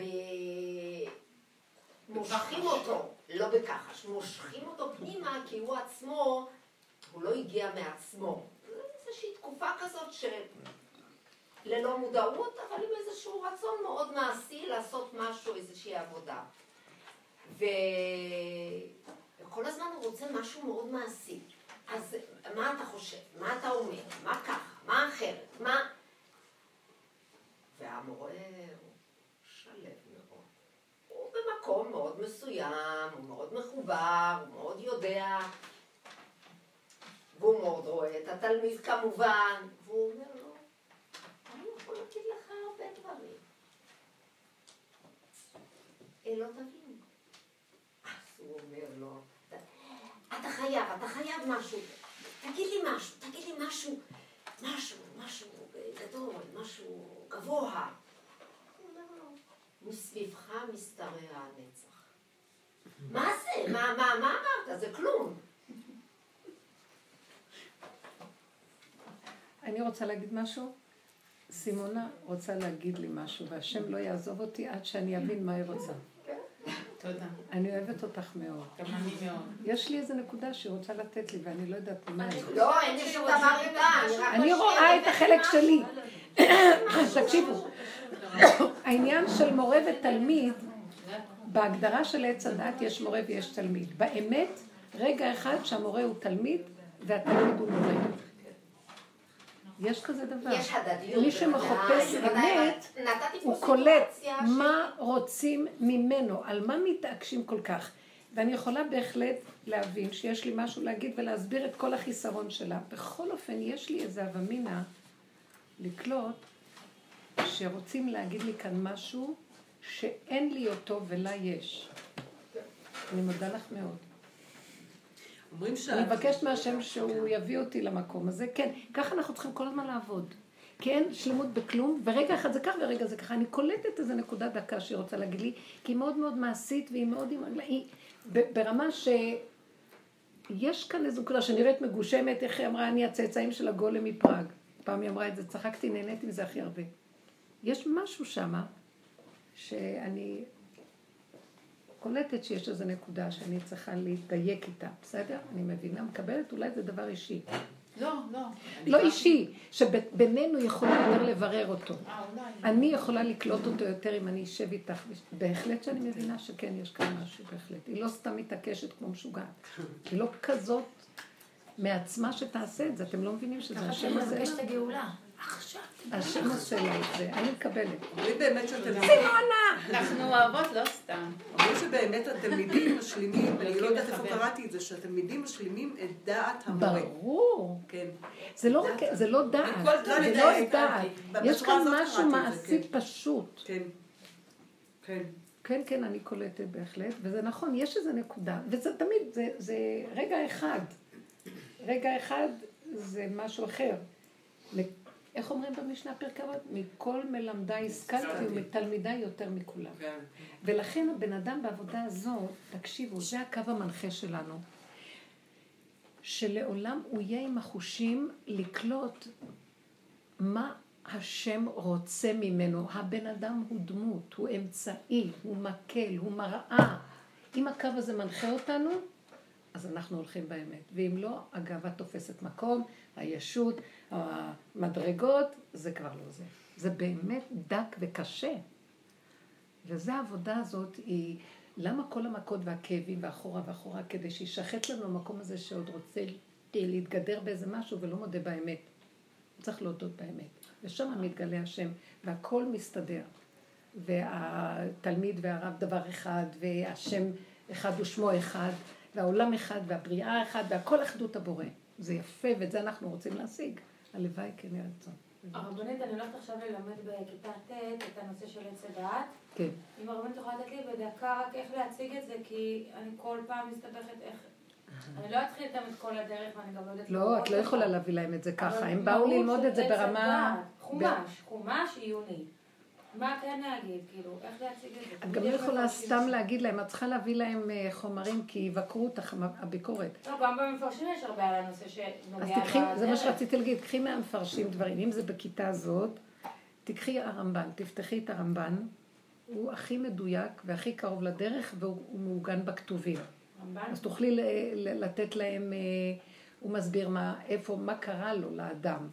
S11: מושכים אותו לא בכחש, מושכים אותו פנימה כי הוא עצמו, הוא לא הגיע מעצמו. זה איזושהי תקופה כזאת שללא מודעות, אבל עם איזשהו רצון מאוד מעשי לעשות משהו, איזושהי עבודה. ו... וכל הזמן הוא רוצה משהו מאוד מעשי. אז מה אתה חושב? מה אתה אומר? מה ככה? מה אחרת? מה... והמורה הוא שלב מאוד. הוא במקום מאוד מסוים, הוא מאוד מחובר, הוא מאוד יודע, והוא מאוד רואה את התלמיד כמובן, והוא אומר לו, אני יכול להגיד לך הרבה דברים. לא תבין. אז הוא אומר לו, אתה חייב, אתה חייב משהו. תגיד לי משהו, תגיד לי משהו, משהו, משהו גדול, משהו גבוה. מסביבך משתרע הנצח. מה זה? מה, מה, מה אמרת? זה כלום.
S1: אני רוצה להגיד משהו. סימונה רוצה להגיד לי משהו, והשם לא יעזוב אותי עד שאני אבין מה היא רוצה.
S4: תודה.
S1: אני אוהבת אותך מאוד.
S4: גם אני מאוד.
S1: יש לי איזו נקודה שהיא רוצה לתת לי, ואני לא יודעת מה היא.
S11: לא, אין לי שום דבר איתה, אני
S1: רואה את החלק שלי. [COUGHS] תקשיבו, העניין של מורה ותלמיד, בהגדרה של עץ הדת יש מורה ויש תלמיד. באמת, רגע אחד שהמורה הוא תלמיד והתלמיד הוא מורה. יש כזה דבר.
S11: יש הדדיות.
S1: מי שמחפש
S11: בוודאי,
S1: אמת, הוא קולט מה רוצים ממנו, על מה מתעקשים כל כך. ואני יכולה בהחלט להבין שיש לי משהו להגיד ולהסביר את כל החיסרון שלה. בכל אופן, יש לי איזה אבמינה לקלוט שרוצים להגיד לי כאן משהו שאין לי אותו ולה יש. אני מודה לך מאוד.
S5: אומרים ש...
S1: אני מבקשת מהשם שהוא יביא אותי למקום הזה. כן, ככה אנחנו צריכים כל הזמן לעבוד. כי אין שלמות בכלום, ורגע אחד זה כך ורגע זה ככה. אני קולטת איזה נקודה דקה שהיא רוצה להגיד לי, כי היא מאוד מאוד מעשית והיא מאוד... היא ב- ברמה ש... יש כאן איזו נקודה שנראית מגושמת, איך היא אמרה, אני הצאצאים של הגולם מפראג. פעם היא אמרה את זה, צחקתי, נהניתי מזה הכי הרבה. יש משהו שמה, שאני קולטת שיש איזו נקודה שאני צריכה להתדייק איתה, בסדר? אני מבינה, מקבלת, אולי זה דבר אישי.
S4: לא, לא.
S1: לא אישי, שבינינו יכולים יותר לברר אותו.
S4: אה.
S1: אני יכולה לקלוט אותו יותר אם אני אשב איתך. בהחלט שאני מבינה שכן, יש כאן משהו, בהחלט. היא לא סתם מתעקשת כמו משוגעת. היא לא כזאת מעצמה שתעשה את זה. אתם לא מבינים שזה
S7: ככה
S1: השם
S7: שאני
S1: הזה?
S7: מבקשת את הגאולה. עכשיו.
S1: השם עושה לה את זה. אני מקבלת.
S5: אומרים באמת שהתלמידים...
S1: סימונה!
S4: אנחנו אוהבות לא סתם.
S5: אומרים שבאמת התלמידים משלימים, אני לא יודעת איפה. קראתי את זה, שהתלמידים משלימים את דעת המורה.
S1: ברור.
S5: כן.
S1: זה לא רק, זה לא דעת. זה לא. דעת.
S5: בצורה
S1: יש כאן משהו מעשי
S5: כן.
S1: פשוט.
S5: כן. כן.
S1: כן, כן, אני קולטת בהחלט, וזה נכון, יש איזו נקודה, וזה תמיד, זה, זה רגע אחד. רגע אחד זה משהו אחר. איך אומרים במשנה פרק אבות? מכל מלמדיי השכלתי ומתלמידיי יותר מכולם.
S3: כן.
S1: ולכן הבן אדם בעבודה הזאת, תקשיבו, זה הקו המנחה שלנו, שלעולם הוא יהיה עם החושים לקלוט מה השם רוצה ממנו. הבן אדם הוא דמות, הוא אמצעי, הוא מקל, הוא מראה. אם הקו הזה מנחה אותנו, אז אנחנו הולכים באמת. ואם לא, הגאווה תופסת מקום, הישות, המדרגות, זה כבר לא זה. זה באמת דק וקשה. וזו העבודה הזאת היא, למה כל המכות והכאבים ואחורה ואחורה, כדי שישחט לנו המקום הזה שעוד רוצה להתגדר באיזה משהו ולא מודה באמת. צריך להודות באמת. ושם מתגלה השם, והכל מסתדר. והתלמיד והרב דבר אחד, והשם אחד ושמו אחד, והעולם אחד, והבריאה אחד, והכל אחדות הבורא. זה יפה, ואת זה אנחנו רוצים להשיג. הלוואי כן יהיה רצון.
S6: הרבנית, אני הולכת עכשיו ללמד בכיתה ט' את הנושא של עץ הדעת.
S1: כן.
S6: אם הרבנית יכולה לתת לי בדקה רק איך להציג את זה, כי אני כל פעם מסתבכת איך... אני לא אתחיל איתם את כל הדרך, ואני גם לא יודעת...
S1: לא, את לא. יכולה להביא להם את זה ככה. הם באו ללמוד את זה ברמה...
S6: חומש, חומש עיוני. מה כן להגיד, כאילו, איך להציג את זה?
S1: את גם לא יכולה סתם להגיד להם, את צריכה להביא להם אה, חומרים כי יבקרו אותך הביקורת.
S6: לא, גם במפרשים יש הרבה על הנושא
S1: אז
S6: שנוגע
S1: תקחי, זה מה. שרציתי להגיד, קחי מהמפרשים דברים, אם זה בכיתה הזאת, תקחי הרמב"ן, תפתחי את הרמב"ן, הוא הכי מדויק והכי קרוב לדרך והוא הוא מעוגן בכתובים.
S6: רמב"ן?
S1: אז תוכלי לתת להם, אה, הוא מסביר מה, איפה, מה קרה לו, לאדם.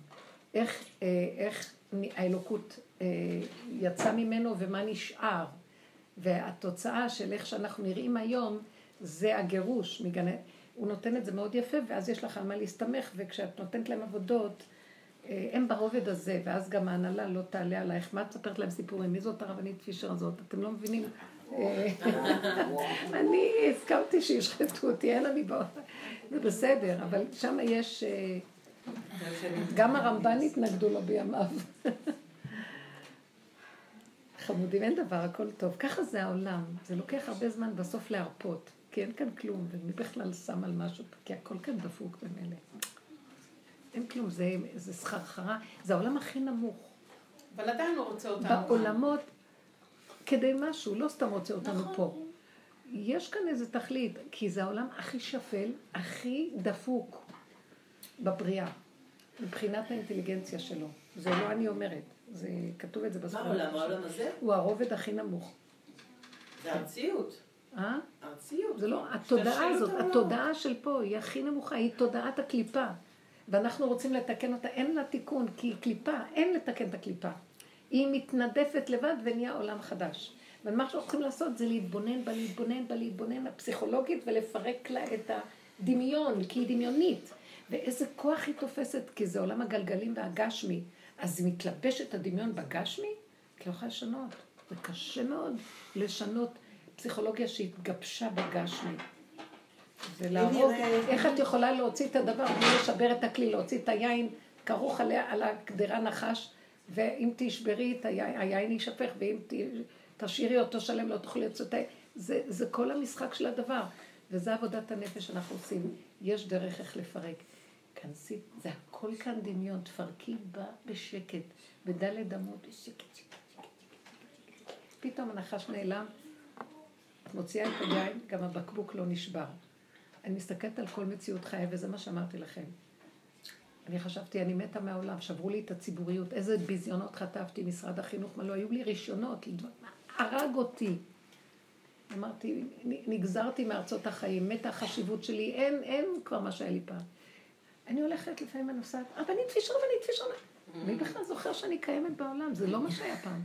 S1: איך, אה, איך האלוקות יצא ממנו ומה נשאר. והתוצאה של איך שאנחנו נראים היום, זה הגירוש מגן... הוא נותן את זה מאוד יפה, ואז יש לך על מה להסתמך, וכשאת נותנת להם עבודות, אה, הם ברובד הזה, ואז גם ההנהלה לא תעלה עלייך. מה את מספרת להם סיפורים? מי זאת הרבנית פישר הזאת? אתם לא מבינים? אה, [LAUGHS] אני הסכמתי שישחטו אותי, אין אני בעולם. זה בסדר, אבל שם יש... אה, גם הרמב"ן התנגדו לו בימיו. [LAUGHS] חמודים, אין דבר, הכל טוב. ככה זה העולם. זה לוקח הרבה זמן בסוף להרפות, כי אין כאן כלום, ומי בכלל שם על משהו, כי הכל כאן דפוק במילא. אין כלום, זה, זה סחרחרה, זה העולם הכי נמוך.
S4: אבל עדיין הוא רוצה אותנו.
S1: בעולמות, כדי משהו, לא סתם רוצה אותנו
S4: נכון.
S1: פה. יש כאן איזה תכלית, כי זה העולם הכי שפל, הכי דפוק בבריאה, מבחינת האינטליגנציה שלו. זה לא אני אומרת, זה כתוב את זה
S10: מה
S1: בספרים.
S10: העולם? העולם הזה?
S1: הוא הרובד הכי נמוך.
S10: זה ארציות.
S1: אה?
S10: ארציות.
S1: זה לא, התודעה הזאת,
S10: העולם.
S1: התודעה של פה היא הכי נמוכה, היא תודעת הקליפה. ואנחנו רוצים לתקן אותה, אין לה תיקון, כי היא קליפה, אין לתקן את הקליפה. היא מתנדפת לבד ונהיה עולם חדש. ומה שאנחנו צריכים לעשות זה להתבונן בה, להתבונן בה, להתבונן הפסיכולוגית ולפרק לה את הדמיון, כי היא דמיונית. ואיזה כוח היא תופסת, כי זה עולם הגלגלים והגשמי. אז היא מתלבשת הדמיון בגשמי? כי לא יכולה לשנות. זה קשה מאוד לשנות פסיכולוגיה שהתגבשה בגשמי. זה להרוג, איך את יכולה להוציא את הדבר בלי לשבר את הכלי, להוציא את היין כרוך עליה, על הקדרה נחש, ואם תשברי את היין, היין יישפך, ואם ת- תשאירי אותו שלם לא תוכלי לצאת, זה, זה כל המשחק של הדבר, וזה עבודת הנפש שאנחנו עושים. יש דרך איך לפרק. כנסי, זה הכל כאן דמיון, תפרקי בה בשקט, בדלת אמות, בשקט, שקט, שקט. פתאום הנחש נעלם, מוציאה את היין, גם הבקבוק לא נשבר. אני מסתכלת על כל מציאות חיי, וזה מה שאמרתי לכם. אני חשבתי, אני מתה מהעולם, שברו לי את הציבוריות, איזה ביזיונות חטפתי, משרד החינוך, מה לא, היו לי רישיונות, הרג אותי. אמרתי, נגזרתי מארצות החיים, מתה החשיבות שלי, אין, אין כבר מה שהיה לי פעם. אני הולכת לפעמים אני נוסעת, רבנית פישר, רבנית פישר. מי בכלל זוכר שאני קיימת בעולם? זה לא מה שהיה פעם.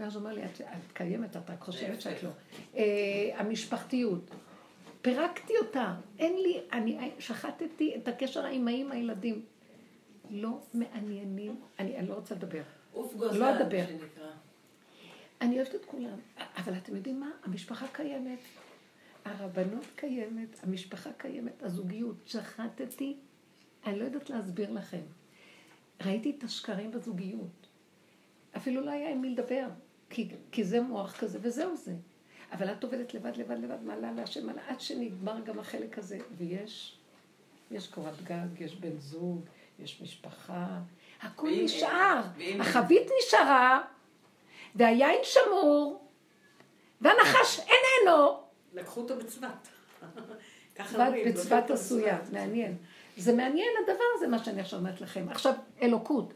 S1: ואז הוא אומר לי, את, את קיימת, את רק חושבת שאת לא. אה, המשפחתיות, פירקתי אותה, אין לי, אני שחטתי את הקשר האמהי עם הילדים. לא מעניינים, אני, אני לא רוצה לדבר.
S10: עוף
S1: לא
S10: גוזל,
S1: אדבר.
S10: שנקרא.
S1: אני אוהבת את כולם, אבל אתם יודעים מה? המשפחה קיימת, הרבנות קיימת, המשפחה קיימת, הזוגיות. שחטתי, אני לא יודעת להסביר לכם. ראיתי את השקרים בזוגיות. אפילו לא היה עם מי לדבר, כי, כי זה מוח כזה וזהו זה. אבל את עובדת לבד, לבד, לבד, מעלה להשם, מעלה, עד שנגמר גם החלק הזה. ויש, יש קורת גג, יש בן זוג, יש משפחה, הכל
S10: ואם-
S1: נשאר. החבית נשארה, והיין שמור, והנחש איננו.
S10: לקחו אותו בצבת. [LAUGHS] ככה אומרים, לקחו
S1: בצבת עשויה, מעניין. זה מעניין הדבר הזה, מה שאני עכשיו אומרת לכם. עכשיו, אלוקות.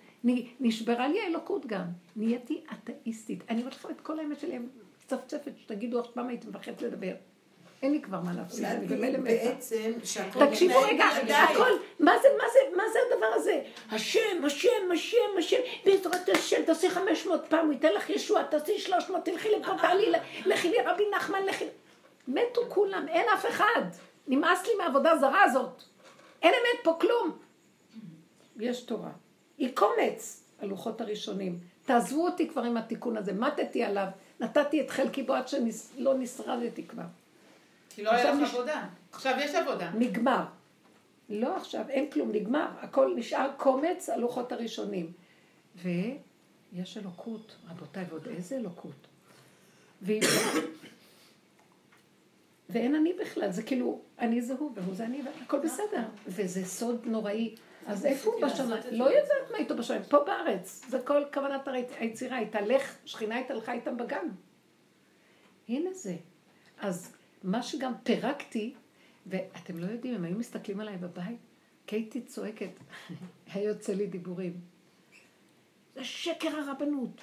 S1: נשברה לי האלוקות גם. נהייתי אתאיסטית. אני אומרת לכם את כל האמת שלי, מצפצפת, שתגידו עכשיו פעם הייתי מפחדת לדבר. אין לי כבר מה להפסיד, אני במילא מתה.
S10: בעצם, שהכל
S1: תקשיבו רגע. הכל, מה זה, מה זה, מה זה הדבר הזה? השם, השם, השם, השם, בעזרת השם, תעשי 500 פעם, הוא ייתן לך ישוע, תעשי 300, תלכי לפה, תעלי, לכי לרבי נחמן, לכי... מתו כולם, אין אף אחד. נמאס לי מהעבודה הזרה הזאת. אין אמת פה כלום. יש תורה. היא קומץ, הלוחות הראשונים. תעזבו אותי כבר עם התיקון הזה, מתתי עליו, נתתי את חלקי בו עד שלא נשרדתי כבר.
S4: כי לא היה לך
S1: נש-
S4: עבודה. עכשיו יש עבודה.
S1: נגמר. לא עכשיו, אין כלום, נגמר. הכל נשאר קומץ הלוחות הראשונים. ויש אלוקות, רבותיי, ועוד איזה אלוקות. והיא... ואין אני בכלל, זה כאילו, אני זה הוא והוא זה אני, והכל בסדר. וזה סוד נוראי. אז איפה הוא בשמיים? לא יודעת מה איתו בשמיים, פה בארץ. זה כל כוונת היצירה, התהלך, שכינה התהלכה איתם בגן. הנה זה. אז מה שגם פירקתי, ואתם לא יודעים, הם היו מסתכלים עליי בבית, הייתי צועקת, [LAUGHS] היה יוצא לי דיבורים. זה שקר הרבנות.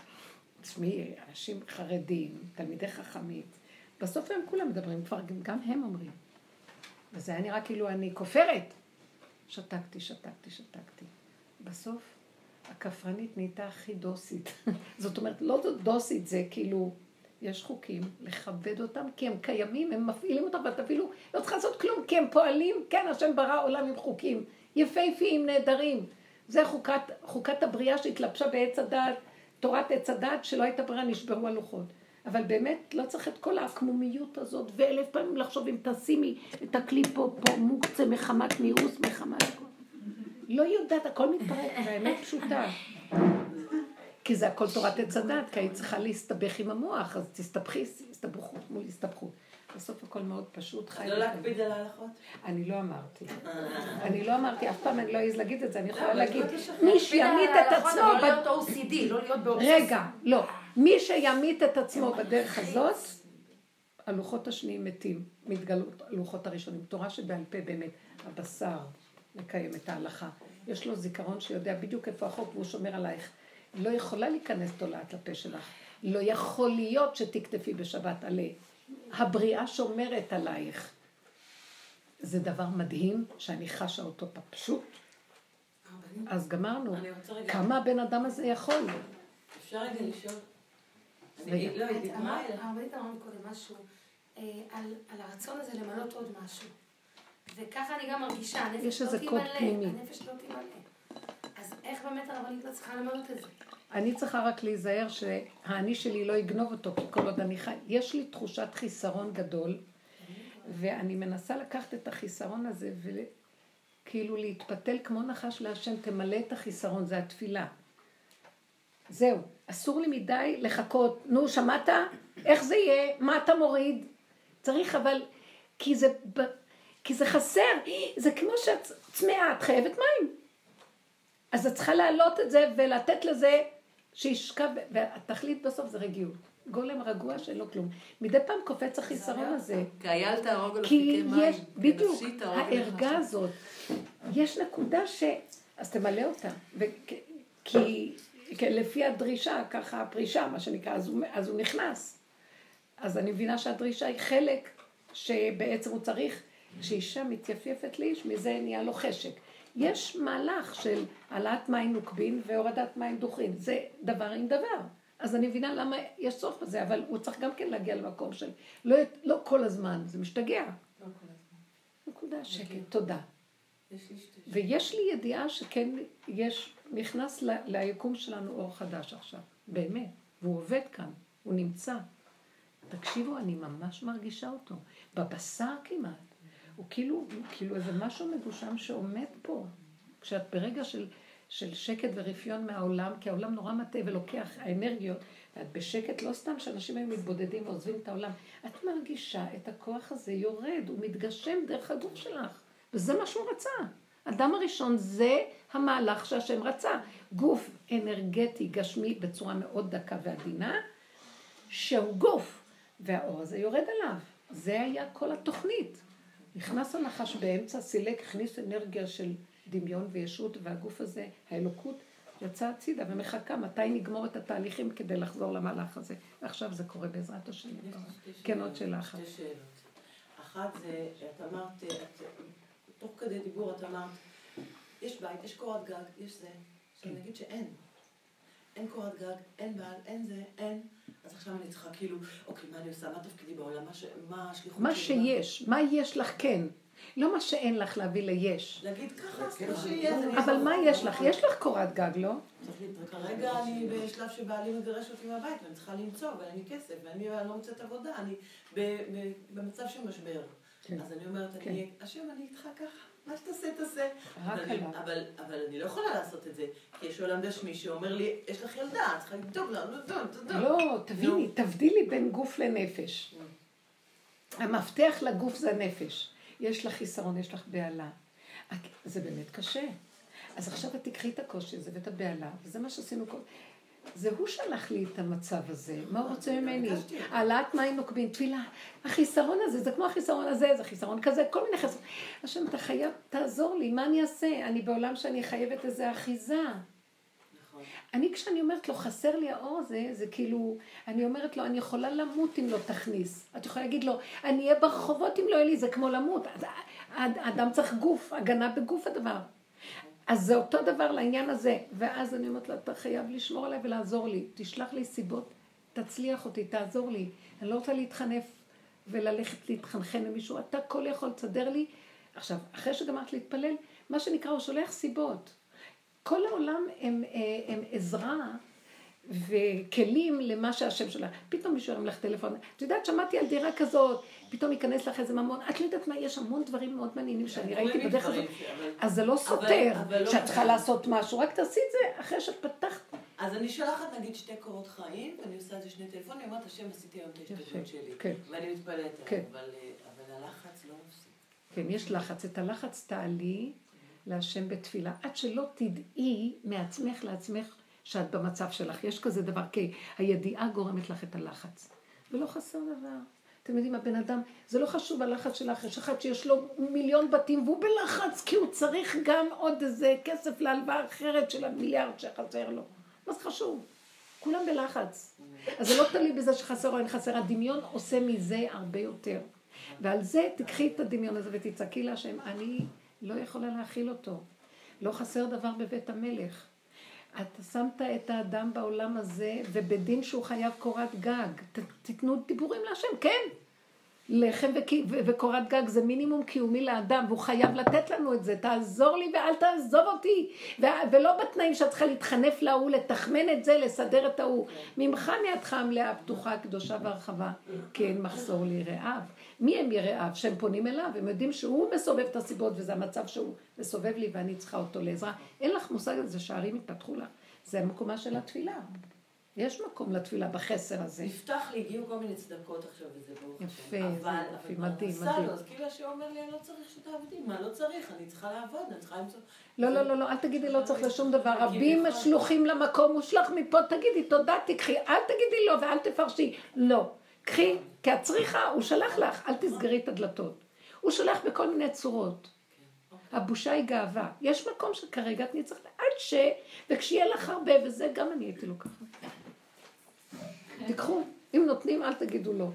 S1: תשמעי, אנשים חרדים, תלמידי חכמים, בסוף הם כולם מדברים, כבר גם, הם אומרים. וזה היה נראה כאילו אני כופרת. שתקתי, שתקתי, שתקתי. בסוף הכפרנית נהייתה הכי דוסית. [LAUGHS] זאת אומרת, לא דוסית, זה כאילו, יש חוקים, לכבד אותם, כי הם קיימים, הם מפעילים אותם, ואת אפילו לא צריכה לעשות כלום, כי הם פועלים, כן, השם ברא עולם עם חוקים, יפהפיים, נהדרים. זה חוקת, חוקת הבריאה שהתלבשה בעץ הדעת, תורת עץ הדעת, שלא הייתה ברירה, נשברו הלוחות. אבל באמת לא צריך את כל העקמומיות הזאת, ואלף פעמים לחשוב אם תשימי את הכלי פה, פה מוקצה מחמת נירוס, מחמת... לא יודעת, הכל מתפרק, והאמת פשוטה. כי זה הכל תורת עץ הדת, כי היית צריכה להסתבך עם המוח, אז תסתבכי, הסתבכות מול הסתבכות. בסוף הכל מאוד פשוט.
S10: לא להקפיד על ההלכות?
S1: אני לא אמרתי. אני לא אמרתי, אף פעם אני לא אעז להגיד את זה, אני יכולה להגיד, מי שימית את עצמו...
S7: לא להיות OCD, לא להיות באובססיה.
S1: רגע, לא. מי שימית את עצמו בדרך הזאת, הלוחות השניים מתים, מתגלות הלוחות הראשונים. תורה שבעל פה באמת, הבשר מקיים את ההלכה. יש לו זיכרון שיודע בדיוק איפה החוק והוא שומר עלייך. לא יכולה להיכנס תולעת לפה שלך. לא יכול להיות שתקטפי בשבת עלה. הבריאה שומרת עלייך. זה דבר מדהים שאני חשה אותו פשוט. אז גמרנו. כמה הבן אדם הזה יכול?
S10: אפשר רגע לשאול?
S1: רגע.
S10: לא.
S7: הרבנית אמרה קודם משהו אה, על על הרצון הזה למלות עוד משהו. וככה אני גם מרגישה, הנפש
S1: יש
S7: לא
S1: איזה קוד
S7: תמלא,
S1: פנימי.
S7: הנפש לא תמלא. אז איך באמת הרבנית לא צריכה למלות את זה?
S1: אני צריכה רק להיזהר שהאני שלי לא יגנוב אותו, כי כל עוד אני חי... יש לי תחושת חיסרון גדול, ואני מנסה לקחת את החיסרון הזה וכאילו להתפתל כמו נחש להשם, תמלא את החיסרון, זה התפילה. זהו, אסור לי מדי לחכות, נו, שמעת? איך זה יהיה? מה אתה מוריד? צריך אבל, כי זה, כי זה חסר, זה כמו שאת צמאה, את חייבת מים. אז את צריכה להעלות את זה ולתת לזה שישכב, והתכלית בסוף זה רגיעות. גולם רגוע שאין לו כלום. מדי פעם קופץ החיסרון הזה.
S5: כי אל תהרוג על
S1: כי
S5: אפיקי מים.
S1: בדיוק, הערגה. הזאת, יש נקודה ש... אז תמלא אותה. כי לפי הדרישה, ככה הפרישה, מה שנקרא, אז הוא, אז הוא נכנס. אז אני מבינה שהדרישה היא חלק שבעצם הוא צריך, כשאישה מתייפייפת לאיש, מזה נהיה לו חשק. יש מהלך של העלאת מים נוקבין והורדת מים דוחין. זה דבר עם דבר. אז אני מבינה למה יש צורך בזה, אבל הוא צריך גם כן להגיע למקום של... לא, לא כל הזמן, זה משתגע.
S10: לא כל הזמן.
S1: נקודה שקט, תודה.
S10: לי שתי
S1: ויש לי ידיעה שכן יש, נכנס ליקום שלנו אור חדש עכשיו, באמת, והוא עובד כאן, הוא נמצא. תקשיבו, אני ממש מרגישה אותו, בבשר כמעט. הוא כאילו, כאילו איזה משהו מדושם שעומד פה. כשאת ברגע של, של שקט ורפיון מהעולם, כי העולם נורא מטעה ולוקח האנרגיות, ואת בשקט, לא סתם שאנשים היו מתבודדים ועוזבים את העולם, את מרגישה את הכוח הזה יורד, הוא מתגשם דרך הגוף שלך. וזה מה שהוא רצה. אדם הראשון זה המהלך שהשם רצה. גוף אנרגטי, גשמי, בצורה מאוד דקה ועדינה, שהוא גוף, והאור הזה יורד עליו. זה היה כל התוכנית. נכנס הנחש באמצע, סילק, הכניס אנרגיה של דמיון וישות, והגוף הזה, האלוקות, יצא הצידה ומחכה מתי נגמור את התהליכים כדי לחזור למהלך הזה. ועכשיו זה קורה בעזרת השם. כן. עוד שאלה אחת.
S10: שתי שאלות. אחת זה, את אמרת, תוך כדי דיבור את אמרת, יש בית, יש קורת גג, יש זה. עכשיו נגיד שאין. אין קורת גג, אין בעל, אין זה, אין. אז עכשיו אני צריכה כאילו, אוקיי, מה אני עושה? מה תפקידי בעולם? מה ש- מה השליחות
S1: מה
S10: שלי?
S1: שיש, מה יש לך כן. לא מה שאין לך להביא ליש.
S10: להגיד ככה, אז כמו שיהיה. אז אני
S1: אבל. מה יש לך? יש לך קורת גג, לא?
S10: כרגע אני בשלב שבעלי מגרש אותי מהבית ואני צריכה למצוא ואין לי כסף ואני לא מוצאת עבודה, אני ב- ב- במצב של משבר.
S1: כן.
S10: אז אני אומרת,
S1: כן.
S10: אני, השם, אני איתך ככה, מה שתעשה תעשה.
S1: רק
S10: אבל אני-. אבל, אבל אני לא יכולה לעשות את זה, כי יש עולם גשמי שאומר לי, יש לך ילדה, את צריכה לדאוג לה, נו, טוב.
S1: לא, תביני, תבדילי בין גוף לנפש. המפתח לגוף זה הנפש. יש לך חיסרון, יש לך בהלה. זה באמת קשה. אז עכשיו את תקחי את הקושי הזה ואת הבהלה, וזה מה שעשינו כל... זה הוא שלח לי את המצב הזה, מה הוא רוצה ממני? העלאת מים נוקבים, תפילה. החיסרון הזה, זה כמו החיסרון הזה, זה חיסרון כזה, כל מיני חיסרון. השם, אתה חייב, תעזור לי, מה אני אעשה? אני בעולם שאני חייבת איזה אחיזה. אני כשאני אומרת לו, חסר לי האור הזה, זה כאילו, אני אומרת לו, אני יכולה למות אם לא תכניס. את יכולה להגיד לו, אני אהיה ברחובות אם לא יהיה לי, זה כמו למות. אז האדם צריך גוף, הגנה בגוף הדבר. אז זה אותו דבר לעניין הזה. ואז אני אומרת לו, אתה חייב לשמור עליי ולעזור לי. תשלח לי סיבות, תצליח אותי, תעזור לי. אני לא רוצה להתחנף וללכת להתחנחן למישהו. אתה כל יכול, תסדר לי. עכשיו, אחרי שגמרת להתפלל, מה שנקרא, הוא שולח סיבות. כל העולם הם, אה, הם עזרה וכלים למה שהשם שלה. פתאום מישהו ירים לך טלפון, את יודעת, שמעתי על דירה כזאת, פתאום ייכנס לך איזה ממון, את לא יודעת מה, יש המון דברים מאוד מעניינים שאני ראיתי בדרך הזאת. אז זה לא סותר
S10: לא
S1: שאת צריכה לעשות משהו, רק תעשי את זה אחרי שאת פתחת.
S10: אז אני שולחת נגיד שתי קורות חיים, ואני עושה את זה שני טלפונים, אומרת, השם עשיתי היום את ההשתתפות שלי.
S1: כן.
S10: ואני מתפלאת
S1: כן.
S10: אבל אבל הלחץ לא מפסיק.
S1: כן, יש לחץ. את הלחץ תעלי להשם בתפילה, עד שלא תדעי מעצמך לעצמך שאת במצב שלך. יש כזה דבר, כי הידיעה גורמת לך את הלחץ. ולא חסר דבר. אתם יודעים, הבן אדם, זה לא חשוב הלחץ שלך, יש אחד שיש לו מיליון בתים והוא בלחץ כי הוא צריך גם עוד איזה כסף להלוואה אחרת של המיליארד שחסר לו. מה זה חשוב? כולם בלחץ. אז זה לא תלוי בזה שחסר או אין חסר, הדמיון עושה מזה הרבה יותר. ועל זה תקחי את הדמיון הזה ותצעקי להשם, אני לא יכולה להכיל אותו. לא חסר דבר בבית המלך. אתה שמת את האדם בעולם הזה, ובדין שהוא חייב קורת גג. ת, תתנו דיבורים להשם, כן. לחם וקורת גג זה מינימום קיומי לאדם, והוא חייב לתת לנו את זה. תעזור לי ואל תעזוב אותי. ולא בתנאים שאת צריכה להתחנף להוא, לתחמן את זה, לסדר את ההוא. ממך מידך המלאה, פתוחה, קדושה והרחבה. כי אין מחסור ליראיו. מי הם יראיו? שהם פונים אליו, הם יודעים שהוא מסובב את הסיבות, וזה המצב שהוא מסובב לי ואני צריכה אותו לעזרה. אין לך מושג על זה שהערים יתפתחו לך. זה המקומה של התפילה. יש מקום לתפילה בחסר הזה.
S10: נפתח לי, הגיעו כל מיני צדקות עכשיו, וזה ברוך
S1: יפה,
S10: השם.
S1: זה
S10: אבל,
S1: יופי,
S10: אבל
S1: מדהים, מדהים.
S10: אז כאילו השם אומר לי, אני לא צריך שתעבדי. מה לא צריך? אני צריכה לעבוד, אני צריכה למצוא...
S1: לא, לא, לא, לא, אל תגידי לא צריך לשום דבר. רבים שלוחים למקום, הוא שלח מפה, תגידי תודה, תקחי, אל תגידי לא ואל תפרשי. לא. קחי, כי את צריכה, הוא שלח לך, אל תסגרי את הדלתות. הוא שולח בכל מיני צורות. הבושה היא גאווה. יש מקום שכרגע את נצטרך, עד ש... וכשיהיה לך הרבה, וזה גם אני הייתי לוקחת. תיקחו, אם נותנים, אל תגידו לא.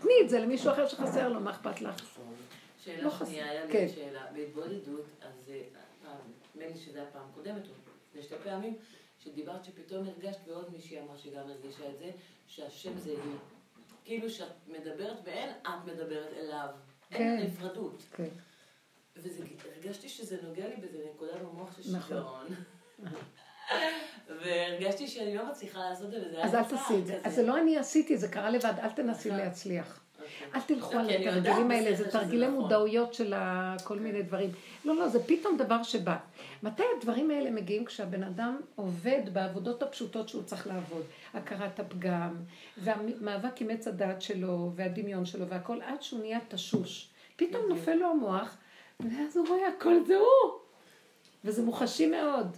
S1: תני את זה למישהו אחר שחסר לו, מה אכפת לך? לא
S10: שאלה
S1: חסר.
S10: שנייה, היה
S1: כן.
S10: לי שאלה. בהתבודדות, אז אה, נדמה לי שזה היה פעם קודמת, או לפני שתי פעמים, שדיברת שפתאום הרגשת, ועוד מישהי אמרה שגם הרגישה את זה, שהשם זה היא. כאילו שאת מדברת ואין את מדברת אליו.
S1: כן.
S10: אין נפרדות.
S1: כן.
S10: והרגשתי שזה נוגע לי באיזה נקודה במוח של
S1: נכון.
S10: שיגעון. [LAUGHS] והרגשתי שאני לא מצליחה לעשות את זה, וזה היה
S1: אז אל תעשי את זה. אז זה לא אני עשיתי, זה קרה לבד, אל תנסי להצליח. אל תלכו על
S10: אני יודעת
S1: התרגילים האלה, זה תרגילי
S10: נכון.
S1: מודעויות של כל מיני דברים. לא, לא, זה פתאום דבר שבא. מתי הדברים האלה מגיעים כשהבן אדם עובד בעבודות הפשוטות שהוא צריך לעבוד? הכרת הפגם, והמאבק עם עץ הדעת שלו, והדמיון שלו, והכל, עד שהוא נהיה תשוש. פתאום נופל לו המוח, ואז הוא רואה, הכל זה הוא. וזה מוחשי מאוד.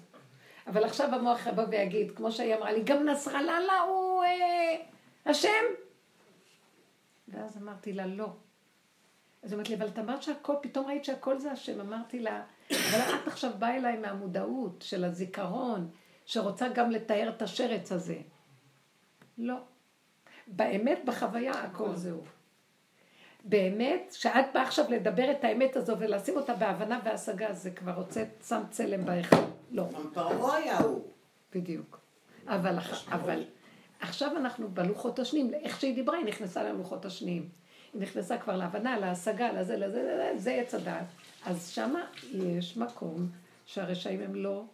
S1: אבל עכשיו המוח יבוא ויגיד, כמו שהיא אמרה לי, גם נסראללה הוא אה, השם. ואז אמרתי לה, לא. אז היא אומרת לי, אבל את אמרת שהכל, פתאום ראית שהכל זה השם. אמרתי לה, אבל את עכשיו באה אליי מהמודעות של הזיכרון, שרוצה גם לתאר את השרץ הזה. לא. באמת, בחוויה, הכל זהו. באמת, שאת באה עכשיו לדבר את האמת הזו ולשים אותה בהבנה והשגה, זה כבר רוצה, שם צלם בהיכל. לא.
S12: גם פרעה היה הוא.
S1: בדיוק. אבל, אבל עכשיו אנחנו בלוחות השניים, איך שהיא דיברה, היא נכנסה ללוחות השניים. היא נכנסה כבר להבנה, להשגה, לזה, לזה, לזה, זה עץ הדעת. אז שמה יש מקום שהרשעים הם לא,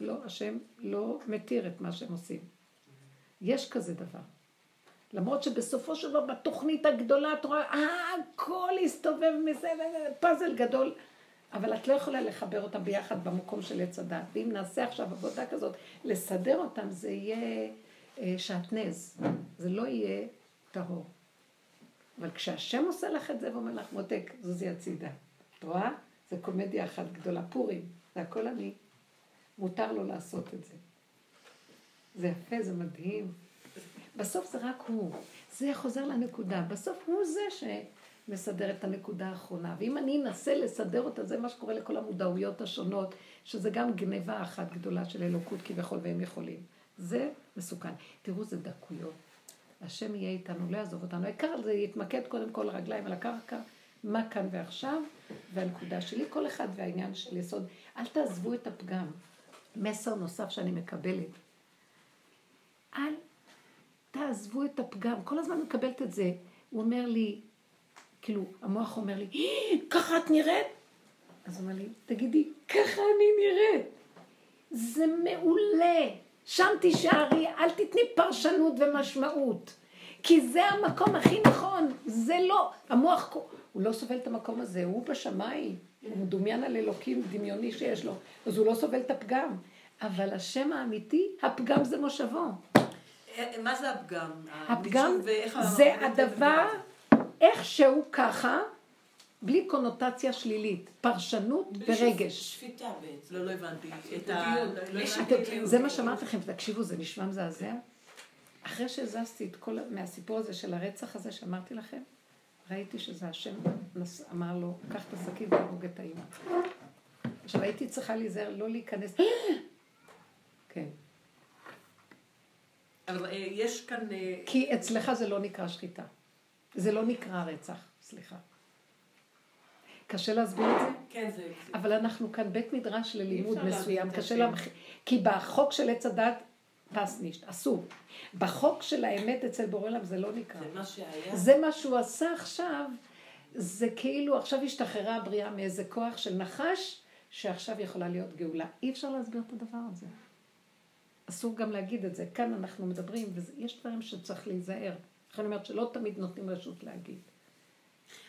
S1: לא, השם לא מתיר את מה שהם עושים. יש כזה דבר. למרות שבסופו של דבר בתוכנית הגדולה את רואה, אה, הכל הסתובב מזה, פאזל גדול, אבל את לא יכולה לחבר אותם ביחד במקום של עץ הדת. ואם נעשה עכשיו עבודה כזאת, לסדר אותם, זה יהיה אה, שעטנז, זה לא יהיה טהור. אבל כשהשם עושה לך את זה ואומר לך, מותק, זוזי הצידה. את רואה? זה קומדיה אחת גדולה. פורים, זה הכל אני. מותר לו לעשות את זה. זה יפה, זה מדהים. בסוף זה רק הוא. זה חוזר לנקודה. בסוף הוא זה מסדר את הנקודה האחרונה. ואם אני אנסה לסדר אותה, זה מה שקורה לכל המודעויות השונות, שזה גם גניבה אחת גדולה של אלוקות כביכול, והם יכולים. זה מסוכן. תראו, זה דקויות. השם יהיה איתנו, לא יעזוב אותנו. העיקר זה יתמקד קודם כל הרגליים על הקרקע, מה כאן ועכשיו, והנקודה שלי, כל אחד והעניין של יסוד. אל תעזבו את הפגם. מסר נוסף שאני מקבלת. אל תעזבו את הפגם. כל הזמן מקבלת את זה. הוא אומר לי, כאילו, המוח אומר לי, "אה, ככה את נראית? אז הוא אומר לי, תגידי, ככה אני נראית. זה מעולה. שם תישארי, אל תתני פרשנות ומשמעות. כי זה המקום הכי נכון. זה לא, המוח, הוא לא סובל את המקום הזה, הוא בשמיים. הוא מדומיין על אלוקים דמיוני שיש לו, אז הוא לא סובל את הפגם. אבל השם האמיתי, הפגם זה מושבו.
S5: אה, מה זה הפגם?
S1: הפגם זה הדבר, איכשהו ככה, בלי קונוטציה שלילית, פרשנות
S10: בלי
S1: ורגש.
S10: שפיטה בעצם.
S5: לא, לא הבנתי. לא.
S1: זה מה שאמרתי לכם, תקשיבו, זה נשמע מזעזע. אחרי שהזזתי את כל, מהסיפור הזה של הרצח הזה שאמרתי לכם, ראיתי שזה השם נס, אמר לו, קח את הסכין והרוג את האימא. עכשיו הייתי צריכה להיזהר לא להיכנס, [GASPS] כן,
S5: אבל אה, יש כאן... אה,
S1: כי אצלך זה לא נקרא שחיטה. זה לא נקרא רצח, סליחה. קשה להסביר את זה?
S10: כן, זה...
S1: אבל אנחנו כאן בית מדרש ללימוד מסוים, קשה. להמח... כי בחוק של עץ הדת, פס נישט, אסור. בחוק של האמת אצל בורא עולם זה לא נקרא.
S10: זה מה שהיה.
S1: זה מה שהוא עשה עכשיו, זה כאילו עכשיו השתחררה הבריאה מאיזה כוח של נחש, שעכשיו יכולה להיות גאולה. אי אפשר להסביר את הדבר הזה. אסור גם להגיד את זה. כאן אנחנו מדברים, ויש דברים שצריך להיזהר. לכן אני אומרת שלא תמיד נותנים רשות להגיד.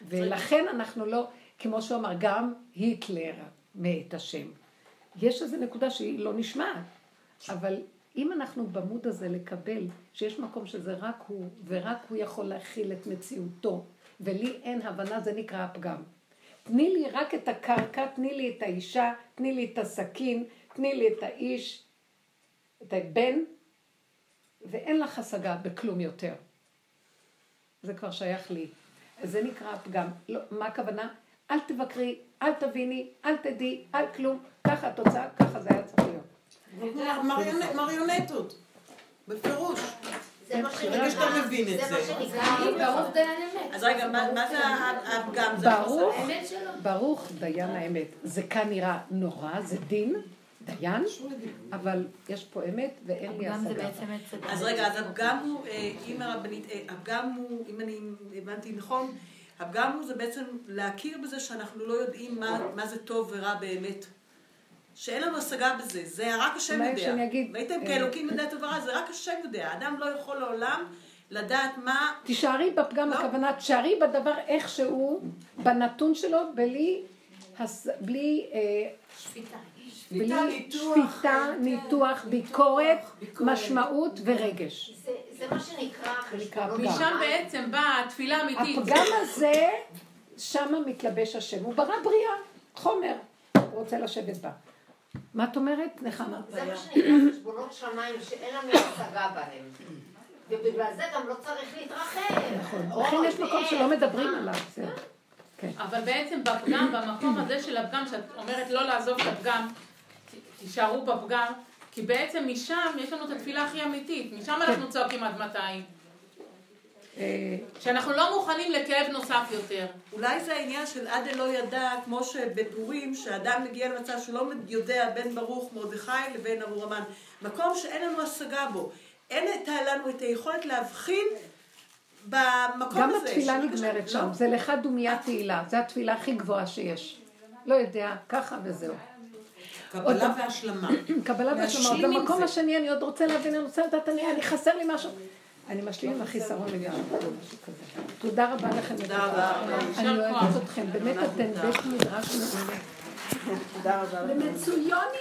S1: ולכן אנחנו לא, כמו שהוא אמר, גם היטלר מת השם. יש איזו נקודה שהיא לא נשמעת, אבל אם אנחנו במוד הזה לקבל שיש מקום שזה רק הוא, ורק הוא יכול להכיל את מציאותו, ולי אין הבנה, זה נקרא הפגם. תני לי רק את הקרקע, תני לי את האישה, תני לי את הסכין, תני לי את האיש, את הבן, ואין לך השגה בכלום יותר. זה כבר שייך לי. זה נקרא הפגם. לא, מה הכוונה? אל תבקרי, אל תביני, אל תדעי, אל כלום. ככה התוצאה, ככה זה היה צריך להיות.
S10: מריונ- מריונטות. בפירוש.
S11: זה מה
S10: שאתה מבין את
S11: זה מה
S10: זה.
S11: שנקרא...
S7: ברוך דיין אמת.
S5: אז רגע, מה מה זה הפגם?
S1: ברוך דיין האמת. זה כאן נראה נורא, זה דין, דיין, אבל יש פה אמת ואין לי השגה.
S5: אז רגע, אז הפגם הוא, אה, אם הרבנית, אה, הפגם הוא, אם אני הבנתי נכון, הפגם הוא זה בעצם להכיר בזה שאנחנו לא יודעים מה, מה זה טוב ורע באמת. שאין לנו השגה בזה, זה רק השם
S1: אולי
S5: יודע.
S1: שאני אגיד,
S5: ראיתם
S1: אה,
S5: כאלוקים יודע טוב ורע, זה רק השם יודע. האדם לא יכול לעולם לדעת מה...
S1: תישארי בפגם
S5: לא.
S1: הכוונה, תשארי בדבר איכשהו, בנתון שלו, בלי, הס- בלי אה,
S7: שפיטה.
S1: בלי
S10: ניתוח,
S1: שפיטה,
S10: כן,
S1: ניתוח,
S10: ניתוח,
S1: ביקורת,
S10: ביקורת.
S1: משמעות ורגש.
S11: זה- זה מה שנקרא.
S4: משם בעצם באה התפילה האמיתית.
S1: הפגם הזה, שמה מתלבש השם. הוא ברא בריאה, חומר, הוא רוצה לשבת בה. מה את אומרת, נחמה?
S11: זה מה שנקרא חשבונות שמיים שאין לנו השגה בהם. ובגלל זה גם לא צריך להתרחב.
S1: נכון. לכן יש מקום שלא מדברים? עליו. כן.
S4: אבל בעצם בפגם, במקום הזה של הפגם, שאת אומרת לא לעזוב את הפגם, תישארו בפגם, כי בעצם משם יש לנו את התפילה הכי אמיתית, משם אנחנו צועקים עד מתי.
S1: אה,
S4: שאנחנו לא מוכנים לכאב נוסף יותר.
S5: אולי זה העניין של עד אלא ידע, כמו שבפורים, שאדם מגיע למצב שהוא לא יודע בין ברוך מרדכי לבין ארור המן. מקום שאין לנו השגה בו. אין לנו את היכולת להבחין במקום
S1: גם
S5: הזה.
S1: התפילה
S5: שרק
S1: נגמרת
S5: השם-
S1: שם,
S5: לא?
S1: זה לך דומיית תהילה, זו התפילה הכי גבוהה שיש. לא יודע, ככה וזהו.
S10: קבלה והשלמה. [CLEARS THROAT]
S1: קבלה והשלמה. במקום. השני אני עוד רוצה להבין, אני רוצה לדעת, אני חסר לי משהו. אני משלים עם החיסרון לגמרי, כזה. תודה רבה לכם.
S5: תודה רבה.
S1: אני אוהבת. אתכם, באמת אתן בית מדרש מעולה.
S5: תודה רבה.
S1: ומצויוני.